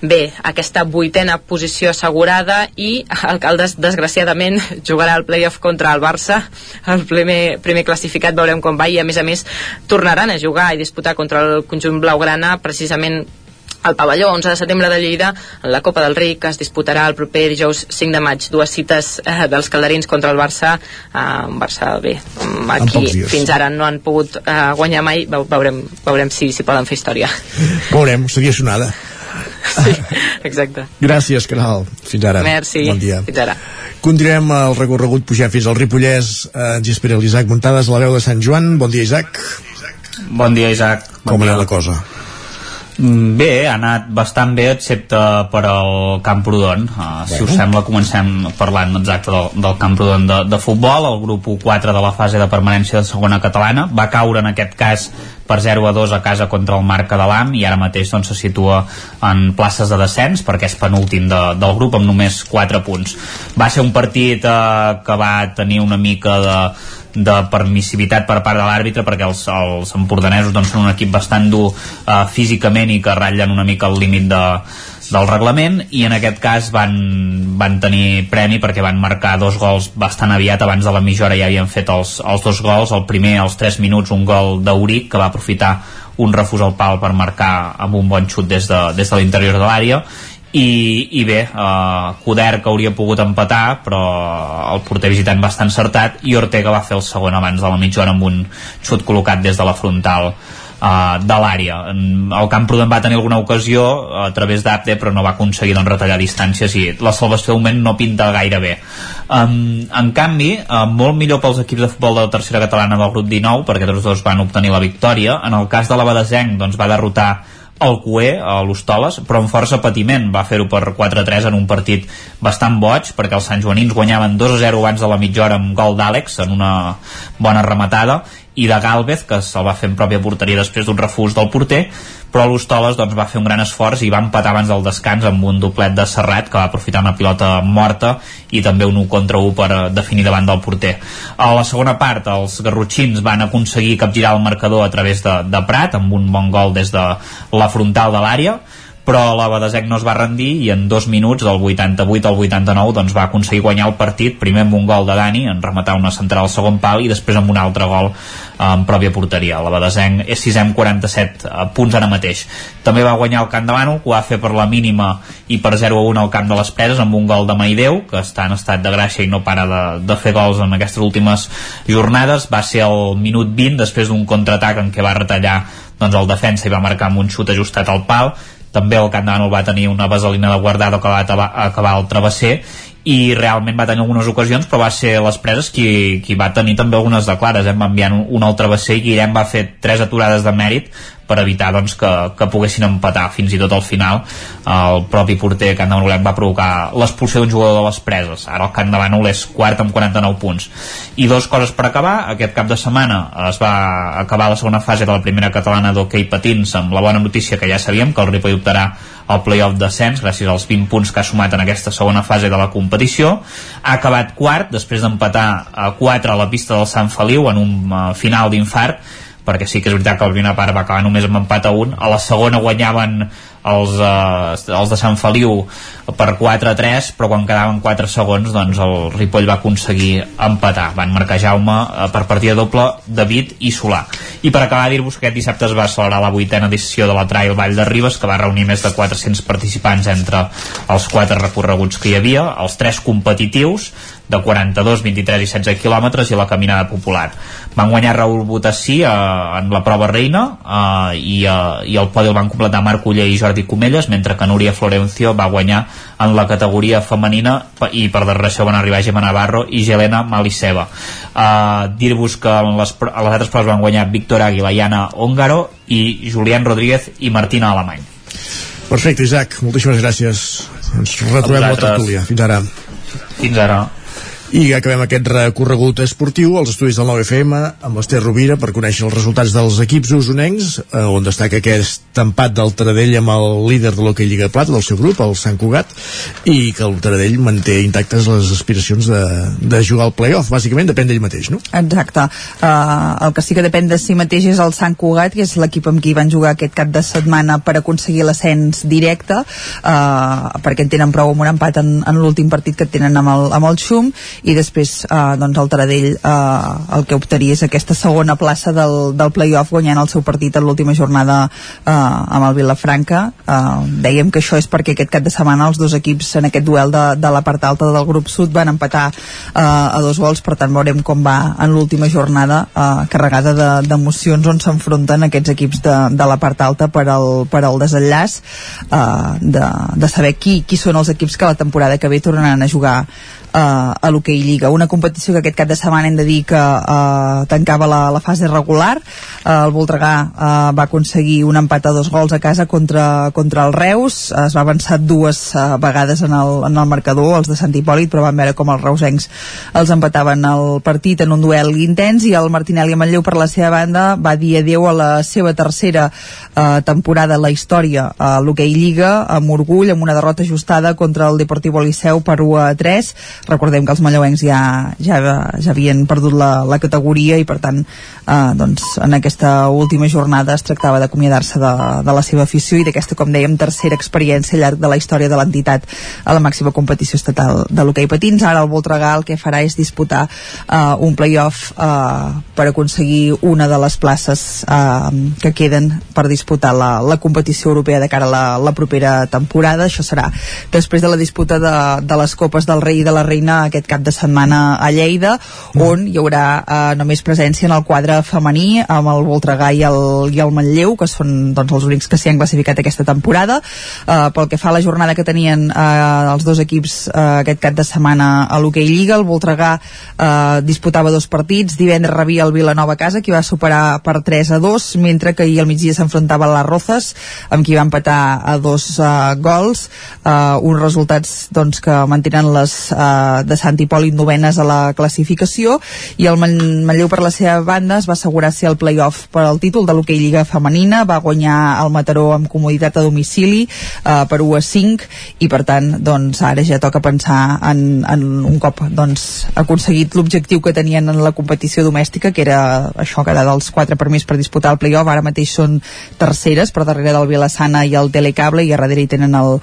bé, aquesta vuitena posició assegurada i Alcaldes, desgraciadament, jugarà al playoff contra el Barça. El primer, primer classificat veurem com va i, a més a més, tornaran a jugar i disputar contra el conjunt blaugrana precisament al pavelló 11 de setembre de Lleida en la Copa del Rei que es disputarà el proper dijous 5 de maig. Dues cites eh, dels calderins contra el Barça eh, un Barça bé aquí fins ara no han pogut eh, guanyar mai. Veurem, veurem si, si poden fer història. Veurem, seria sonada. Sí, exacte. Gràcies Caral, fins ara. Merci, bon dia. fins ara. Continuem el recorregut pujant fins al Ripollès. Eh, ens hi espera l'Isaac Muntades a la veu de Sant Joan, bon dia Isaac. Bon dia Isaac. Bon Com dia. la cosa? Mm, bé, ha anat bastant bé excepte per al Camprodon. Uh, si us sembla comencem parlant exacte del, del Camprodon de, de futbol. El grup 4 de la fase de permanència de segona catalana va caure en aquest cas per 0 a 2 a casa contra el Marc Catalam i ara mateix doncs, se situa en places de descens perquè és penúltim de, del grup amb només 4 punts. Va ser un partit uh, que va tenir una mica de de permissivitat per part de l'àrbitre perquè els, els empordanesos doncs, són un equip bastant dur eh, físicament i que ratllen una mica el límit de, del reglament i en aquest cas van, van tenir premi perquè van marcar dos gols bastant aviat. Abans de la mitja hora ja havien fet els, els dos gols. El primer als 3 minuts un gol d'Auric que va aprofitar un refús al pal per marcar amb un bon xut des de, des de l'interior de l'àrea i, i bé, eh, Coder que hauria pogut empatar però el porter visitant va estar encertat i Ortega va fer el segon abans de la mitja hora amb un xut col·locat des de la frontal uh, de l'àrea. El Camprodon va tenir alguna ocasió a través d'Apte però no va aconseguir doncs, retallar distàncies i la salvació de moment no pinta gaire bé. Um, en canvi, uh, molt millor pels equips de futbol de la tercera catalana del grup 19 perquè tots dos van obtenir la victòria. En el cas de la Badesenc doncs, va derrotar el Cué a l'Hostoles, però amb força patiment. Va fer-ho per 4-3 en un partit bastant boig, perquè els Sant Joanins guanyaven 2-0 abans de la mitja hora amb gol d'Àlex en una bona rematada i de Galvez, que se'l va fer en pròpia porteria després d'un refús del porter, però l'Hostoles doncs, va fer un gran esforç i va empatar abans del descans amb un doblet de Serrat que va aprofitar una pilota morta i també un 1 contra 1 per eh, definir davant del porter. A la segona part, els garrotxins van aconseguir capgirar el marcador a través de, de Prat amb un bon gol des de la frontal de l'àrea però la Badesec no es va rendir i en dos minuts, del 88 al 89, doncs va aconseguir guanyar el partit, primer amb un gol de Dani, en rematar una central al segon pal, i després amb un altre gol en pròpia porteria. La Badesenc és 6 amb 47 punts ara mateix. També va guanyar el Camp de Manu, que ho va fer per la mínima i per 0 a 1 al Camp de les Preses, amb un gol de Maideu, que està en estat de gràcia i no para de, de fer gols en aquestes últimes jornades. Va ser el minut 20, després d'un contraatac en què va retallar doncs, el defensa i va marcar amb un xut ajustat al pal també el Camp va tenir una vaselina de guardado que va acabar al travesser i realment va tenir algunes ocasions però va ser les preses qui, qui va tenir també algunes de clares, eh? va enviar un, un al travesser i Guillem va fer tres aturades de mèrit per evitar doncs, que, que poguessin empatar fins i tot al final. El propi porter Can de va provocar l'expulsió d'un jugador de les preses. Ara el Can de és quart amb 49 punts. I dos coses per acabar. Aquest cap de setmana es va acabar la segona fase de la primera catalana d'hoquei patins amb la bona notícia que ja sabíem que el Ripoll optarà al playoff descens gràcies als 20 punts que ha sumat en aquesta segona fase de la competició. Ha acabat quart després d'empatar a 4 a la pista del Sant Feliu en un uh, final d'infart perquè sí que és veritat que la primera part va acabar només amb empat a un, a la segona guanyaven els, eh, els de Sant Feliu per 4-3 però quan quedaven 4 segons doncs el Ripoll va aconseguir empatar van marcar Jaume eh, per partida doble David i Solà i per acabar dir-vos que aquest dissabte es va celebrar la vuitena edició de la Trail Vall de Ribes que va reunir més de 400 participants entre els quatre recorreguts que hi havia els tres competitius de 42, 23 i 16 quilòmetres i la caminada popular. Van guanyar Raül Botassi eh, en la prova reina eh, i, eh, i el podi el van completar Marc Uller i Jordi Comelles, mentre que Núria Florencio va guanyar en la categoria femenina i per darrere això van arribar Gemma Navarro i Gelena Maliseva. Eh, Dir-vos que en les, a les altres proves van guanyar Víctor Aguila, Iana Óngaro i Julián Rodríguez i Martina Alemany. Perfecte, Isaac, moltíssimes gràcies. Ens retrobem a la tertúlia. Fins ara. Fins ara. I acabem aquest recorregut esportiu als estudis del 9FM amb l'Ester Rovira per conèixer els resultats dels equips usonencs, eh, on destaca aquest empat del Taradell amb el líder de l'Hockey Lliga Plata del seu grup, el Sant Cugat, i que el Taradell manté intactes les aspiracions de, de jugar al playoff. Bàsicament depèn d'ell mateix, no? Exacte. Uh, el que sí que depèn de si mateix és el Sant Cugat, que és l'equip amb qui van jugar aquest cap de setmana per aconseguir l'ascens directe, uh, perquè en tenen prou amb un empat en, en l'últim partit que tenen amb el, amb el Xum, i després eh, doncs el Taradell eh, el que optaria és aquesta segona plaça del, del playoff guanyant el seu partit en l'última jornada eh, amb el Vilafranca. Eh, dèiem que això és perquè aquest cap de setmana els dos equips en aquest duel de, de la part alta del grup sud van empatar eh, a dos gols, per tant veurem com va en l'última jornada eh, carregada d'emocions de, on s'enfronten aquests equips de, de la part alta per al, per al desenllaç eh, de, de saber qui, qui són els equips que la temporada que ve tornaran a jugar uh, a l'Hockey Lliga. Una competició que aquest cap de setmana hem de dir que uh, tancava la, la fase regular. Uh, el Voltregà uh, va aconseguir un empat a dos gols a casa contra, contra el Reus. Es va avançar dues uh, vegades en el, en el marcador, els de Sant Hipòlit, però van veure com els reusencs els empataven el partit en un duel intens i el Martinelli Manlleu per la seva banda va dir adeu a la seva tercera uh, temporada a la història a l'Hockey Lliga amb orgull, amb una derrota ajustada contra el Deportivo Liceu per 1 a 3 recordem que els mallauencs ja, ja, ja havien perdut la, la categoria i per tant eh, doncs, en aquesta última jornada es tractava d'acomiadar-se de, de la seva afició i d'aquesta, com dèiem, tercera experiència al llarg de la història de l'entitat a la màxima competició estatal de l'hoquei patins. Ara el Voltregà el que farà és disputar eh, un playoff eh, per aconseguir una de les places eh, que queden per disputar la, la competició europea de cara a la, la propera temporada. Això serà després de la disputa de, de les Copes del Rei i de la Reina aquest cap de setmana a Lleida, on hi haurà eh, només presència en el quadre femení amb el Voltregà i el, i el Manlleu, que són doncs, els únics que s'hi han classificat aquesta temporada. Eh, pel que fa a la jornada que tenien eh, els dos equips eh, aquest cap de setmana a l'Hockey Lliga, el Voltregà eh, disputava dos partits, divendres rebia el Vilanova a casa, qui va superar per 3 a 2, mentre que ahir al migdia s'enfrontava a les Rozas, amb qui va empatar a dos eh, gols, eh, uns resultats doncs, que mantenen les eh, de Sant Hipòlit novenes a la classificació i el Manlleu per la seva banda es va assegurar ser el playoff per al títol de l'hoquei Lliga Femenina, va guanyar el Mataró amb comoditat a domicili eh, per 1 a 5 i per tant doncs ara ja toca pensar en, en un cop doncs aconseguit l'objectiu que tenien en la competició domèstica que era això, quedar dels quatre permís per disputar el playoff, ara mateix són terceres per darrere del Vilassana i el Telecable i a darrere hi tenen el,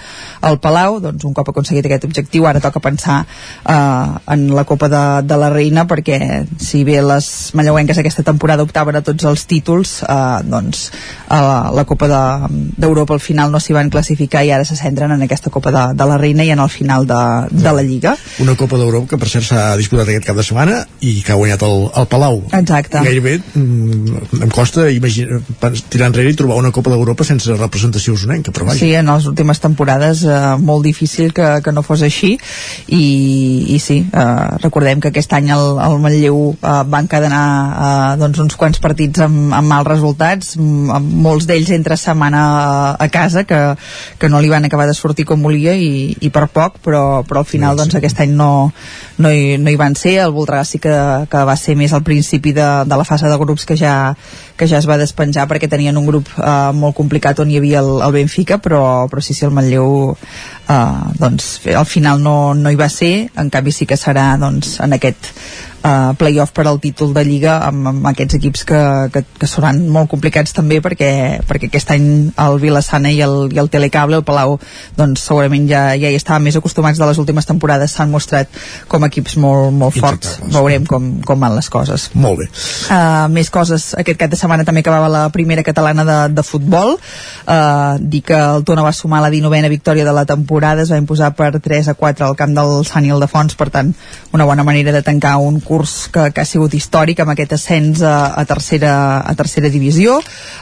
el Palau. Doncs un cop aconseguit aquest objectiu ara toca pensar eh, en la Copa de, de la Reina perquè si bé les mallauenques aquesta temporada optaven a tots els títols eh, doncs a la, la Copa d'Europa de, al final no s'hi van classificar i ara se centren en aquesta Copa de, de la Reina i en el final de, de la Lliga. Una Copa d'Europa que per cert s'ha disputat aquest cap de setmana i que ha guanyat el, el Palau. Exacte. I gairebé mm, em costa imaginar, tirar enrere i trobar una Copa d'Europa sense representació usonenca però vaja. sí, en les últimes temporades eh, molt difícil que, que no fos així i, i sí, eh, recordem que aquest any el, el Manlleu eh, va encadenar eh, doncs uns quants partits amb, amb mals resultats, amb molts d'ells entre setmana a, a casa que, que no li van acabar de sortir com volia i, i per poc, però, però al final doncs aquest any no, no, hi, no hi van ser, el Voltregà sí que, que va ser més al principi de, de la fase de grups que ja, que ja es va despenjar perquè tenien un grup eh, molt complicat on hi havia el, el Benfica, però, però sí, sí, el Manlleu eh, doncs al final no, no hi va ser, en canvi sí que serà doncs, en aquest uh, playoff per al títol de Lliga amb, amb aquests equips que, que, que seran molt complicats també perquè, perquè aquest any el Vilassana i el, i el Telecable, el Palau doncs segurament ja, ja hi estaven més acostumats de les últimes temporades, s'han mostrat com equips molt, molt forts, veurem com, com van les coses. Molt bé. Uh, més coses, aquest cap de setmana també acabava la primera catalana de, de futbol. Uh, dir que el Tona va sumar la 19a victòria de la temporada, es va imposar per 3 a 4 al camp del Sant Ildefons, per tant una bona manera de tancar un curs que, que ha sigut històric amb aquest ascens a, a, tercera, a tercera divisió.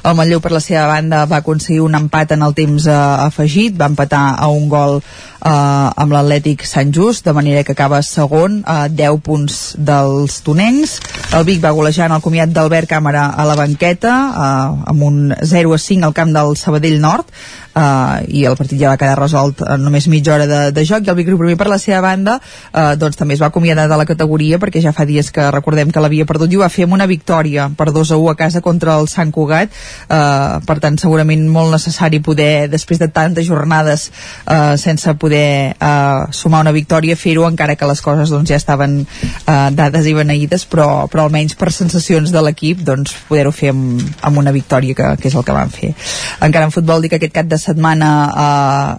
El Manlleu per la seva banda va aconseguir un empat en el temps eh, afegit, va empatar a un gol eh, amb l'Atlètic Sant Just, de manera que acaba segon a 10 punts dels tonencs. El Vic va golejar en el comiat d'Albert Càmera a la banqueta, eh, amb un 0 a 5 al camp del Sabadell Nord, uh, i el partit ja va quedar resolt en només mitja hora de, de joc. I el Vic primer per la seva banda uh, doncs també es va acomiadar de la categoria perquè ja fa dies que recordem que l'havia perdut. I ho va fer amb una victòria per 2 a 1 a casa contra el Sant Cugat. Uh, per tant segurament molt necessari poder després de tantes jornades uh, sense poder uh, sumar una victòria fer-ho encara que les coses doncs, ja estaven uh, dades i beneïdes però, però almenys per sensacions de l'equip doncs, poder-ho fer amb, amb una victòria que, que és el que van fer. Encara en futbol dic que aquest cap de setmana a,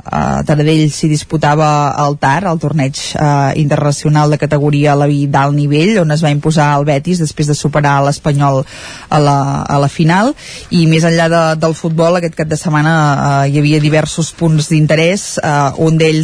a Taradell s'hi disputava el TAR, el torneig uh, internacional de categoria a la d'alt nivell on es va imposar el Betis després de superar l'Espanyol a, la, a la final. I més enllà de, del futbol aquest cap de setmana uh, hi havia diversos punts d'interès uh, un d'ells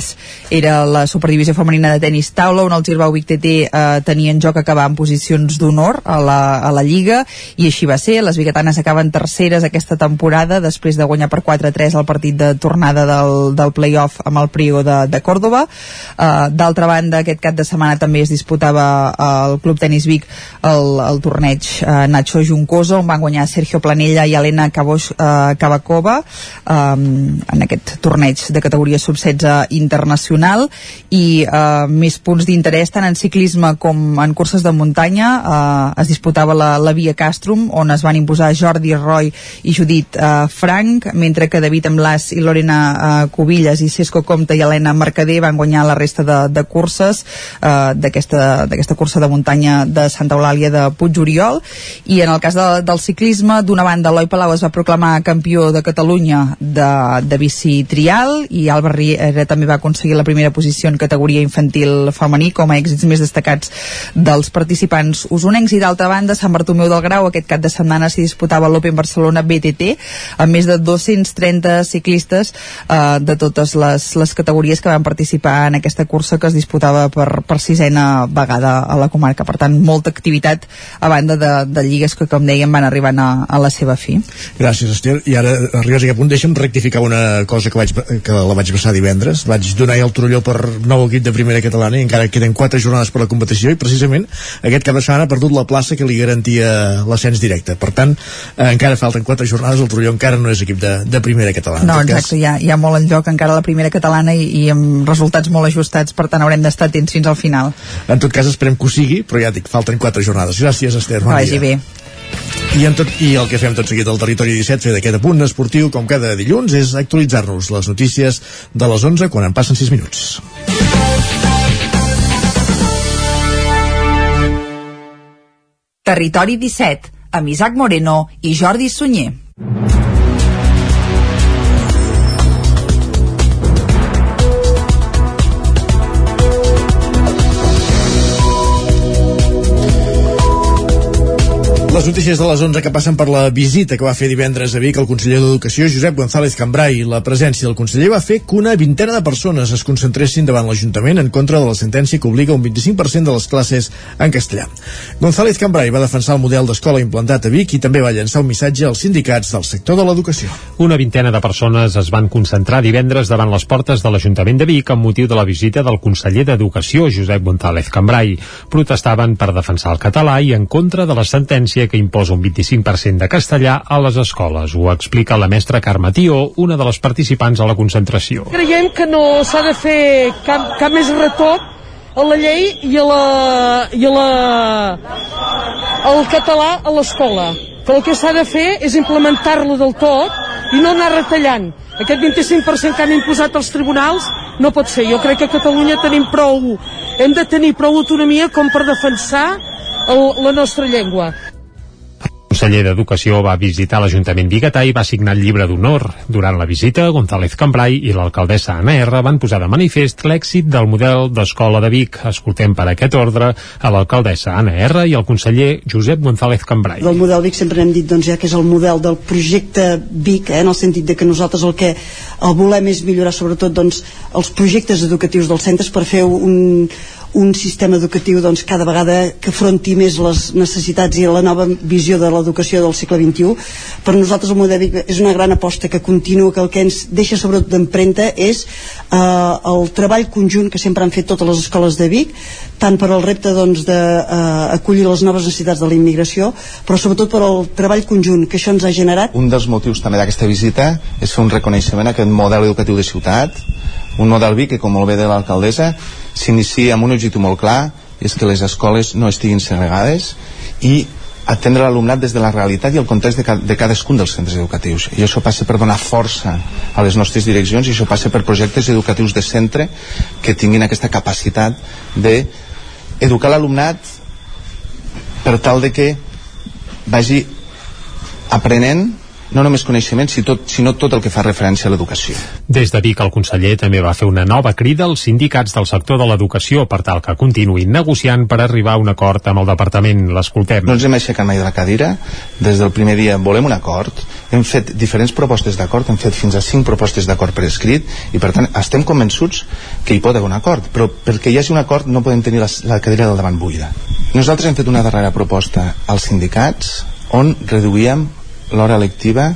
era la Superdivisió Femenina de Tenis Taula on el Girbau Vic TT uh, tenia en joc acabar en posicions d'honor a, la, a la Lliga i així va ser, les biguetanes acaben terceres aquesta temporada després de guanyar per 4-3 el partit de tornada del, del playoff amb el Priego de, de Còrdoba uh, d'altra banda aquest cap de setmana també es disputava al Club Tenis Vic el, el torneig uh, Nacho Juncoso on van guanyar Sergio Planella i Helena Cabos, uh, Cavacova um, en aquest torneig de categoria sub-16 internacional i uh, més punts d'interès tant en ciclisme com en curses de muntanya. Uh, es disputava la, la Via Castrum on es van imposar Jordi Roy i Judit uh, Frank mentre que David Amlas i Lorena uh, Cubillas i Cesco Comte i Helena Mercader van guanyar la resta de, de curses uh, d'aquesta cursa de muntanya de Santa Eulàlia de Puig-Oriol. I en el cas de, del ciclisme d'una banda Eloi Palau es va proclamar campió de Catalunya de, de bici trial i Albert Riera també va aconseguir la primera posició en categoria infantil femení com a èxits més destacats dels participants usonencs. I d'altra banda Sant Bartomeu del Grau aquest cap de setmana s'hi disputava l'Open Barcelona BTT amb més de 230 ciclistes eh, de totes les, les categories que van participar en aquesta cursa que es disputava per, per sisena vegada a la comarca. Per tant molta activitat a banda de, de lligues que com dèiem van arribant a, a la seva fi. Gràcies Esther, i ara arribes a aquest punt deixa'm rectificar una cosa que, vaig, que la vaig passar divendres, vaig donar el Torelló per nou equip de primera catalana i encara queden quatre jornades per la competició i precisament aquest cap de setmana ha perdut la plaça que li garantia l'ascens directe. Per tant, eh, encara falten quatre jornades el Torelló encara no és equip de, de primera catalana. No, exacte, cas... hi, ha, hi ha molt en joc encara la primera catalana i, i amb resultats molt ajustats per tant haurem d'estar atents fins al final. En tot cas esperem que ho sigui però ja dic, falten quatre jornades. Gràcies Esther, bon Vagi dia. bé i, en tot, I el que fem tot seguit al Territori 17, fer d'aquest apunt esportiu, com cada dilluns, és actualitzar-nos les notícies de les 11 quan en passen 6 minuts. Territori 17, amb Isaac Moreno i Jordi Sunyer. Les notícies de les 11 que passen per la visita que va fer divendres a Vic el conseller d'Educació Josep González Cambrai. La presència del conseller va fer que una vintena de persones es concentressin davant l'Ajuntament en contra de la sentència que obliga un 25% de les classes en castellà. González Cambrai va defensar el model d'escola implantat a Vic i també va llançar un missatge als sindicats del sector de l'educació. Una vintena de persones es van concentrar divendres davant les portes de l'Ajuntament de Vic amb motiu de la visita del conseller d'Educació Josep González Cambrai. Protestaven per defensar el català i en contra de la sentència que imposa un 25% de castellà a les escoles. Ho explica la mestra Carme Tió, una de les participants a la concentració. Creiem que no s'ha de fer cap, cap més retot a la llei i a la, i a la, al català a l'escola. Que el que s'ha de fer és implementar-lo del tot i no anar retallant. Aquest 25% que han imposat els tribunals no pot ser. Jo crec que a Catalunya tenim prou, hem de tenir prou autonomia com per defensar el, la nostra llengua conseller d'Educació va visitar l'Ajuntament biguetà i va signar el llibre d'honor. Durant la visita, González Cambrai i l'alcaldessa Anna R van posar de manifest l'èxit del model d'escola de Vic. Escoltem per aquest ordre a l'alcaldessa Anna R i el conseller Josep González Cambrai. Del model Vic sempre hem dit doncs, ja que és el model del projecte Vic, eh, en el sentit de que nosaltres el que el volem és millorar sobretot doncs, els projectes educatius dels centres per fer un, un sistema educatiu doncs, cada vegada que afronti més les necessitats i la nova visió de l'educació del segle XXI. Per nosaltres el model és una gran aposta que continua, que el que ens deixa sobretot d'empremta és eh, el treball conjunt que sempre han fet totes les escoles de Vic tant per al repte doncs, eh, les noves necessitats de la immigració però sobretot per al treball conjunt que això ens ha generat. Un dels motius també d'aquesta visita és fer un reconeixement a aquest model educatiu de ciutat un model Vic que com molt bé de l'alcaldessa s'inicia amb un objectiu molt clar és que les escoles no estiguin segregades i atendre l'alumnat des de la realitat i el context de, ca de cadascun dels centres educatius. I això passa per donar força a les nostres direccions i això passa per projectes educatius de centre que tinguin aquesta capacitat de educar l'alumnat per tal de que vagi aprenent no només coneixements, sinó tot, sinó tot el que fa referència a l'educació. Des de Vic, el conseller també va fer una nova crida als sindicats del sector de l'educació per tal que continuïn negociant per arribar a un acord amb el departament. L'escoltem. No ens hem aixecat mai de la cadira. Des del primer dia volem un acord. Hem fet diferents propostes d'acord, hem fet fins a cinc propostes d'acord per escrit i per tant estem convençuts que hi pot haver un acord, però perquè hi hagi un acord no podem tenir la, la cadira del davant buida. Nosaltres hem fet una darrera proposta als sindicats on reduïem l'hora lectiva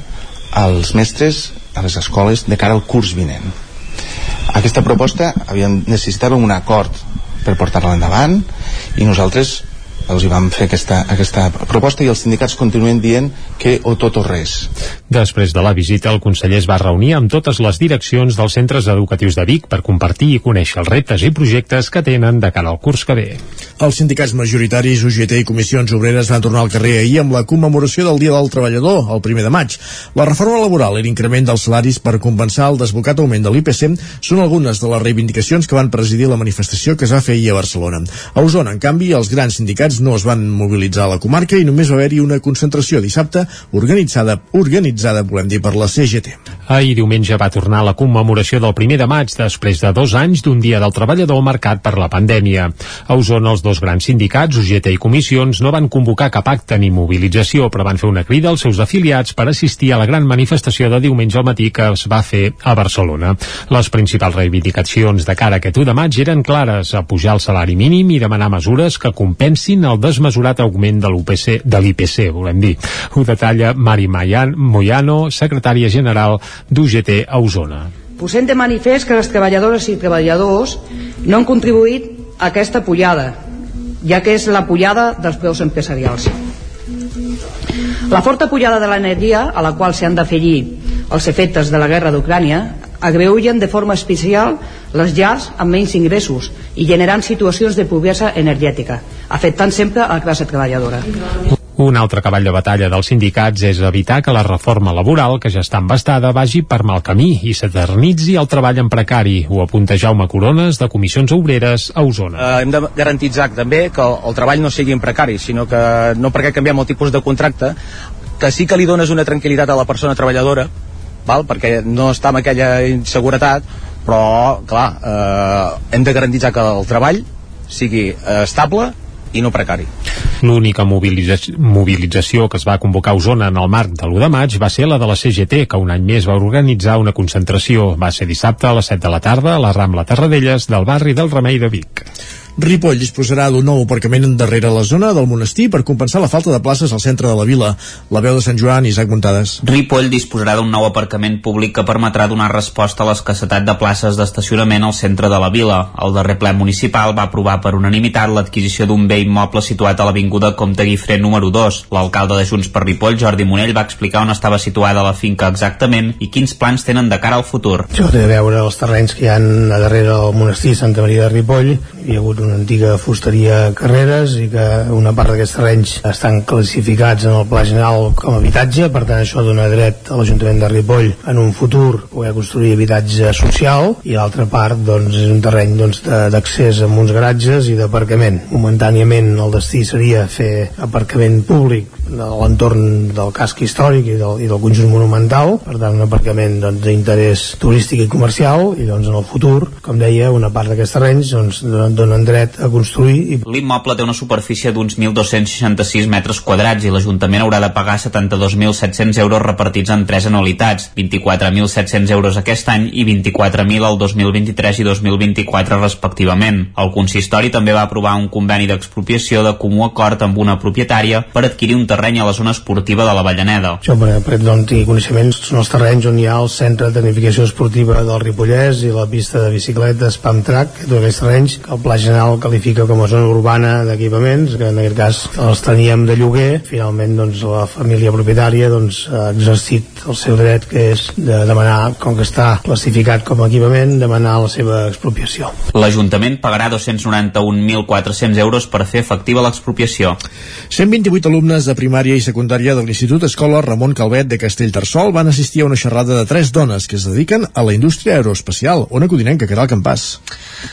als mestres a les escoles de cara al curs vinent. Aquesta proposta havíem, necessitàvem un acord per portar-la endavant i nosaltres els hi vam fer aquesta, aquesta proposta i els sindicats continuen dient que o tot o res. Després de la visita, el conseller es va reunir amb totes les direccions dels centres educatius de Vic per compartir i conèixer els reptes i projectes que tenen de cara al curs que ve. Els sindicats majoritaris, UGT i comissions obreres van tornar al carrer ahir amb la commemoració del Dia del Treballador, el primer de maig. La reforma laboral i l'increment dels salaris per compensar el desbocat augment de l'IPC són algunes de les reivindicacions que van presidir la manifestació que es va fer ahir a Barcelona. A Osona, en canvi, els grans sindicats no es van mobilitzar a la comarca i només va haver-hi una concentració dissabte organitzada, organitzada volem dir, per la CGT. Ahir diumenge va tornar la commemoració del primer de maig després de dos anys d'un dia del treballador marcat per la pandèmia. A Osona, els dos grans sindicats, UGT i comissions, no van convocar cap acte ni mobilització, però van fer una crida als seus afiliats per assistir a la gran manifestació de diumenge al matí que es va fer a Barcelona. Les principals reivindicacions de cara a aquest 1 de maig eren clares, a pujar el salari mínim i demanar mesures que compensin el desmesurat augment de l'UPC de l'IPC, volem dir. Ho detalla Mari Mayan, Moyano, secretària general d'UGT a Osona. Posem de manifest que les treballadores i treballadors no han contribuït a aquesta pujada, ja que és la pujada dels preus empresarials. La forta pujada de l'energia, a la qual s'han d'afegir els efectes de la guerra d'Ucrània, agreugen de forma especial les llars amb menys ingressos i generant situacions de pobresa energètica, afectant sempre a la classe treballadora. Un altre cavall de batalla dels sindicats és evitar que la reforma laboral, que ja està embastada, vagi per mal camí i s'eternitzi el treball en precari. Ho apunta Jaume Corones, de Comissions Obreres, a Osona. Uh, hem de garantitzar també que el, el treball no sigui en precari, sinó que no perquè canviem el tipus de contracte, que sí que li dones una tranquil·litat a la persona treballadora, val? perquè no està amb aquella inseguretat, però, clar, eh, hem de garantitzar que el treball sigui eh, estable i no precari. L'única mobilització, mobilització que es va convocar a Osona en el marc de l'1 de maig va ser la de la CGT, que un any més va organitzar una concentració. Va ser dissabte a les 7 de la tarda a la Rambla Tarradellas del barri del Remei de Vic. Ripoll disposarà d'un nou aparcament darrere la zona del monestir per compensar la falta de places al centre de la vila. La veu de Sant Joan, Isaac Montades. Ripoll disposarà d'un nou aparcament públic que permetrà donar resposta a l'escassetat de places d'estacionament al centre de la vila. El darrer ple municipal va aprovar per unanimitat l'adquisició d'un bé immoble situat a l'Avinguda Comte Guifré número 2. L'alcalde de Junts per Ripoll, Jordi Monell, va explicar on estava situada la finca exactament i quins plans tenen de cara al futur. Això té a veure els terrenys que hi ha a darrere del monestir Santa Maria de Ripoll. Hi ha hagut una antiga fusteria Carreres i que una part d'aquests terrenys estan classificats en el Pla General com a habitatge, per tant això dona dret a l'Ajuntament de Ripoll en un futur poder construir habitatge social i l'altra part doncs, és un terreny doncs, d'accés doncs, amb uns garatges i d'aparcament. Momentàniament el destí seria fer aparcament públic de l'entorn del casc històric i del, i del conjunt monumental, per tant un aparcament doncs, d'interès doncs, turístic i comercial i doncs en el futur, com deia, una part d'aquests terrenys doncs, donen dret a construir. I... L'immoble té una superfície d'uns 1.266 metres quadrats i l'Ajuntament haurà de pagar 72.700 euros repartits en tres anualitats, 24.700 euros aquest any i 24.000 el 2023 i 2024 respectivament. El consistori també va aprovar un conveni d'expropiació de comú acord amb una propietària per adquirir un terreny a la zona esportiva de la Vallaneda. Jo, per exemple, d'on tinc coneixements, són els terrenys on hi ha el centre de tecnificació esportiva del Ripollès i la pista de bicicletes Pam Track, tots aquests terrenys que el Pla General qualifica com a zona urbana d'equipaments, que en aquest cas els teníem de lloguer. Finalment, doncs, la família propietària doncs, ha exercit el seu dret, que és de demanar, com que està classificat com a equipament, demanar la seva expropiació. L'Ajuntament pagarà 291.400 euros per fer efectiva l'expropiació. 128 alumnes de primària i secundària de l'Institut Escola Ramon Calvet de Castellterçol van assistir a una xerrada de tres dones que es dediquen a la indústria aeroespacial. Ona Codinenca, que era el campàs.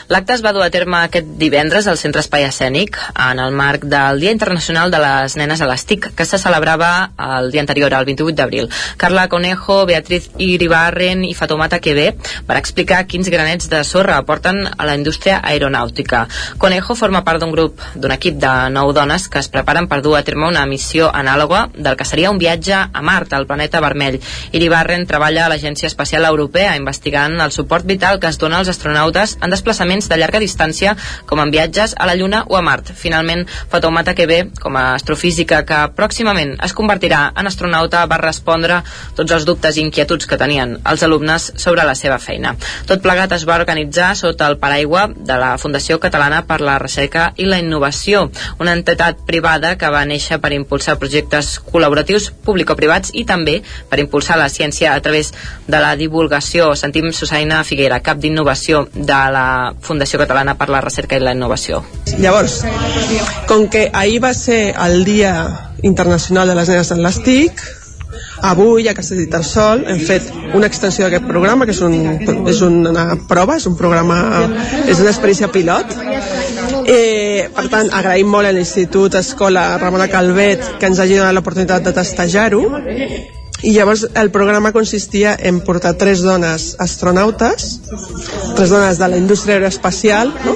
L'acte es va dur a terme aquest divendres al Centre Espai Escènic en el marc del Dia Internacional de les Nenes a les TIC, que se celebrava el dia anterior, el 28 d'abril. Carla Conejo, Beatriz Iribarren i Fatomata Quevé per explicar quins granets de sorra aporten a la indústria aeronàutica. Conejo forma part d'un grup, d'un equip de nou dones que es preparen per dur a terme una missió anàloga del que seria un viatge a Mart, al planeta vermell. Iribarren treballa a l'Agència Espacial Europea investigant el suport vital que es dona als astronautes en desplaçaments de llarga distància com en viatges a la Lluna o a Mart. Finalment, Fatoumata Kebe, com a astrofísica que pròximament es convertirà en astronauta, va respondre tots els dubtes i inquietuds que tenien els alumnes sobre la seva feina. Tot plegat es va organitzar sota el paraigua de la Fundació Catalana per la Recerca i la Innovació, una entitat privada que va néixer per impulsar projectes col·laboratius público-privats i també per impulsar la ciència a través de la divulgació. Sentim Susaina Figuera, cap d'innovació de la Fundació Catalana per la Recerca la Innovació. Llavors, com que ahir va ser el Dia Internacional de les Nenes en les TIC, avui a Castellterçol hem fet una extensió d'aquest programa que és, un, és una prova, és un programa és una experiència pilot eh, per tant agraïm molt a l'Institut Escola Ramona Calvet que ens hagi donat l'oportunitat de testejar-ho i llavors el programa consistia en portar tres dones astronautes tres dones de la indústria aeroespacial no?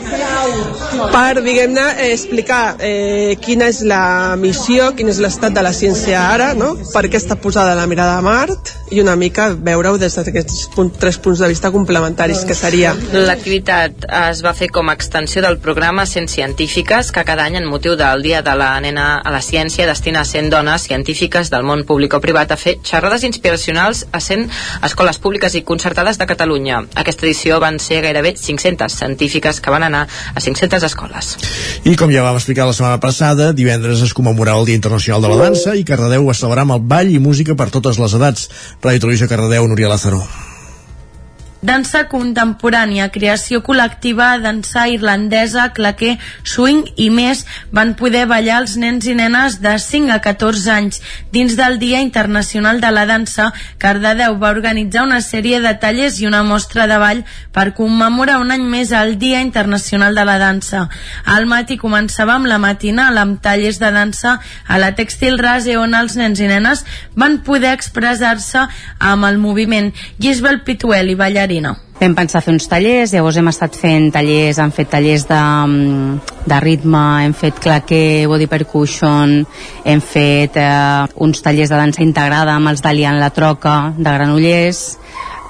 per, diguem-ne, eh, explicar eh, quina és la missió, quin és l'estat de la ciència ara, no? per què està posada la mirada a Mart i una mica veure-ho des d'aquests punt, tres punts de vista complementaris, que seria... L'activitat es va fer com a extensió del programa 100 científiques que cada any en motiu del Dia de la Nena a la Ciència destina 100 dones científiques del món públic o privat a fer xerrades inspiracionals a 100 escoles públiques i concertades de Catalunya. Aquesta edició van ser gairebé 500 científiques que van anar a 500 escoles. I com ja vam explicar la setmana passada, divendres es commemorava el Dia Internacional de la Dansa i Cardedeu va celebrar amb el ball i música per totes les edats. Ràdio Televisió Cardedeu, Núria Lázaro. Dansa contemporània, creació col·lectiva, dansa irlandesa, claquer, swing i més van poder ballar els nens i nenes de 5 a 14 anys. Dins del Dia Internacional de la Dansa, Cardedeu va organitzar una sèrie de tallers i una mostra de ball per commemorar un any més el Dia Internacional de la Dansa. Al matí començava amb la matinal amb tallers de dansa a la Textil Rase on els nens i nenes van poder expressar-se amb el moviment. Gisbel Pituel i ballarí Marina. Vam pensar fer uns tallers, llavors hem estat fent tallers, hem fet tallers de, de ritme, hem fet claquer, body percussion, hem fet eh, uns tallers de dansa integrada amb els d'Alian La Troca, de Granollers,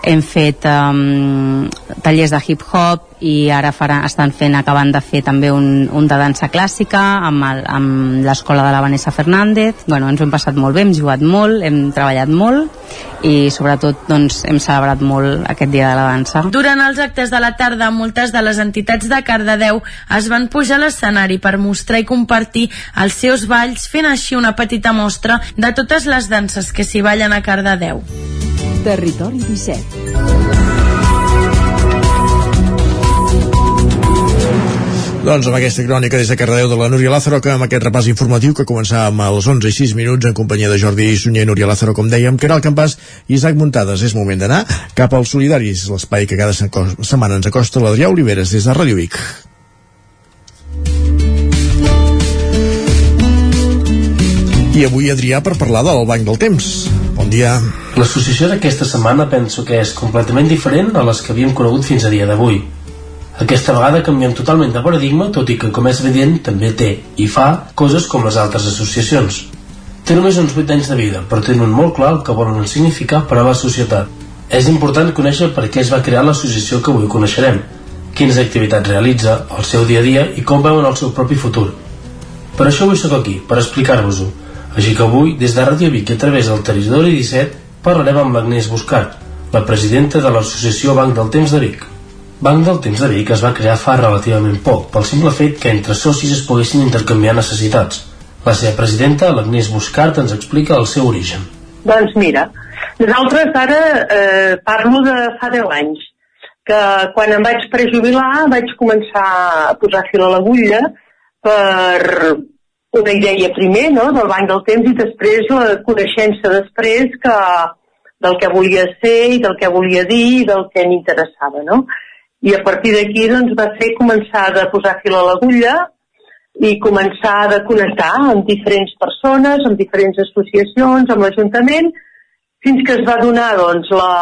hem fet um, tallers de hip-hop i ara farà, estan fent, acabant de fer també un, un de dansa clàssica amb, el, amb l'escola de la Vanessa Fernández. Bueno, ens ho hem passat molt bé, hem jugat molt hem treballat molt i sobretot doncs, hem celebrat molt aquest dia de la dansa. Durant els actes de la tarda moltes de les entitats de Cardedeu es van pujar a l'escenari per mostrar i compartir els seus balls fent així una petita mostra de totes les danses que s'hi ballen a Cardedeu Territori 17 Doncs amb aquesta crònica des de Cardedeu de la Núria Lázaro, que amb aquest repàs informatiu que començàvem als 11 i 6 minuts en companyia de Jordi Sunyer i Núria Lázaro, com dèiem, que era el campàs Isaac Muntades. És moment d'anar cap als solidaris, l'espai que cada setmana ens acosta l'Adrià Oliveres des de Ràdio Vic. I avui, Adrià, per parlar del Banc del Temps. Bon dia. L'associació d'aquesta setmana penso que és completament diferent a les que havíem conegut fins a dia d'avui. Aquesta vegada canviem totalment de paradigma, tot i que, com és evident, també té i fa coses com les altres associacions. Té només uns 8 anys de vida, però tenen molt clar el que volen significar per a la societat. És important conèixer per què es va crear l'associació que avui coneixerem, quines activitats realitza, el seu dia a dia i com veuen el seu propi futur. Per això avui sóc aquí, per explicar-vos-ho. Així que avui, des de Ràdio Vic a través del Territori 17, parlarem amb l'Agnès Buscat, la presidenta de l'associació Banc del Temps de Vic. Banc del Temps de Vic es va crear fa relativament poc, pel simple fet que entre socis es poguessin intercanviar necessitats. La seva presidenta, l'Agnès Buscat, ens explica el seu origen. Doncs mira, nosaltres ara eh, parlo de fa 10 anys que quan em vaig prejubilar vaig començar a posar fil a l'agulla per una idea primer no, del banc del temps i després la coneixença després que, del que volia ser i del que volia dir i del que m'interessava. No? I a partir d'aquí doncs, va ser començar a posar fil a l'agulla i començar a connectar amb diferents persones, amb diferents associacions, amb l'Ajuntament, fins que es va donar doncs, la,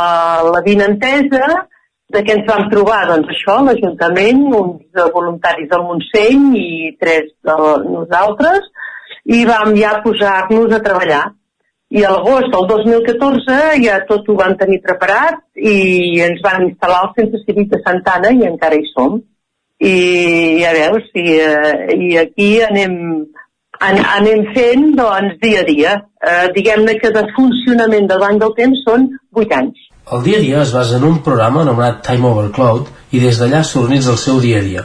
la vinentesa de què ens vam trobar? Doncs això, l'Ajuntament, uns voluntaris del Montseny i tres de nosaltres, i vam ja posar-nos a treballar. I a l'agost del 2014 ja tot ho vam tenir preparat i ens van instal·lar al Centre Cívic de Santana i encara hi som. I ja veus, i, eh, i aquí anem, an, anem fent doncs, dia a dia. Eh, Diguem-ne que de funcionament del Banc del Temps són 8 anys. El dia a dia es basa en un programa anomenat Time Over Cloud i des d'allà s'organitza el seu dia a dia.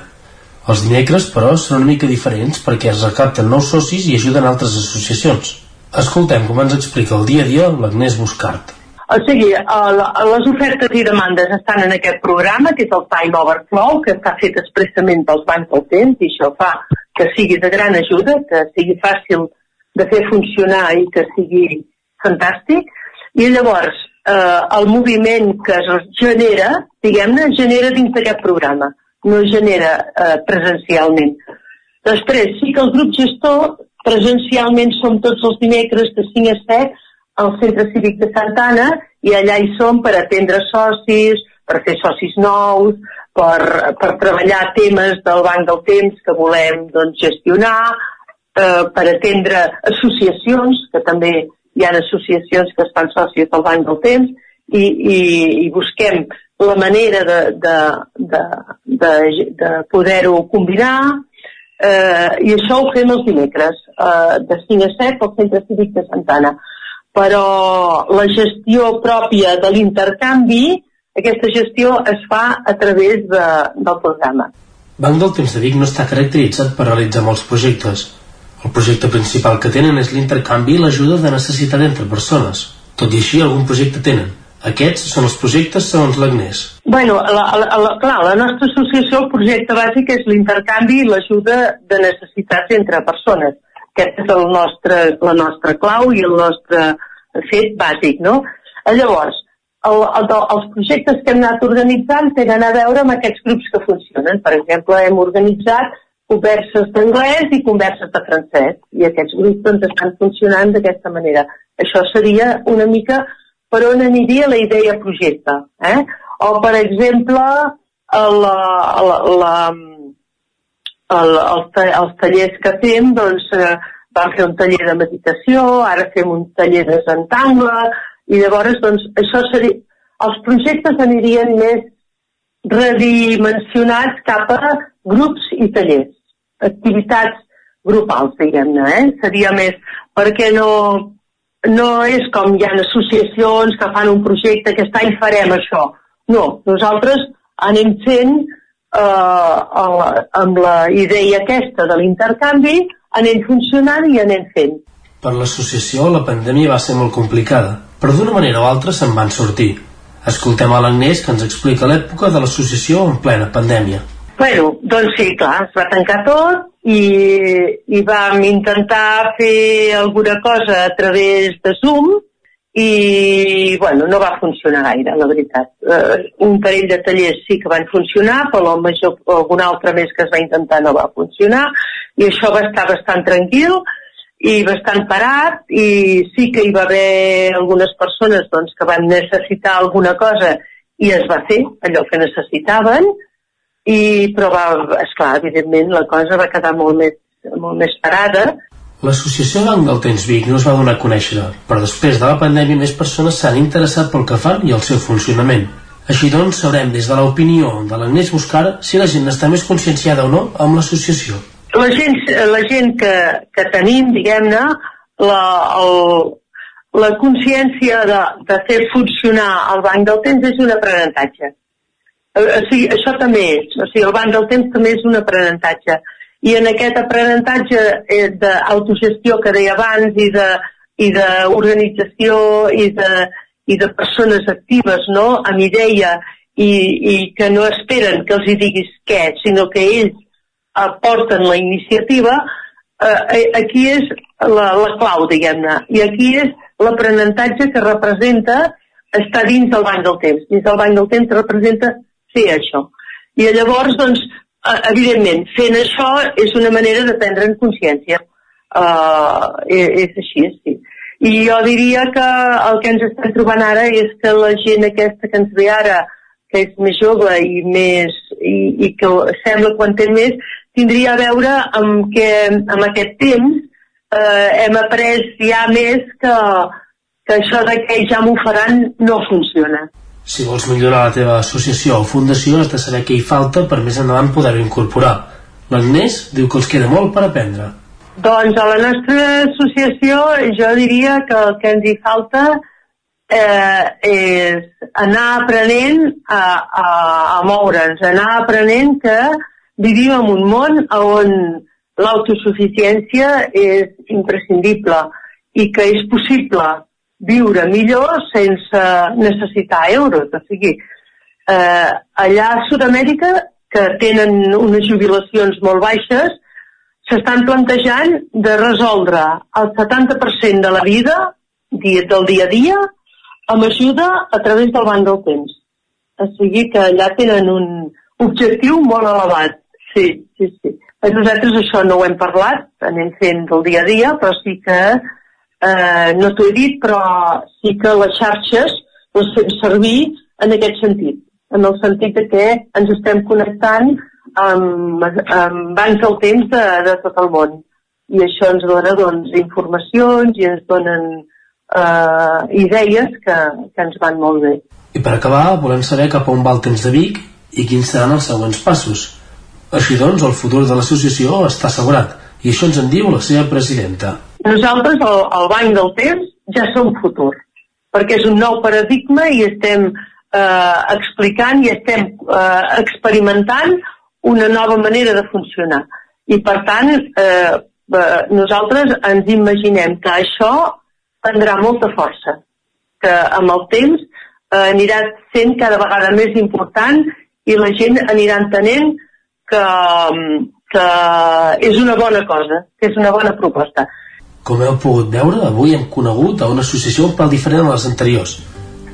Els dimecres, però, són una mica diferents perquè es recapten nous socis i ajuden altres associacions. Escoltem com ens explica el dia a dia l'Agnès Buscart. O sigui, les ofertes i demandes estan en aquest programa, que és el Time Overflow, que està fet expressament pels bancs del temps, i això fa que sigui de gran ajuda, que sigui fàcil de fer funcionar i que sigui fantàstic. I llavors, eh, el moviment que es genera, diguem-ne, genera dins d'aquest programa, no genera eh, presencialment. Després, sí que el grup gestor presencialment som tots els dimecres de 5 a 7 al Centre Cívic de Santana i allà hi som per atendre socis, per fer socis nous, per, per treballar temes del Banc del Temps que volem doncs, gestionar, eh, per atendre associacions, que també hi ha associacions que estan sòcies del Banc del Temps i, i, i busquem la manera de, de, de, de, de poder-ho combinar eh, i això ho fem els dimecres eh, de 5 a 7 al Centre Cívic de Santana però la gestió pròpia de l'intercanvi aquesta gestió es fa a través de, del programa. Banc del Temps de Vic no està caracteritzat per realitzar molts projectes, el projecte principal que tenen és l'intercanvi i l'ajuda de necessitat entre persones. Tot i així, algun projecte tenen. Aquests són els projectes segons l'Agnès. Bueno, la, la, la, clar, la nostra associació, el projecte bàsic és l'intercanvi i l'ajuda de necessitats entre persones. Aquest és el nostre, la nostra clau i el nostre fet bàsic, no? Llavors, el, el, els projectes que hem anat organitzant tenen a veure amb aquests grups que funcionen. Per exemple, hem organitzat converses d'anglès i converses de francès i aquests grups doncs, estan funcionant d'aquesta manera. Això seria una mica per on aniria la idea projecte. Eh? O, per exemple, el, el, la, el, els, tallers que fem, doncs, eh, vam fer un taller de meditació, ara fem un taller de centangle, i llavors, doncs, això seria... Els projectes anirien més redimensionats cap a grups i tallers activitats grupals, diguem-ne, eh? Seria més, perquè no, no és com hi ha associacions que fan un projecte, aquest any farem això. No, nosaltres anem fent eh, amb la idea aquesta de l'intercanvi, anem funcionant i anem fent. Per l'associació la pandèmia va ser molt complicada, però d'una manera o altra se'n van sortir. Escoltem a l'Agnès que ens explica l'època de l'associació en plena pandèmia. Bueno, doncs sí, clar, es va tancar tot i, i vam intentar fer alguna cosa a través de Zoom i, bueno, no va funcionar gaire, la veritat. Uh, un parell de tallers sí que van funcionar, però el major, algun altre més que es va intentar no va funcionar i això va estar bastant tranquil i bastant parat i sí que hi va haver algunes persones doncs, que van necessitar alguna cosa i es va fer allò que necessitaven i, però va, esclar, evidentment la cosa va quedar molt més, molt més parada L'associació del Temps Vic no es va donar a conèixer, però després de la pandèmia més persones s'han interessat pel que fan i el seu funcionament. Així doncs, sabrem des de l'opinió de l'Agnès Buscar si la gent està més conscienciada o no amb l'associació. La gent, la gent que, que tenim, diguem-ne, la, el, la consciència de, de fer funcionar el banc del temps és un aprenentatge. O sigui, això també és. O sigui, el banc del temps també és un aprenentatge i en aquest aprenentatge eh, d'autogestió que deia abans i de i d'organització i, de, i de persones actives, no?, amb idea i, i que no esperen que els hi diguis què, sinó que ells aporten la iniciativa, eh, eh, aquí és la, la clau, diguem-ne. I aquí és l'aprenentatge que representa estar dins del banc del temps. Dins del banc del temps representa fer això. I llavors, doncs, Eh, evidentment, fent això és una manera de prendre'n consciència. Uh, és així, sí. I jo diria que el que ens estem trobant ara és que la gent aquesta que ens ve ara, que és més jove i més i, i que sembla quan té més, tindria a veure amb que amb aquest temps eh, hem après ja més que, que això de que ja m'ho faran no funciona. Si vols millorar la teva associació o fundació has de saber què hi falta per més endavant poder-ho incorporar. L'Agnès diu que els queda molt per aprendre. Doncs a la nostra associació jo diria que el que ens hi falta eh, és anar aprenent a, a, a moure'ns, anar aprenent que vivim en un món on l'autosuficiència és imprescindible i que és possible viure millor sense necessitar euros. O sigui, eh, allà a Sud-amèrica, que tenen unes jubilacions molt baixes, s'estan plantejant de resoldre el 70% de la vida del dia a dia amb ajuda a través del banc del temps. O sigui que allà tenen un objectiu molt elevat. Sí, sí, sí. Nosaltres això no ho hem parlat, anem fent del dia a dia, però sí que eh, no t'ho he dit, però sí que les xarxes les fem servir en aquest sentit, en el sentit de que ens estem connectant amb, amb bancs del temps de, de tot el món. I això ens dona doncs, informacions i ens donen eh, idees que, que ens van molt bé. I per acabar, volem saber cap on va el temps de Vic i quins seran els següents passos. Així doncs, el futur de l'associació està assegurat, i això ens en diu la seva presidenta, nosaltres, al, al banc del temps, ja som futur, perquè és un nou paradigma i estem eh, explicant i estem eh, experimentant una nova manera de funcionar. I per tant, eh, eh, nosaltres ens imaginem que això prendrà molta força, que amb el temps eh, anirà sent cada vegada més important i la gent anirà entenent que, que és una bona cosa, que és una bona proposta. Com heu pogut veure, avui hem conegut a una associació un pèl diferent a les anteriors.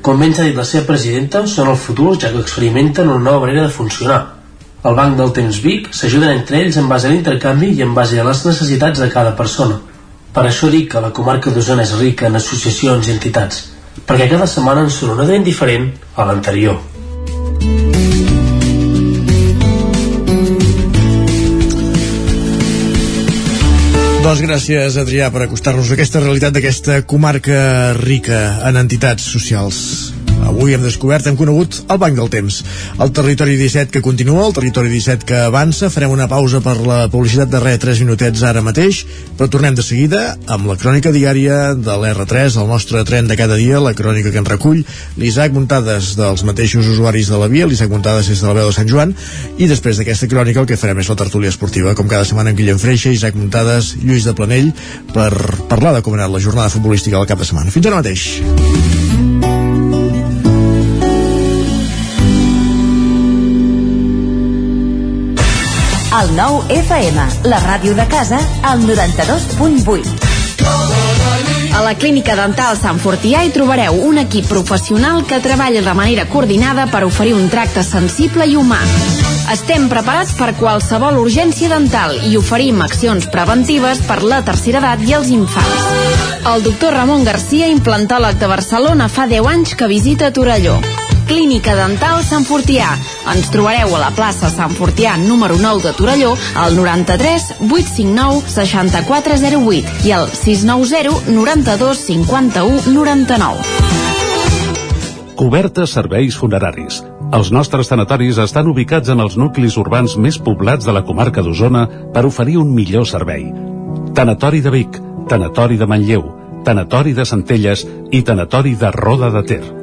Com ben ha dit la seva presidenta, són el futur ja que experimenten una nova manera de funcionar. El Banc del Temps Vic s'ajuden entre ells en base a l'intercanvi i en base a les necessitats de cada persona. Per això dic que la comarca d'Osona és rica en associacions i entitats, perquè cada setmana en surt una ben diferent a l'anterior. Doncs gràcies, Adrià, per acostar-nos a aquesta realitat d'aquesta comarca rica en entitats socials. Avui hem descobert, hem conegut el Banc del Temps. El Territori 17 que continua, el Territori 17 que avança. Farem una pausa per la publicitat de res 3 minutets ara mateix, però tornem de seguida amb la crònica diària de l'R3, el nostre tren de cada dia, la crònica que en recull l'Isaac Muntades dels mateixos usuaris de la via, l'Isaac Muntades és de la veu de Sant Joan, i després d'aquesta crònica el que farem és la tertúlia esportiva, com cada setmana amb Guillem Freixa, Isaac Muntades, Lluís de Planell, per parlar de com ha anat la jornada futbolística del cap de setmana. Fins ara mateix. El nou FM, la ràdio de casa, al 92.8. A la Clínica Dental Sant Fortià hi trobareu un equip professional que treballa de manera coordinada per oferir un tracte sensible i humà. Estem preparats per qualsevol urgència dental i oferim accions preventives per la tercera edat i els infants. El doctor Ramon Garcia, implantòleg de Barcelona, fa 10 anys que visita Torelló. Clínica Dental Sant Fortià. Ens trobareu a la plaça Sant Fortià número 9 de Torelló al 93 859 6408 i al 690 92 51 99. Cobertes serveis funeraris. Els nostres tanatoris estan ubicats en els nuclis urbans més poblats de la comarca d'Osona per oferir un millor servei. Tanatori de Vic, Tanatori de Manlleu, Tanatori de Centelles i Tanatori de Roda de Ter.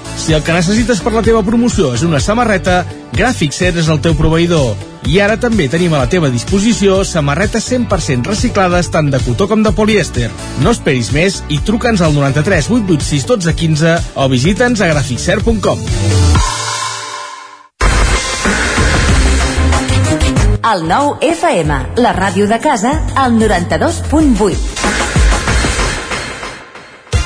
si el que necessites per la teva promoció és una samarreta, Gràfic Cert és el teu proveïdor. I ara també tenim a la teva disposició samarretes 100% reciclades tant de cotó com de polièster. No esperis més i truca'ns al 93 886 12 15 o visita'ns a graficcert.com. El nou FM, la ràdio de casa, al 92.8.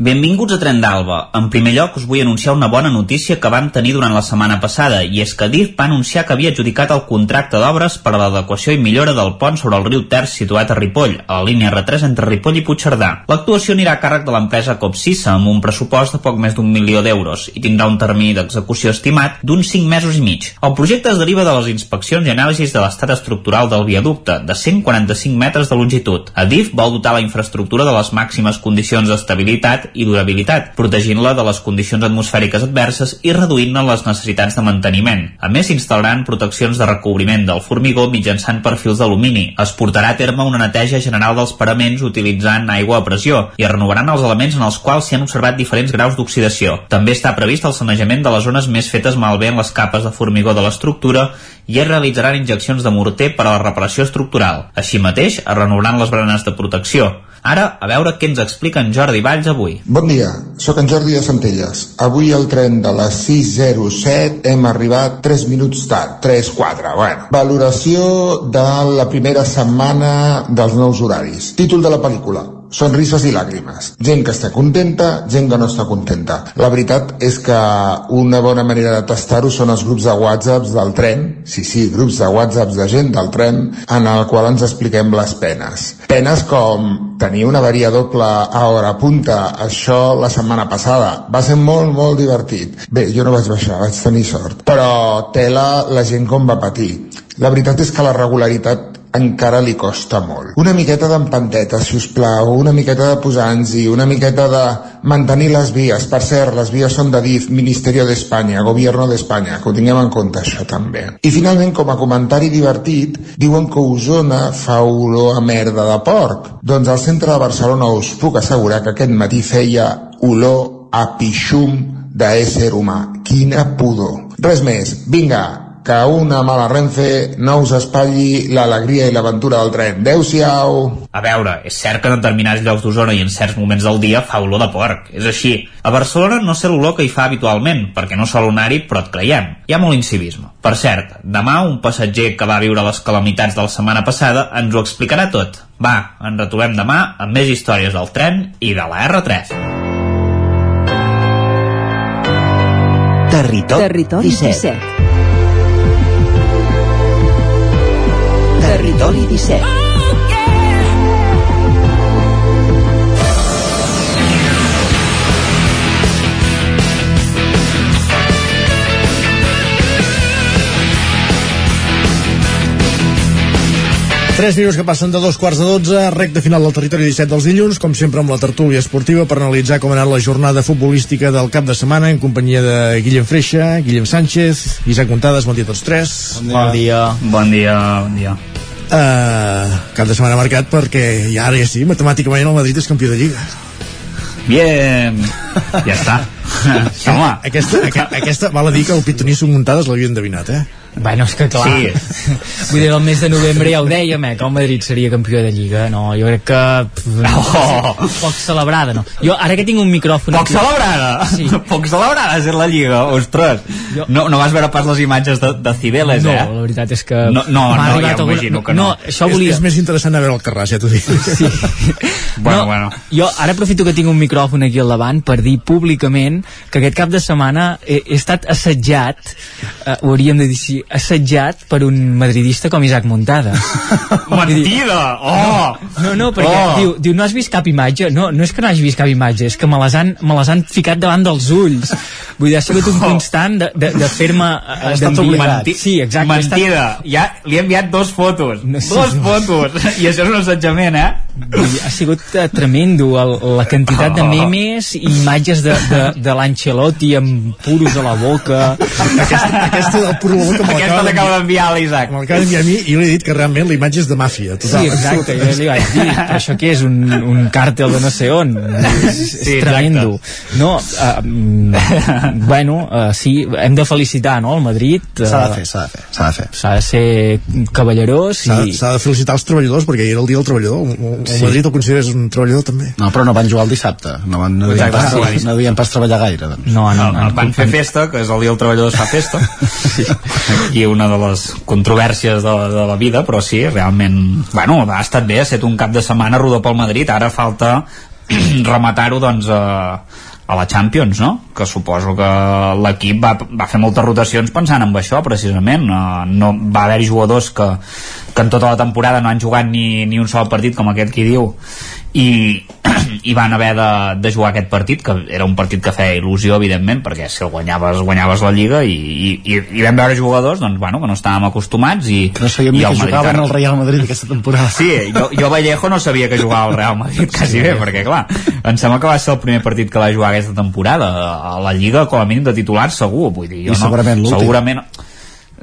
Benvinguts a Tren d'Alba. En primer lloc us vull anunciar una bona notícia que vam tenir durant la setmana passada i és que DIF va anunciar que havia adjudicat el contracte d'obres per a l'adequació i millora del pont sobre el riu Ter situat a Ripoll, a la línia R3 entre Ripoll i Puigcerdà. L'actuació anirà a càrrec de l'empresa Copsissa amb un pressupost de poc més d'un milió d'euros i tindrà un termini d'execució estimat d'uns 5 mesos i mig. El projecte es deriva de les inspeccions i anàlisis de l'estat estructural del viaducte, de 145 metres de longitud. A DIF vol dotar la infraestructura de les màximes condicions d'estabilitat i durabilitat, protegint-la de les condicions atmosfèriques adverses i reduint-ne les necessitats de manteniment. A més, s'instal·laran proteccions de recobriment del formigó mitjançant perfils d'alumini. Es portarà a terme una neteja general dels paraments utilitzant aigua a pressió i es renovaran els elements en els quals s'hi han observat diferents graus d'oxidació. També està previst el sanejament de les zones més fetes malbé en les capes de formigó de l'estructura i es realitzaran injeccions de morter per a la reparació estructural. Així mateix, es renovaran les baranes de protecció. Ara, a veure què ens explica en Jordi Valls avui. Bon dia, sóc en Jordi de Centelles. Avui al tren de les 6.07 hem arribat 3 minuts tard, 3-4, bueno. Valoració de la primera setmana dels nous horaris. Títol de la pel·lícula, sonrises i làgrimes. Gent que està contenta, gent que no està contenta. La veritat és que una bona manera de tastar-ho són els grups de whatsapps del tren, sí, sí, grups de whatsapps de gent del tren, en el qual ens expliquem les penes. Penes com tenir una varia doble a hora punta, això la setmana passada. Va ser molt, molt divertit. Bé, jo no vaig baixar, vaig tenir sort. Però tela la gent com va patir. La veritat és que la regularitat encara li costa molt. Una miqueta d'empanteta, si us plau, una miqueta de posar-nos una miqueta de mantenir les vies. Per cert, les vies són de DIF, Ministerio d'Espanya, Gobierno d'Espanya, que ho tinguem en compte això també. I finalment, com a comentari divertit, diuen que Osona fa olor a merda de porc. Doncs al centre de Barcelona us puc assegurar que aquest matí feia olor a pixum d'ésser humà. Quina pudor. Res més, vinga, que una mala Renfe no us espatlli l'alegria i l'aventura del tren. Adéu-siau! A veure, és cert que en determinats llocs d'Osona i en certs moments del dia fa olor de porc. És així. A Barcelona no sé l'olor que hi fa habitualment, perquè no sol anar-hi, però et creiem. Hi ha molt incivisme. Per cert, demà un passatger que va viure les calamitats de la setmana passada ens ho explicarà tot. Va, ens retrobem demà amb més històries del tren i de la R3. Territori, Territori 17. Territori 17. Tres minuts que passen de dos quarts de dotze, recte final del territori 17 dels dilluns, com sempre amb la tertúlia esportiva per analitzar com ha anat la jornada futbolística del cap de setmana en companyia de Guillem Freixa, Guillem Sánchez, Isaac Montades, bon dia a tots tres. Bon dia. Bon dia, bon dia. Uh, cap de setmana marcat perquè ja ara ja sí, matemàticament el Madrid és campió de Lliga. Bien. Ja està. Home. Aquesta, aquesta, aquesta val a dir que el Pitonisso Montades l'havia endevinat, eh? Bueno, és que clar, Sí. vull dir, el mes de novembre ja ho dèiem, eh, que el Madrid seria campió de Lliga, no, jo crec que pff, Oh. poc celebrada, no. Jo ara que tinc un micròfon Poc aquí- celebrada! Sí. Poc celebrada és la Lliga, ostres. Jo- No, no vas veure pas les imatges de, de Cibeles, no, eh? la veritat és que No, no, no, ja alguna- m'imagino que no. no, això És, volia és més interessant a veure el Carràs, ja t'ho dic. Sí. Bueno, no, bueno. Jo ara aprofito que tinc un micròfon aquí al davant per dir públicament que aquest cap de setmana he, he estat assetjat, eh, ho hauríem de dir així, assetjat per un madridista com Isaac Montada. Mentida! Oh! No, no, perquè Oh! diu, diu, no has vist cap imatge? No, no és que no hagi vist cap imatge, és que me les han, me les han ficat davant dels ulls. Vull dir, ha sigut un constant de, de, de fer-me... eh, obligat. Sí, exacte. he estat- Mentida! Ja li he enviat dos fotos. No, sí. Dos fotos! I això és un assetjament, eh? Ha sigut eh, tremendo el, la quantitat de memes i imatges de, de, de l'Ancelotti amb puros a la boca Aquesta, aquesta del puro boca me Aquesta l'acaba d'enviar a l'Isaac. me l'acaba d'enviar a mi i li he dit que realment la imatge és de màfia. Sí, Total, exacte, jo li vaig dir, però això què és, un, un càrtel de no sé on? És, és Sí, tremendo. No, uh, mm, bueno, uh, sí, hem de felicitar, no?, el Madrid. Uh, S'ha de fer, s'ha de fer, s'ha de fer. De ser cavallerós S'ha i... s'ha de felicitar els treballadors perquè ahir era el dia del treballador. El Sí. Madrid el consideres un treballador també. No, però no van jugar el dissabte. No, van, no, devien, Exacte, pas, sí. no devien pas treballar gaire, doncs. No, no, no, el van fer festa, que és el dia del treballador es fa festa aquí una de les controvèrsies de, de la vida, però sí, realment bueno, ha estat bé, ha estat un cap de setmana rodó pel Madrid, ara falta rematar-ho doncs a, a la Champions, no? Que suposo que l'equip va, va fer moltes rotacions pensant en això, precisament. Uh, no, va haver jugadors que, que en tota la temporada no han jugat ni, ni un sol partit, com aquest qui diu, i, i van haver de, de jugar aquest partit que era un partit que feia il·lusió evidentment perquè si el guanyaves, guanyaves la Lliga i, i, i, vam veure jugadors doncs, bueno, que no estàvem acostumats i, Que no sabíem i el que Madrid jugaven al Real Madrid aquesta temporada. Sí, jo, jo Vallejo no sabia que jugava al Real Madrid quasi bé, perquè clar, em sembla que va ser el primer partit que va jugar aquesta temporada a la Lliga com a mínim de titular segur, vull dir, jo I segurament no, l'últim. segurament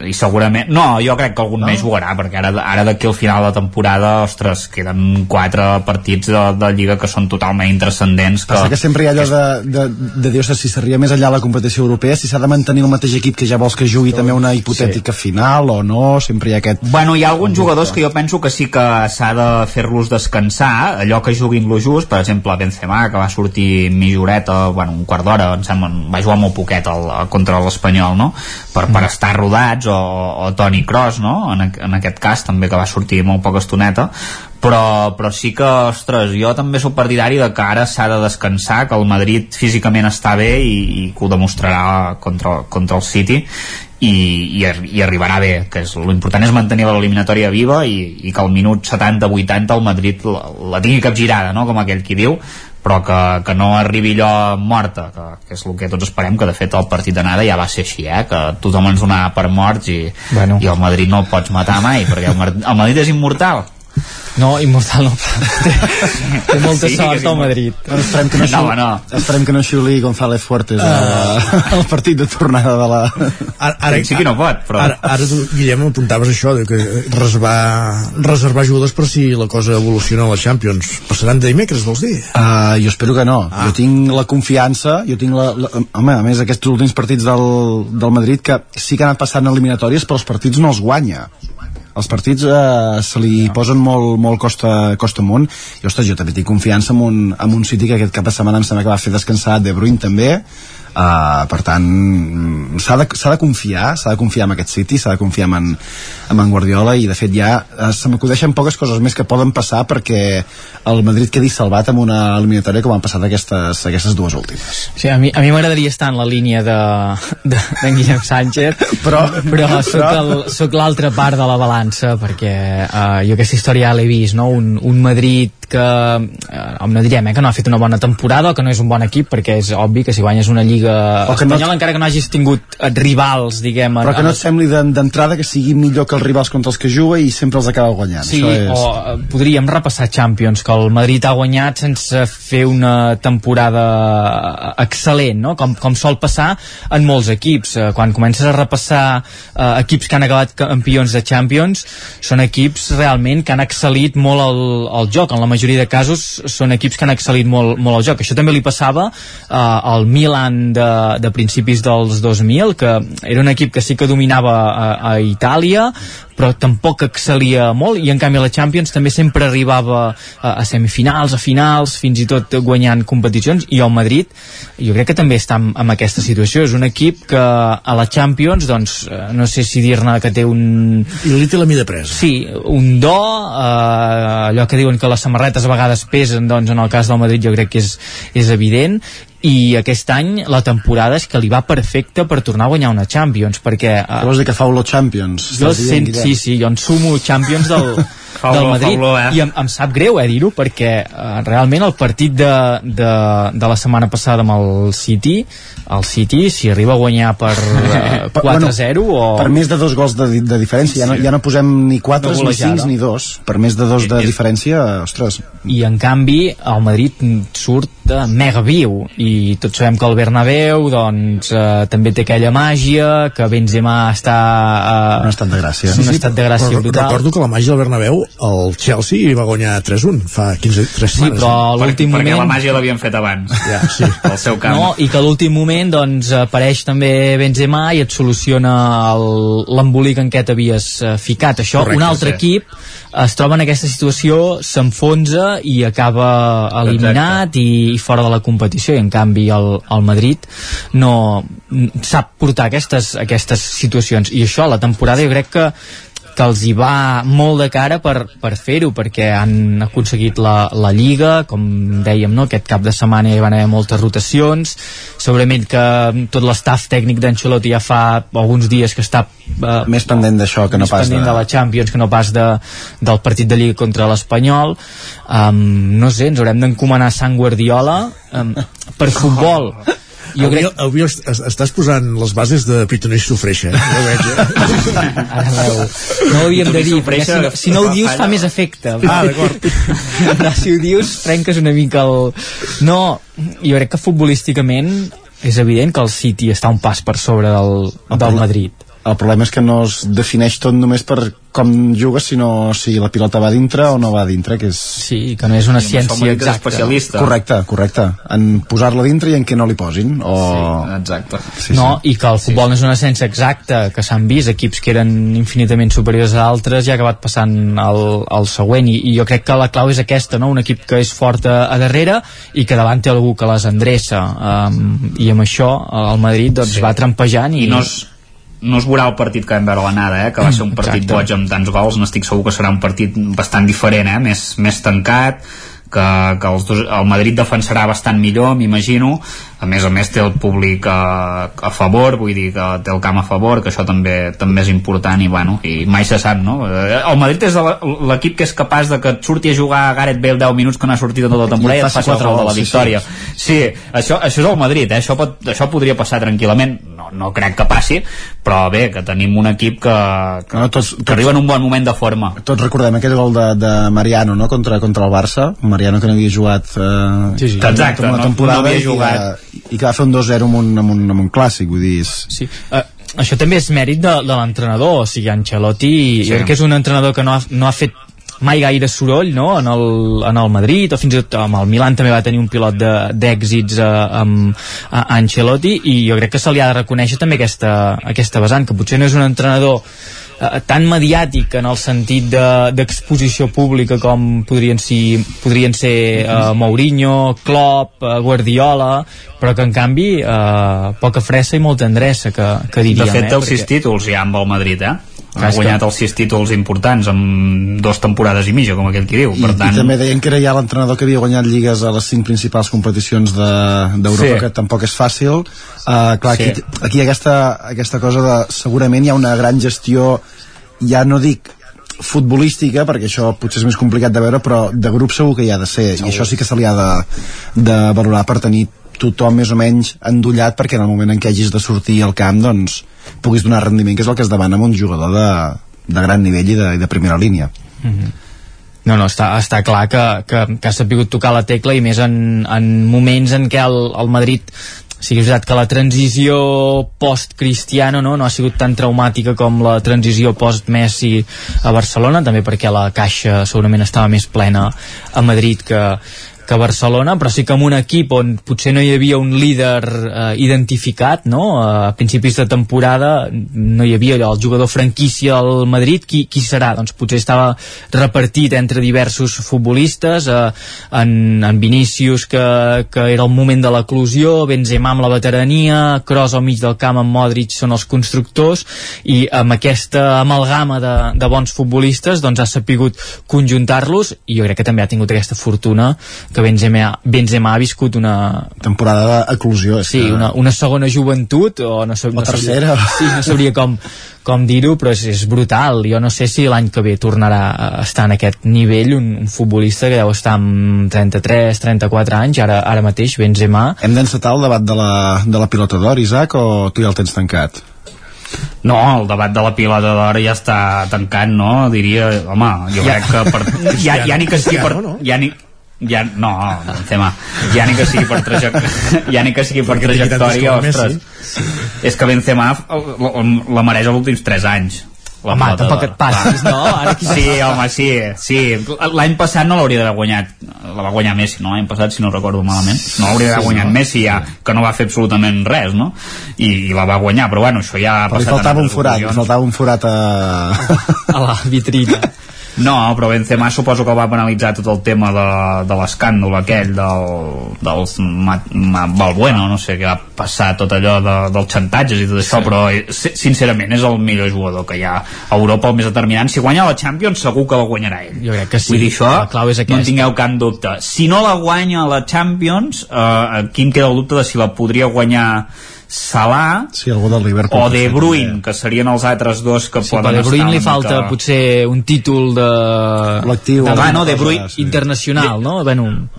i segurament, no, jo crec que algun no? més jugarà perquè ara, ara d'aquí al final de temporada ostres, queden quatre partits de, de Lliga que són totalment intrascendents que, Passa que sempre hi ha allò de, de, de dir, ostres, si s'arriba més enllà a la competició europea, si s'ha de mantenir el mateix equip que ja vols que jugui també una hipotètica final o no, sempre hi ha aquest... Bueno, hi ha alguns jugadors que jo penso que sí que s'ha de fer-los descansar, allò que juguin lo just, per exemple Benzema, que va sortir mitja horeta, bueno, un quart d'hora, em sembla, va jugar molt poquet al, contra l'Espanyol, no? Per, per estar rodats, o, o Toni Kroos, no? En, en aquest cas, també que va sortir molt poca estoneta, però, però sí que, ostres, jo també sóc partidari de que ara s'ha de descansar, que el Madrid físicament està bé i, i que ho demostrarà contra, contra el City i, i, i arribarà bé que és, l'important és mantenir l'eliminatòria viva i, i que al minut 70-80 el Madrid la, la tingui capgirada no? com aquell qui diu però que, que no arribi allò morta que, que és el que tots esperem que de fet el partit d'anada ja va ser així eh? que tothom ens donava per morts i, Bueno. i el Madrid no el pots matar mai perquè el, el Madrid és immortal No, immortal no. té, té molta Sí, sort al Madrid. Bueno, esperem que no, No, no. esperem que no xiuli González Fuertes uh. al partit de tornada de la... Ara, ara, Sí que no pot, però... Ara, ara tu, Guillem, apuntaves això, de que reservar, reservar ajudes per si la cosa evoluciona a la Champions. Passaran de dimecres, vols dir? Uh, jo espero que no. Ah. Jo tinc la confiança, jo tinc la, la... Home, a més, aquests últims partits del, del Madrid, que sí que han anat passant eliminatòries, però els partits no els guanya els partits eh, se li posen molt, molt costa, costa amunt. I ostres, jo també tinc confiança en un, en un City que aquest cap de setmana em sembla que va fer descansar De Bruyne també Uh, per tant s'ha de, de confiar s'ha de confiar en aquest City s'ha de confiar en, en, en Guardiola i de fet ja uh, se m'acudeixen poques coses més que poden passar perquè el Madrid quedi salvat amb una eliminatòria com han passat aquestes, aquestes dues últimes Sí, a mi a mi m'agradaria estar en la línia de, de, de Guillem Sánchez però, però el, soc l'altra part de la balança perquè uh, jo aquesta història ja l'he vist no? un, un Madrid que uh, no direm eh, que no ha fet una bona temporada o que no és un bon equip perquè és obvi que si guanyes una lliga O que no- espanyola encara que no hagis tingut eh, rivals diguem però que no et sembli d'en- d'entrada que sigui millor que els rivals contra els que juga i sempre els acaba guanyant Sí, Això és... o eh, podríem repassar Champions, que el Madrid ha guanyat sense fer una temporada eh, excel·lent, no? Com, com sol passar en molts equips. Eh, Quan comences a repassar eh, equips que han acabat campions de Champions, són equips realment que han excel·lit molt el, el joc. En la majoria de casos són equips que han excel·lit molt, molt el joc. Això també li passava eh, al Milan de, de principis dels 2000, que era un equip que sí que dominava a, a Itàlia, però tampoc excel·lia molt i en canvi la Champions també sempre arribava a, a semifinals, a finals fins i tot guanyant competicions i el Madrid jo crec que també està en, en aquesta situació és un equip que a la Champions doncs eh, no sé si dir-ne que té un... I li té la mida presa. Sí, un do eh, allò que diuen que les samarretes a vegades pesen doncs en el cas del Madrid jo crec que és, és evident i aquest any la temporada és que li va perfecta per tornar a guanyar una Champions perquè eh, Vols dir que fa olor Champions? jo sent, sí, sí, jo en sumo Champions del, Fa del Madrid. olor, eh? i em, em sap greu eh, dir-ho perquè eh, realment el partit de, de, de la setmana passada amb el City el City si arriba a guanyar per eh, 4-0 o... per més de dos gols de, de diferència ja no, ja no posem ni 4, De ni golejada. 5 ni 2 per més de dos de diferència, ostres. I en canvi el Madrid surt eh, mega viu. I tots sabem que el Bernabéu doncs eh, també té aquella màgia que Benzema està eh, un estat de gràcia. un estat de gràcia però brutal recordo que la màgia del Bernabéu el Chelsea hi va guanyar 3-1 fa 15 3 Sí, setmanes però Per, l'últim perquè moment... la màgia l'havien fet abans ja, sí. al seu camp. No, i que a l'últim moment doncs, apareix també Benzema i et soluciona el- l'embolic en què t'havies eh, ficat. Això, Correcte, un altre sí. equip es troba en aquesta situació, s'enfonsa i acaba eliminat i, i fora de la competició i en canvi el, el Madrid no sap portar aquestes, aquestes situacions. I això la temporada jo crec que que els hi va molt de cara per, per fer-ho, perquè han aconseguit la, la Lliga, com dèiem, no? aquest cap de setmana hi van haver moltes rotacions, segurament que tot l'estaf tècnic d'Ancelotti ja fa alguns dies que està eh, més pendent d'això que no pas de... de la Champions que no pas de, del partit de Lliga contra l'Espanyol. Um, no sé, ens haurem d'encomanar Sant Guardiola um, per futbol jo avui, crec... avui est- est- estàs posant les bases de Pitoneix Sofreixa eh? ja veig, eh? Ara veu. No ho havíem de dir, perquè si no, si no ho dius fa més efecte. Ah, d'acord. Però si ho dius, trenques una mica el... No, jo crec que futbolísticament és evident que el City està un pas per sobre del, del Madrid. El problema és que no es defineix tot només per com jugues, sinó si la pilota va dintre o no va dintre, que és... Sí, que no és una ciència exacta. especialista. Correcte, correcte. En posar-la dintre i en què no li posin. O... Sí, exacte. Sí, no, i que el futbol no és una ciència exacta, que s'han vist equips que eren infinitament superiors a altres i ha acabat passant al, al següent, I, i jo crec que la clau és aquesta, no? un equip que és fort a, a darrere i que davant té algú que les endreça, um, i amb això el Madrid doncs, Sí. va trampejant i, i no es, no es veurà el partit que vam veure a l'anada, eh? que va ser un partit Exacte. boig amb tants gols, n'estic segur que serà un partit bastant diferent, eh? més, més tancat que, que els dos, el Madrid defensarà bastant millor m'imagino a més a més té el públic a, a favor vull dir que té el camp a favor que això també també és important i, bueno, i mai se sap no? Eh, el Madrid és l'equip que és capaç de que et surti a jugar a Gareth Bale 10 minuts que no ha sortit en tota la temporada i, I et faci faci el quatre gol de la gols, sí, victòria sí, això, això és el Madrid eh? això, pot, això podria passar tranquil·lament no, no crec que passi però bé, que tenim un equip que, que, No, tots- que arriba en un bon moment de forma Tots recordem aquell gol de, de Mariano no? contra, contra el Barça Mariano que no havia jugat eh, Sí, sí. Exacte, una no- temporada no havia jugat. i que va fer un 2-0 amb, un, amb, un, amb un clàssic vull dir, és... Sí. Uh, això també és mèrit de, de l'entrenador, o sigui, Ancelotti Sí. jo crec que és un entrenador que no ha, no ha fet mai gaire soroll no? en, el, en el Madrid o fins i tot amb el Milan també va tenir un pilot d'èxits eh, amb a Ancelotti i jo crec que se li ha de reconèixer també aquesta, aquesta vessant, que potser no és un entrenador eh, tan mediàtic en el sentit de- d'exposició pública com podrien ser, podrien ser eh, Mourinho, Klopp, eh, Guardiola però que en canvi eh, poca fressa i molta endreça que, que diríem de fet eh? els sis títols ja amb el Madrid eh? Ha Clar, guanyat que- els sis títols importants en dues temporades i mitja com aquell qui diu I, per tant, i també deien que era ja l'entrenador que havia guanyat lligues a les cinc principals competicions de- d'Europa, de, Sí. que tampoc és fàcil. Uh, clar, Sí. aquí, aquí aquesta, aquesta cosa de... Segurament hi ha una gran gestió, ja no dic futbolística, perquè això potser és més complicat de veure, però de grup segur que hi ha de ser, i això sí que se li ha de, de valorar per tenir tothom més o menys endollat perquè en el moment en què hagis de sortir al camp doncs puguis donar rendiment, que és el que es demana amb un jugador de, de gran nivell i de, i de primera línia. No, no, està, està clar que, que, que ha sapigut tocar la tecla i més en, en moments en què el, el Madrid sí que és veritat que la transició post-Cristiano no, no ha sigut tan traumàtica com la transició post-Messi a Barcelona, també perquè la caixa segurament estava més plena a Madrid que, que Barcelona, però sí que amb un equip on potser no hi havia un líder eh, identificat, no? A principis de temporada no hi havia allò, el jugador franquícia al Madrid, qui, qui serà? Doncs potser estava repartit entre diversos futbolistes, eh, en, en Vinícius, que, que era el moment de l'eclusió, Benzema amb la veterania, Kroos al mig del camp amb Modric són els constructors, i amb aquesta amalgama de, de bons futbolistes doncs ha sapigut conjuntar-los, i jo crec que també ha tingut aquesta fortuna que Benzema, Benzema ha viscut una... Temporada d'eclusió. Sí, que- una, una segona joventut, o no, sab, O no tercera. Sabria, sí, no sabria com, com dir-ho, però és, és brutal. Jo no sé si l'any que ve tornarà a estar en aquest nivell un, un futbolista que deu estar amb 33, 34 anys, ara, ara mateix, Benzema. Hem d'encetar el debat de la, de la pilota d'or, Isaac, o tu ja el tens tancat? no, el debat de la pilota d'or ja està tancat, no? Diria, home, jo Ja. crec que per, ja, ja ni que sigui per, ja ni, ja, no, Benzema, ja ni que sigui per trajectòria, ja ni que sigui per Perquè trajectòria, Messi. ostres, és que Benzema la, mereix els últims 3 anys. La Home, pilota tampoc et passis, no? Ara qui Sí, home, sí, sí. L'any passat no l'hauria d'haver guanyat. La va guanyar Messi, no? L'any passat, si no recordo malament. No l'hauria d'haver Sí, guanyat no. Messi, ja, que no va fer absolutament res, no? I, i la va guanyar, però bueno, això ja ha Però li passat... faltava en un forat, li faltava un forat a... a la vitrina. No, però Benzema suposo que va penalitzar tot el tema de, de l'escàndol aquell del, dels ma, ma, Balbueno, no sé què va passar tot allò de, dels xantatges i tot això, Sí. però eh, si- sincerament és el millor jugador que hi ha a Europa, el més determinant. Si guanya la Champions segur que la guanyarà ell. Jo crec que sí. Vull dir, això La clau és no en aquesta. tingueu cap dubte. Si no la guanya la Champions, eh, aquí em queda el dubte de si la podria guanyar Salah Sí, algú del Liverpool. o De Bruyne, que serien els altres dos que Sí, poden De Bruyne estar li falta mica... potser un títol de... Col·lectiu. de, Ah, no, De Bruyne- internacional, no? Bueno,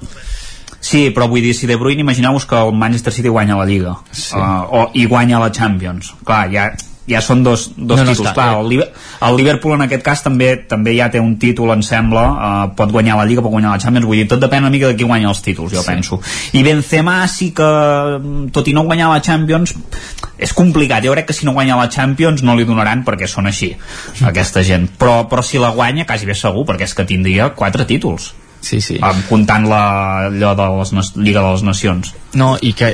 Sí, però vull dir, si De Bruyne, imagineu-vos que el Manchester City guanya la Lliga sí. uh, o, i guanya la Champions. Clar, ja, ja són dos, dos No, no títols. està, Clar, eh. el, el Liverpool en aquest cas també també ja té un títol, em sembla, uh, pot guanyar la Lliga, pot guanyar la Champions, vull dir, tot depèn una mica de qui guanya els títols, jo sí. penso. I Benzema sí que, tot i no guanyar la Champions, és complicat. Jo crec que si no guanya la Champions no li donaran perquè són així, aquesta gent. Però, però si la guanya, quasi bé segur, perquè és que tindria quatre títols. Sí, sí. Um, comptant la, allò de la Lliga de les Nacions. No, i que,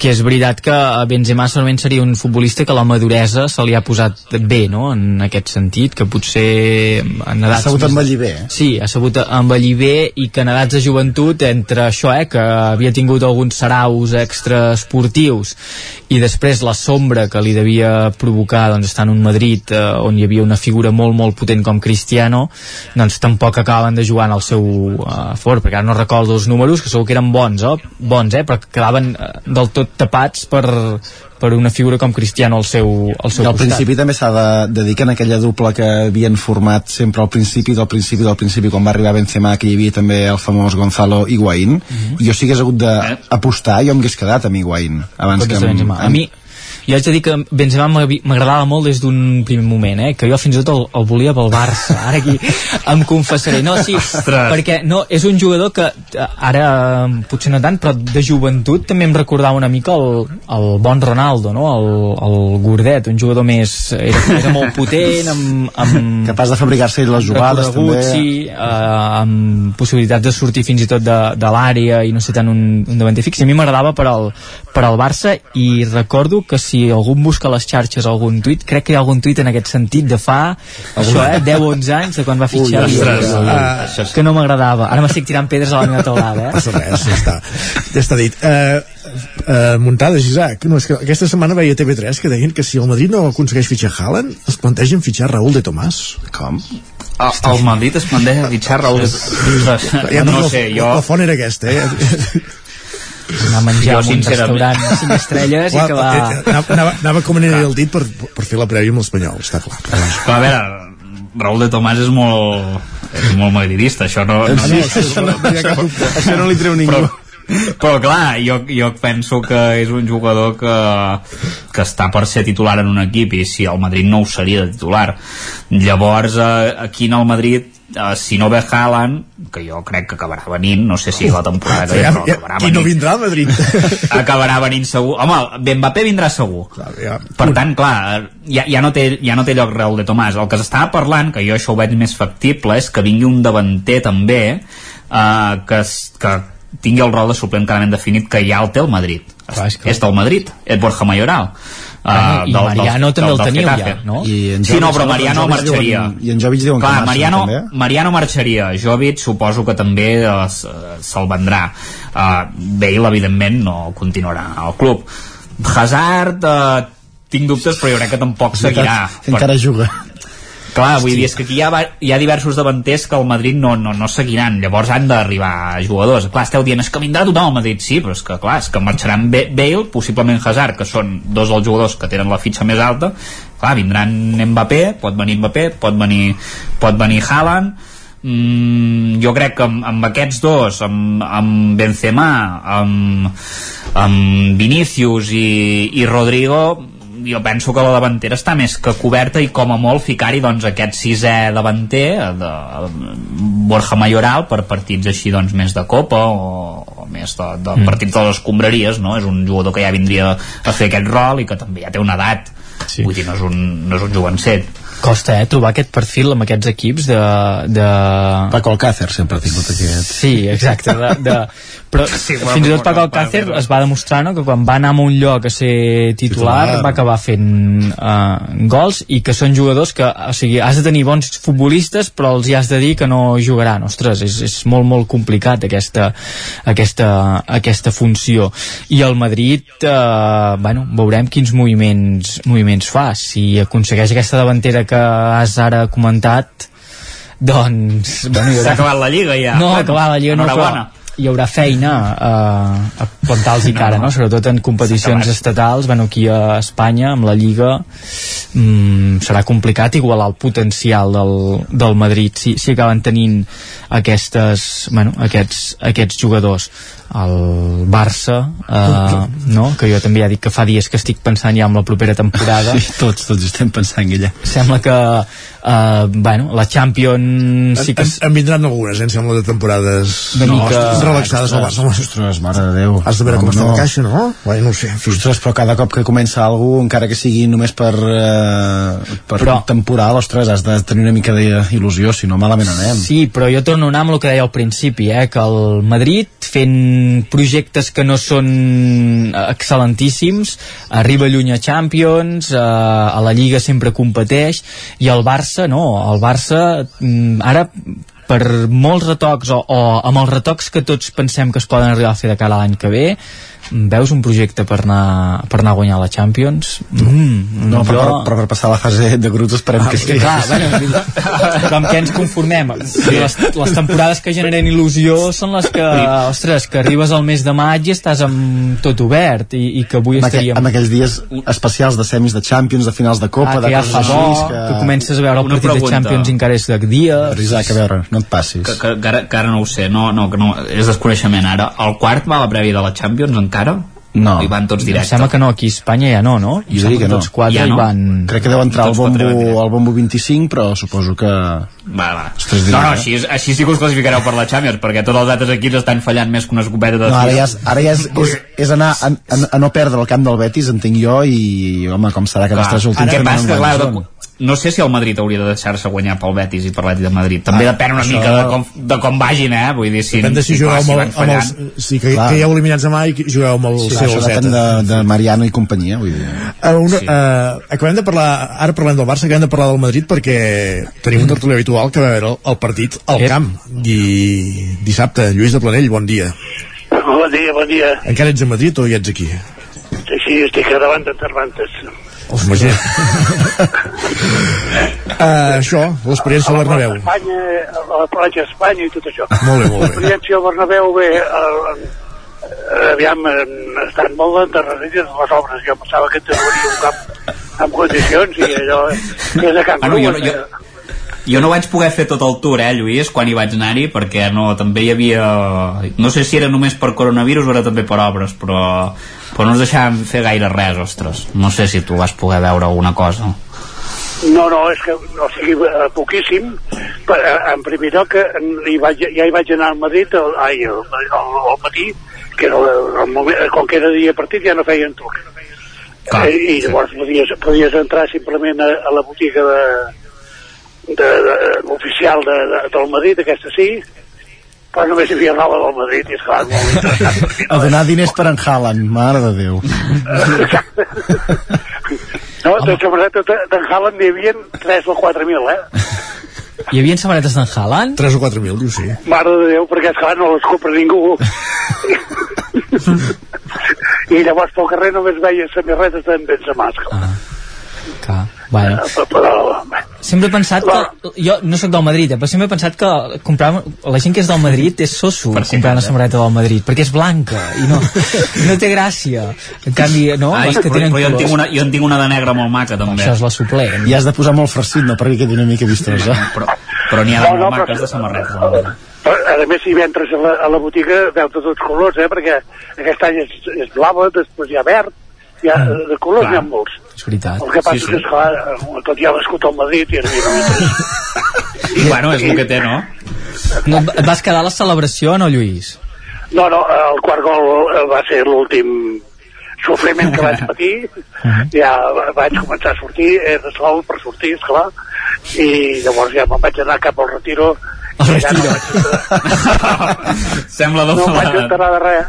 que és veritat que Benzema segurament seria un futbolista que la maduresa se li ha posat bé, no?, en aquest sentit, que potser en Ha edats... sabut més- envellir bé. Sí, ha sabut envellir bé i que en edats de joventut, entre això, eh, que havia tingut alguns saraus extraesportius i després la sombra que li devia provocar doncs, estar en un Madrid eh, on hi havia una figura molt, molt potent com Cristiano, doncs tampoc acaben de jugar en el seu, a fort, perquè ara no recordo els números, que segur que eren bons, eh? bons eh? però que quedaven eh, del tot tapats per, per una figura com Cristiano al seu, al seu I al costat. principi també s'ha de, de dir que en aquella dupla que havien format sempre al principi del principi del principi quan va arribar Benzema que hi havia també el famós Gonzalo Higuaín mm. -hmm. jo si hagués hagut d'apostar jo m'hagués quedat amb Higuaín abans que amb, Benzema. A mi, jo haig de dir que Benzema m'agradava molt des d'un primer moment, eh? que jo fins i tot el, el volia pel Barça. Ara aquí em confessaré. No, sí, perquè no, és un jugador que eh, ara eh, potser no tant, però de joventut també em recordava una mica el, el bon Ronaldo, no? el, el gordet, un jugador més... Era, era molt potent, amb, amb capaç de fabricar-se les jugades també sí, eh, amb possibilitats de sortir fins i tot de, de l'àrea i no sé tant un, un davanter fix i a mi m'agradava per, al, per al Barça i recordo que si algú em busca les xarxes algun tuit, crec que hi ha algun tuit en aquest sentit de fa això, eh, 10-11 anys de quan va fitxar Ui, ostres, uh, ah. que no m'agradava. Ara m'estic tirant pedres a la meva taulada eh? passa res, ja està, ja està dit. Uh, uh, muntades, Isaac. No, és que aquesta setmana veia TV3 que deien que si el Madrid no aconsegueix fitxar Haaland es plantegen fitxar Raúl de Tomàs. Com? El, el Madrid es planteja fitxar Raúl de... ja no la, sé, jo... la font era aquesta eh? anar a menjar Jo, en un restaurant 5 estrelles i Clar, que va... eh, anava, anava, anava com aniria el dit per, per fer la prèvia amb l'Espanyol està clar Però a veure, Raúl de Tomàs és molt, és molt madridista, això no... no, Sí, això no- això no li treu ningú. Però, però clar, jo, jo penso que és un jugador que, que està per ser titular en un equip i si el Madrid no ho seria de titular. Llavors eh, aquí en el Madrid eh, si no ve Haaland que jo crec que acabarà venint no sé si la temporada que ve ja, ja, acabarà i no venint. vindrà a Madrid? Acabarà venint segur. Home, Mbappé vindrà segur. Clar, ja. per tant, clar, ja, ja, no té, ja no té lloc Raúl de Tomàs. El que s'estava parlant, que jo això ho veig més factible, és que vingui un davanter també eh, que, que tingui el rol de suplent clarament definit que ja el té el Madrid. Clar, és que- És del Madrid, és Borja Mayoral. Bueno, i Mariano també el teniu ja, no? I en Sí, no, Jovic, però no? Mariano En Jovic marxaria. diuen- i en Jovic diuen que Clar, marxa, Mariano, també. Mariano marxaria, Jovic suposo que també eh, se'l vendrà. Uh, Bale, evidentment, no continuarà al club. Hazard, uh, tinc dubtes, però jo crec que tampoc seguirà. encara juga Clar, vull dir, és que aquí hi ha, hi ha diversos davanters que el Madrid no, no, no seguiran, llavors han d'arribar jugadors. Clar, esteu dient, és que vindrà tothom al Madrid, sí, però és que clar, és que marxaran Ba- Bale, possiblement Hazard, que són dos dels jugadors que tenen la fitxa més alta, clar, vindran Mbappé, pot venir Mbappé, pot venir, pot venir Haaland, mm, jo crec que amb, amb aquests dos amb, amb Benzema amb, amb Vinícius i, i Rodrigo jo penso que la davantera està més que coberta i com a molt ficar-hi doncs aquest sisè davanter de, Borja Mayoral per partits així doncs més de copa o, o més de, de Mm. partits de les escombraries no? és un jugador que ja vindria a fer aquest rol i que també ja té una edat sí. vull dir, no és un, no és un jovencet Costa, eh, trobar aquest perfil amb aquests equips de... de... Paco Alcácer sempre ha tingut aquest Sí, exacte, de, de... però sí, bueno, fins i tot Paco Alcácer. es va demostrar no, que quan va anar a un lloc a ser titular, Titular. va acabar fent uh, gols i que són jugadors que, o sigui, has de tenir bons futbolistes però els hi has de dir que no jugaran ostres, és, és molt molt complicat aquesta, aquesta, aquesta funció i el Madrid uh, bueno, veurem quins moviments moviments fa, si aconsegueix aquesta davantera que has ara comentat doncs bueno, s'ha acabat la Lliga ja. No, Bueno, acabar la Lliga no, però hi haurà feina eh, a plantar-los i cara, no, no. sobretot en competicions estatals, bueno, aquí a Espanya amb la Lliga mm, serà complicat igualar el potencial del, del Madrid si, si acaben tenint aquestes, bueno, aquests, aquests jugadors. El Barça eh, no? que jo també ja dic que fa dies que estic pensant ja en la propera temporada. Sí, tots, tots estem pensant en ella. Sembla que eh, bueno, la Champions sí que en, en vindran algunes, eh, em sembla, de temporades Una no, mica- ostres, relaxades al Barça. Ostres, mare de Déu has de veure com Home, està no. la caixa, no? Bé, no ho sé. Ostres, però cada cop que comença algú, encara que sigui només per, eh, per Però- temporal, ostres, has de tenir una mica d'il·lusió, si no malament anem. Sí, però jo torno a anar amb el que deia al principi, eh, que el Madrid, fent projectes que no són excel·lentíssims, arriba lluny a Champions, eh, a la Lliga sempre competeix, i el Barça, no, el Barça mm, ara per molts retocs o, o amb els retocs que tots pensem que es poden arribar a fer de cara a l'any que ve veus un projecte per anar, per anar a guanyar la Champions? Mm, No, però, però, però per passar la fase de grups esperem Ah, que sí. clar, bueno, però amb què ens conformem? Les, les temporades que generen il·lusió són les que, ostres, que arribes al mes de maig i estàs amb tot obert i, i que avui aqu estaríem... amb aquells dies especials de semis de Champions, de finals de Copa, ah, de que ja coses fa bo, que... que comences a veure el Una partit pregunta. de Champions encara és de dies Isaac, a veure, no et passis. que, que, que, ara, que ara no ho sé no, no, que no, és desconeixement ara el quart va a la prèvia de la Champions encara? No. i van tots em directe sembla que no, aquí a Espanya ja no, no? Jo diria que no. Tots quatre Ja hi no? van... Crec que deu entrar al bombo, al bombo 25, però suposo que... Va, va. Ostres, No, no, eh? així, així sí que us classificareu per la Champions, perquè tots els altres equips estan fallant més que una escopeta de No, ara ja és, ara ja és, és, és anar a, a, a no perdre el camp del Betis, entenc jo, i, home, com serà que els tres últims Ara, que què passa, que, clar, no sé si el Madrid hauria de deixar-se guanyar pel Betis i per l'Atlètic de Madrid. També Ah, depèn una això- mica de com, de com vagin, eh? Vull dir, si, Depèn de si clar, jugueu amb, si el, amb els... Sí, que, Clar. que ja heu eliminats demà i jugueu amb el Sí, seu això depèn de, de Mariano i companyia, vull dir. Uh, una, sí. uh, acabem de parlar, ara parlem del Barça, acabem de parlar del Madrid perquè tenim un tertulí habitual que va veure el, el partit al Ep. camp i dissabte, Lluís de Planell, bon dia Bon dia, bon dia. encara ets a Madrid o ja ets aquí? Sí, estic a davant de Cervantes. Els Magí uh, això, l'experiència al Bernabéu Espanya, a la platja Espanya i tot això. Molt bé, molt bé. L'experiència al Bernabéu, bé, eh, eh, aviam, eh, estan molt endarrerides les obres. Jo pensava que tindria un camp en condicions i allò és a Camp Ah, no, jo, jo, jo no vaig poder fer tot el tour, eh, Lluís, quan hi vaig anar-hi, perquè no, també hi havia... No sé si era només per coronavirus o era també per obres, però, però no ens deixàvem fer gaire res, ostres. No sé si tu vas poder veure alguna cosa. No, no, és que, o sigui, eh, poquíssim. Per, eh, en primer lloc, eh, hi vaig, ja hi vaig anar al Madrid el, ai, el, el, el matí, que era el, el moment, com que era dia partit ja no feien tour. Clar, eh, I llavors podies, podies entrar simplement a, a la botiga de, de, de, l'oficial de, de, del Madrid, aquesta sí, però només hi havia roba del Madrid i esclar, molt interessant. mi, A donar diners per en Haaland, mare de Déu. No, de samarreta de- d'en Haaland n'hi havia 3 o 4.000, eh? Hi havia samarretes d'en Haaland? 3 o 4 mil, diu sí Mare de Déu, perquè esclar no les compra ningú. I llavors pel carrer només veia samarretes d'en Benzema, esclar. Ah, clar, bueno. Eh, Però, Sempre he pensat que... Jo no sóc del Madrid, eh, però sempre he pensat que comprar, la gent que és del Madrid és soso comprar una samarreta del Madrid, perquè és blanca i no, i no té gràcia. En canvi, no, Ai, les que però, tenen però jo, en tinc una, jo en tinc una de negra molt maca, també. Això és la suplent. I has de posar molt farcit, no? Perquè quedi una mica vistosa. Però, però n'hi ha de No, no, molt però- maques de samarretes. a la Madrid. però, a més, si entres a la, a la botiga veus de tots colors, eh? Perquè aquest any és, és blava, després hi ha verd, hi ha, de colors Clar. n'hi ha molts. És veritat. El que passa Sí, sí, és que, esclar, tot hi ha l'escut al Madrid i a mi no m'interessa. I, bueno, és el que té, no? No, et vas quedar a la celebració o no, Lluís? No, no, el quart gol eh, va ser l'últim sofriment que vaig patir. Ja vaig començar a sortir, era sol per sortir, esclar, i llavors ja me'n vaig anar cap al retiro. Al i ja no retiro. vaig, Sembla no em vaig enterar de res.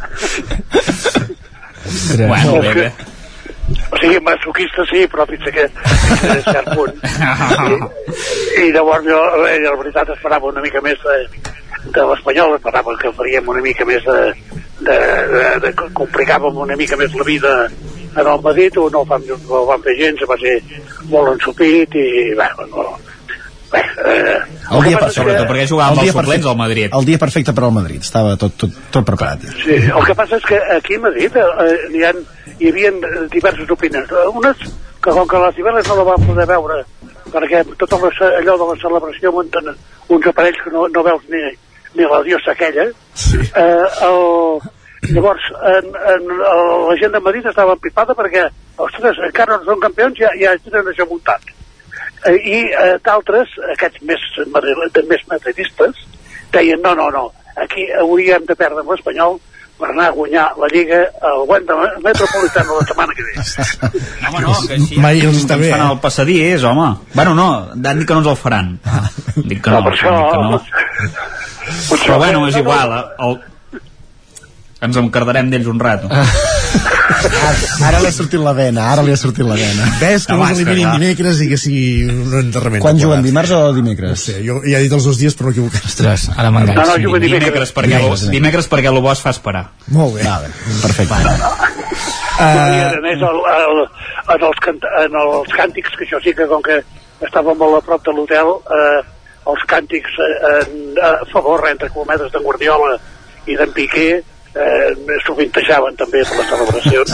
Bueno, No, bé, bé. O sigui, masoquista sí, però fins a, que, fins a cert punt. I, I llavors jo, eh, la veritat, esperava una mica més de, de l'Espanyol, esperava que faríem una mica més de, de, de, de que complicàvem una mica més la vida en el Madrid, o no ho vam, no ho vam fer gens, va ser molt ensupit i, bé, no, bé, eh, El dia, és Sobretot perquè jugava amb el els suplents al Madrid. El dia perfecte per al Madrid, estava tot, tot, tot preparat. ja. Sí, el que passa és que aquí a Madrid eh, hi, ha, hi havia diverses opinions. Unes que com que les Cibeles no la van poder veure perquè tot el, allò de la celebració munten uns aparells que no, no veus ni, ni la diosa aquella sí. eh, el, llavors en, en, el, la gent de Madrid estava empipada perquè ostres, encara no són campions ja, ja tenen això muntat eh, i eh, d'altres, aquests més, més madridistes deien no, no, no, aquí hauríem de perdre amb l'Espanyol per anar a guanyar la Lliga al Wanda Metropolitano la setmana que ve. Home, no, que així Mai els està bé, fan eh? el passadís, home. Bueno, no, han dit que no ens el faran. Dic que no, No, per això- que no. Però bueno, és igual. El, ens encardarem d'ells un rato. Ara, ara li ha sortit la vena, ara li ha sortit la vena. Ves que vols eliminin clar. dimecres i que sigui un enterrament. Quan juguen, dimarts o dimecres? No sé, jo ja he dit els dos dies però m'equivocat. Ostres, ara No, no, juga dimecres. Dimecres perquè, Dimecres, dimecres, dimecres perquè el bo es fa esperar. Molt bé. Vale, perfecte. I a més, el, el, en, els cant, en els càntics, que això sí que com que estava molt a prop de l'hotel, eh, els càntics eh, en, a favor, entre cometes, de Guardiola i d'en Piqué, eh, sovintejaven també per les celebracions.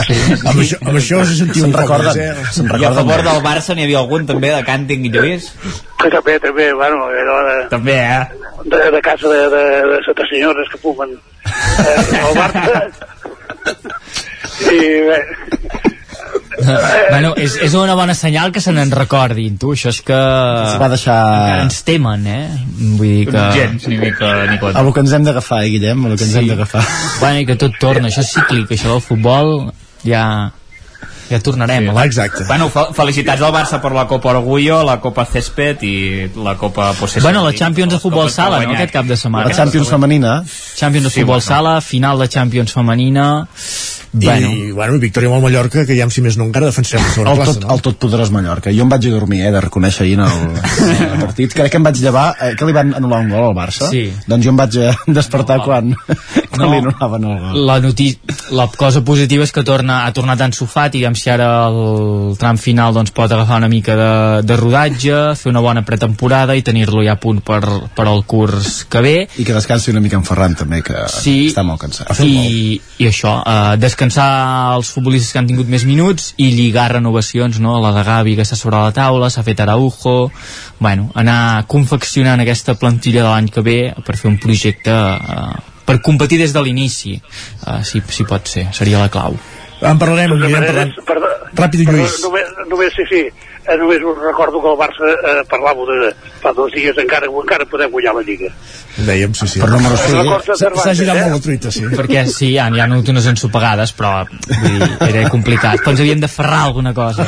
Amb això, amb això se sentia Se'n un més, eh? se'n I a favor del Barça n'hi havia algun també de càntic, Lluís? Que també, també, bueno, allò de, També, eh? de, de casa de, de, de sete senyores que fumen eh, al Barça. I bé, bueno, és, és una bona senyal que se n'en recordin, tu, això és que... Es va deixar... Encara ens temen, eh? Vull dir que... Gens, ni mica ni A compte. lo que ens hem d'agafar, eh, Guillem, a lo que ens Sí. hem d'agafar. Bueno, i que tot torna, això és cíclic, això del futbol ja... Ja tornarem. Ah, exacte. Bueno, fe- felicitats al Barça per la Copa Orgullo, la Copa Césped i la Copa Possessió. Bueno, la Champions de futbol sala, no?, aquest cap de setmana. La Champions femenina, Champions de Sí, futbol bueno. sala, final de Champions femenina... Bueno, I, bueno, victòria amb el Mallorca, que ja, si més no, encara defensem la segona el plaça, tot, no? el tot poderós Mallorca. Jo em vaig a dormir, eh, de reconèixer ahir en el, en el partit. Crec que em vaig llevar... Eh, que li van anul·lar un gol al Barça? Sí. Doncs jo em vaig eh, despertar quan, quan No. li anul·laven el gol. la, noti la cosa positiva és que torna, ha tornat en sofat i si ara el tram final doncs, pot agafar una mica de, de rodatge, fer una bona pretemporada i tenir-lo ja a punt per, per al curs que ve I que descansi una mica en Ferran també, que Sí. està molt cansat. i, i això, eh, descansar els futbolistes que han tingut més minuts i lligar renovacions, no? la de Gavi que està sobre la taula, s'ha fet Araujo bueno, anar confeccionant aquesta plantilla de l'any que ve per fer un projecte eh, per competir des de l'inici eh, si, si pot ser, seria la clau En parlarem, parlant. perdó, Ràpid, perdó, Lluís. Només, només, sí, sí, eh, només us recordo que el Barça eh, parlava de fa dos dies encara, encara podem guanyar la Lliga. Dèiem, sí, sí. Per números Eh, records de S'ha Cervantes, girat eh? molt la truita, sí. perquè sí, hi ha, hi ha hagut unes ensopegades però vull dir, era complicat però ens havíem de ferrar alguna cosa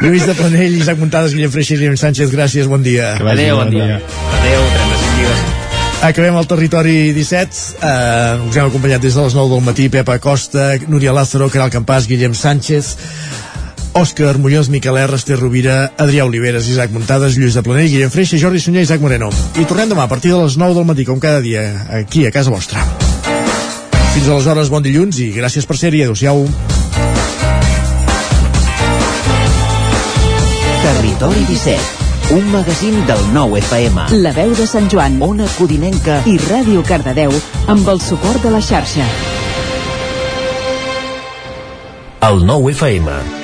Lluís de Planell, Isaac Muntades, Guillem Freixa i Guillem Sánchez, gràcies, bon dia. vagi adeu, bon dia Adéu, 35 dies. Acabem el territori 17. Eh, us hem acompanyat des de les 9 del matí Pepa Costa, Núria Lázaro, Caral Campàs, Guillem Sánchez, Òscar Muñoz, Miquel R, Esther Rovira, Adrià Oliveres, Isaac Muntades, Lluís de Planell, Guillem Freixa, Jordi Sunyer i Isaac Moreno. I tornem demà a partir de les 9 del matí, com cada dia, aquí a casa vostra. Fins aleshores, bon dilluns i gràcies per ser-hi. Adéu-siau. Territori 17, un magazín del nou FM. La veu de Sant Joan Ona Codinenca i Ràdio Cardedeu amb el suport de la xarxa. el nou FM.